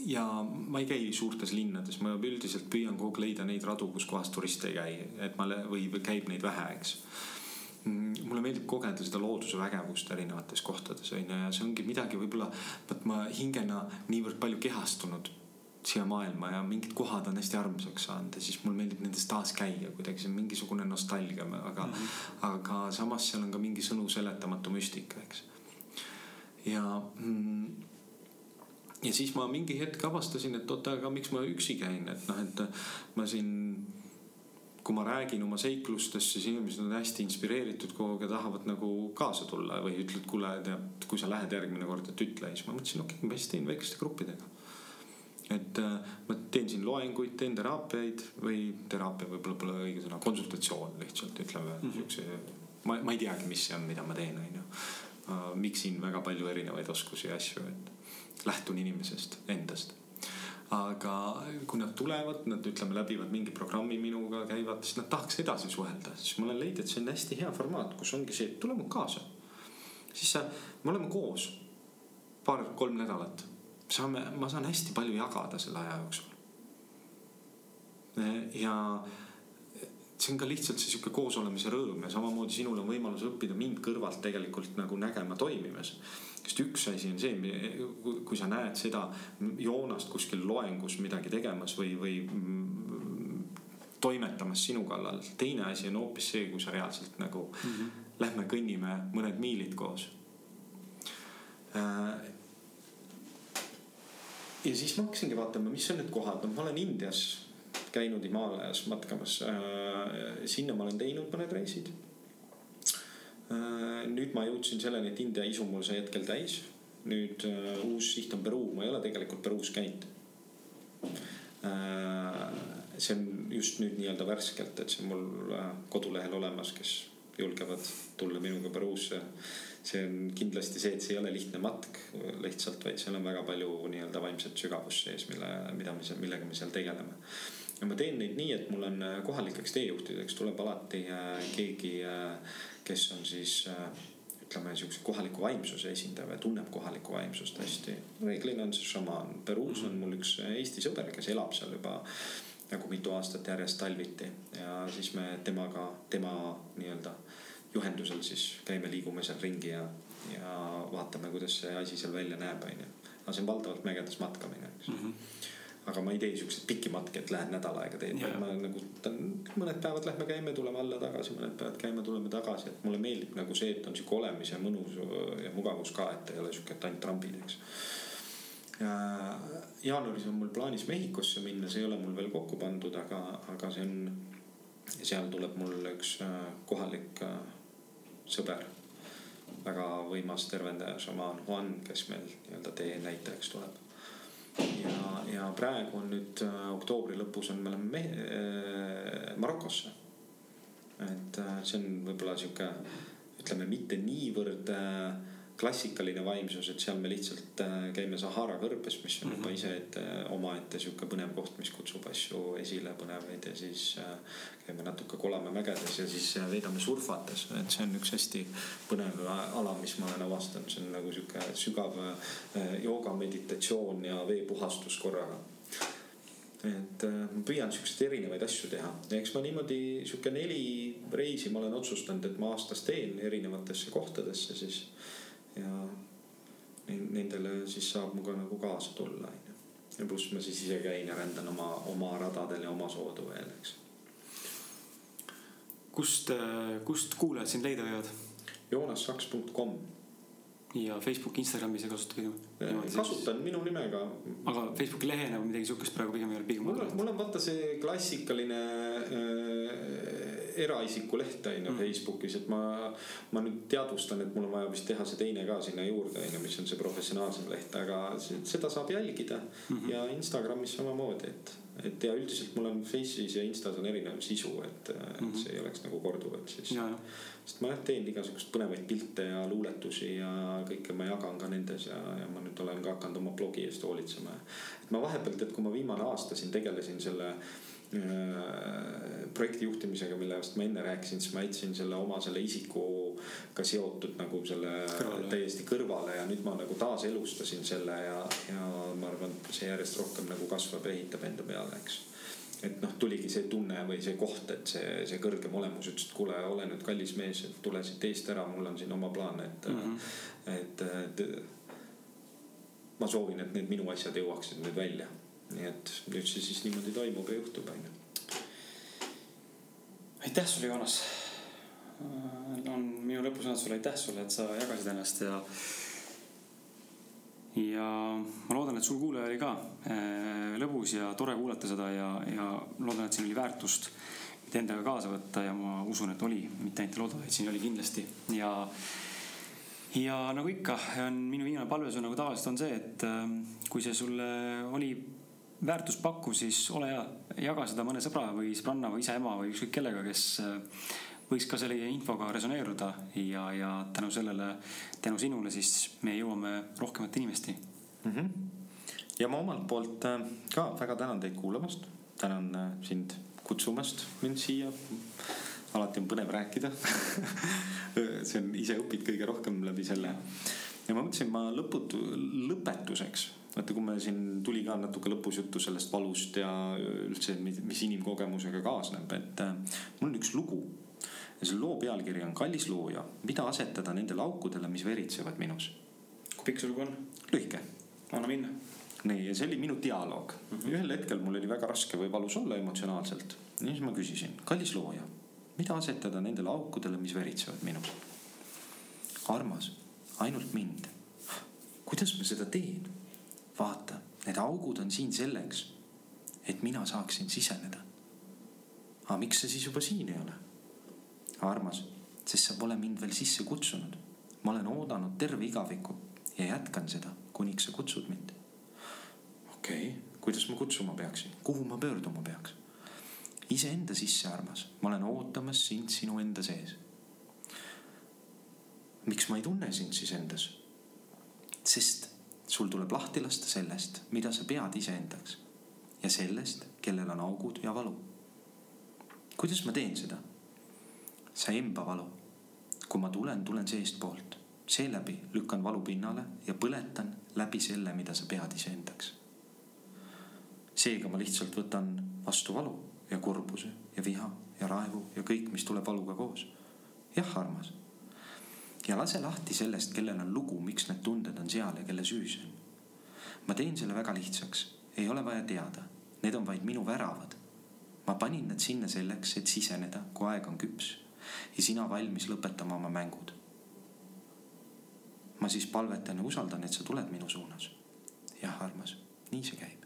ja ma ei käi suurtes linnades, ma üldiselt püüan kogu aeg leida neid radu, kus kohas turiste ei käi, et ma või, käib neid vähe, eks. Mulle meeldib kogeda seda looduse vägevust erinevates kohtades on ju ja see ongi midagi võib-olla, vot ma hingena niivõrd palju kehastunud siia maailma ja mingid kohad on hästi armsaks saanud ja siis mul meeldib nendes taas käia kuidagi, see on mingisugune nostalgia, aga mm, -hmm. aga samas seal on ka mingi sõnu seletamatu müstika, eks. ja mm, ja siis ma mingi hetk avastasin, et oota, aga miks ma üksi käin, et noh, et ma siin kui ma räägin oma seiklustest, siis inimesed on hästi inspireeritud kogu aeg ja tahavad nagu kaasa tulla või ütled, kuule, tead, kui sa lähed järgmine kord, et ütle. siis ma mõtlesin, okei okay,, ma siis teen väikeste gruppidega. Et äh, ma teen siin loenguid, teen teraapiaid või teraapia võib-olla pole õige sõna, konsultatsioon lihtsalt ütleme mm -hmm. siukse. ma, ma ei teagi, mis see on, mida ma teen, onju. miksin väga palju erinevaid oskusi ja asju, et lähtun inimesest endast aga kui nad tulevad, nad ütleme, läbivad mingi programmi minuga, käivad, siis nad tahaks edasi suhelda, siis ma olen leidnud, et see on hästi hea formaat, kus ongi see, et tule mul kaasa. siis sa, me oleme koos paar-kolm nädalat, saame, ma saan hästi palju jagada selle aja jooksul. ja see on ka lihtsalt see sihuke koosolemise rõõm ja samamoodi sinul on võimalus õppida mind kõrvalt tegelikult nagu nägema toimimas sest üks asi on see, kui sa näed seda Joonast kuskil loengus midagi tegemas või, või toimetamas sinu kallal. teine asi on hoopis see, kui sa reaalselt nagu mm -hmm. lähme kõnnime mõned miilid koos. Äh, ja siis ma hakkasingi vaatama, mis on need kohad, noh, ma olen Indias käinud Himaalajas matkamas. Äh, sinna ma olen teinud mõned reisid Äh, nüüd ma jõudsin selleni, et India isu mul sai hetkel täis. nüüd uh, uus siht on Peruu, ma ei ole tegelikult Peruus käinud uh,. see on just nüüd nii-öelda värskelt, et see on mul uh, kodulehel olemas, kes julgevad tulla minuga Peruusse. see on kindlasti see, et see ei ole lihtne matk lihtsalt, vaid seal on väga palju nii-öelda vaimset sügavust sees, mille, mida me seal, millega me seal tegeleme ja ma teen neid nii, et mul on kohalikeks teejuhtideks tuleb alati keegi kes on siis äh, ütleme sihukese kohaliku vaimsuse esindaja tunneb kohalikku vaimsust hästi. reeglina on see šamaan. Peruus on mul üks äh, Eesti sõber, kes elab seal juba nagu mitu aastat järjest talviti ja siis me temaga, tema nii-öelda juhendusel siis käime, liigume seal ringi ja, ja vaatame, kuidas see asi seal välja näeb, onju. aga see on valdavalt mägedes matkamine, eks mm. -hmm aga ma ei tee siukseid pikki matke, et lähen nädal aega teen, vaid ma nagu mõned päevad lähme käime, tuleme alla tagasi, mõned päevad käime, tuleme tagasi, et mulle meeldib nagu see, et on sihuke olemise mõnus ja mugavus ka, et ei ole sihuke, et ainult trambid, eks. ja jaanuaris on mul plaanis Mehhikosse minna, see ei ole mul veel kokku pandud, aga, aga see on, seal tuleb mul üks äh, kohalik äh, sõber väga võimas tervendaja, šamaan Juan, kes meil nii-öelda tee näitajaks tuleb ja, ja praegu on nüüd äh, oktoobri lõpus on, me oleme äh, Marokosse. et äh, see on võib-olla sihuke, ütleme mitte niivõrd äh, klassikaline vaimsus, et seal me lihtsalt äh, käime Sahara kõrbes, mis on juba mhm. ise ette omaette sihuke põnev koht, mis kutsub asju esile, põnevaid ja siis äh, käime natuke Kolamäe mägedes ja siis äh, veedame surfates, et see on üks hästi põnev ala, mis ma olen avastanud, see on nagu sihuke sügav jooga, meditatsioon ja veepuhastus korraga. Et ma püüan siukseid erinevaid asju teha. Ja eks ma niimoodi sihuke neli reisi ma olen otsustanud, et ma aastas teen erinevatesse kohtadesse siis ja nendele siis saab mu ka nagu kaasa tulla, onju. ja pluss ma siis ise käin ja rändan oma, oma radadel ja oma soodu veel, eks. kust, kust kuulajad sind leida võivad? joonassaks.com ja Facebooki, Instagramis ei kasuta pigem? kasutan minu nimega. aga Facebooki lehena või midagi sihukest praegu pigem ei ole, pigem. mul on, mul on vaata see klassikaline äh, eraisiku leht on ju mm. Facebookis, et ma, ma nüüd teadvustan, et mul on vaja vist teha see teine ka sinna juurde on ju, mis on see professionaalsem leht, aga seda saab jälgida mm -hmm. ja Instagramis samamoodi, et, et ja üldiselt mul on Face'is ja Instas on erinev sisu, et mm, -hmm. et mhm. see ei oleks nagu korduv, et siis. sest ma jah teen igasuguseid põnevaid pilte ja luuletusi ja kõike ma jagan ka nendes ja, ja ma nüüd olen ka hakanud oma blogi eest hoolitsema. et ma vahepealt, et kui ma viimane aasta siin tegelesin selle Äh, projekti juhtimisega, millest ma enne rääkisin, siis ma jätsin selle oma selle isiku ka seotud nagu selle Kõrvale. täiesti kõrvale ja nüüd ma nagu taaselustasin selle ja, ja ma arvan, see järjest rohkem nagu kasvab ja ehitab enda peale, eks et noh, tuligi see tunne või see koht, et see, see kõrgem olemus ütles, et kuule, ole nüüd kallis mees, et tule siit eest ära, mul on siin oma plaan, et mm, -hmm. et, et. ma soovin, et need minu asjad jõuaksid nüüd välja, nii et nüüd see siis niimoodi toimub ja juhtub, onju. aitäh sulle, Joonas. on minu lõpusõnad sulle, aitäh sulle, et sa jagasid ennast ja ja ma loodan, et sul kuulaja oli ka äh, lõbus ja tore kuulata seda ja, ja loodan, et siin oli väärtust, mida endaga kaasa võtta ja ma usun, et oli, mitte ainult ei looda, vaid siin oli kindlasti ja. ja nagu ikka, on minu viimane palve nagu tavaliselt on see, et äh, kui see sulle oli väärtust pakkuv, siis ole hea, jaga seda mõne sõbra või sõbranna või isa-ema või ükskõik kellega, kes äh, võiks ka selle infoga resoneeruda ja, ja tänu sellele, tänu sinule siis me jõuame rohkemate inimesteni mm. -hmm. ja ma omalt poolt äh, ka väga tänan teid kuulamast, tänan äh, sind kutsumast mind siia. alati on põnev rääkida see on, ise õpid kõige rohkem läbi selle. ja ma mõtlesin, ma lõputu, lõpetuseks vaata, kui me siin tuli ka natuke lõpus juttu sellest valust ja üldse, mis inimkogemusega kaasneb, et äh, mul on üks lugu ja selle loo pealkiri on Kallis looja, mida asetada nendele aukudele, mis veritsevad minus. kui pikk see lugu on? lühike. anna minna. nii, ja see oli minu dialoog mm. -hmm. ühel hetkel mul oli väga raske või valus olla emotsionaalselt. ja siis ma küsisin, kallis looja, mida asetada nendele aukudele, mis veritsevad minus? armas, ainult mind. kuidas ma seda teen? Vaata, need augud on siin selleks, et mina saaksin siseneda. aga miks sa siis juba siin ei ole? armas, sest sa pole mind veel sisse kutsunud. ma olen oodanud terve igaviku ja jätkan seda, kuniks sa kutsud mind. okei okay., kuidas ma kutsuma peaksin, kuhu ma pöörduma peaks? iseenda sisse, armas, ma olen ootamas sind sinu enda sees. miks ma ei tunne sind siis endas? sest sul tuleb lahti lasta sellest, mida sa pead iseendaks ja sellest, kellel on augud ja valu. kuidas ma teen seda? sa emba valu. kui ma tulen, tulen seestpoolt, seeläbi lükkan valu pinnale ja põletan läbi selle, mida sa pead iseendaks. seega ma lihtsalt võtan vastu valu ja kurbuse ja viha ja raevu ja kõik, mis tuleb valuga koos. jah, armas. Ja lase lahti sellest, kellel on lugu, miks need tunded on seal ja kelle süü see on. ma teen selle väga lihtsaks, ei ole vaja teada, need on vaid minu väravad. ma panin nad sinna selleks, et siseneda, kui aeg on küps ja sina valmis lõpetama oma mängud. ma siis palvetan ja usaldan, et sa tuled minu suunas. jah, armas, nii see käib.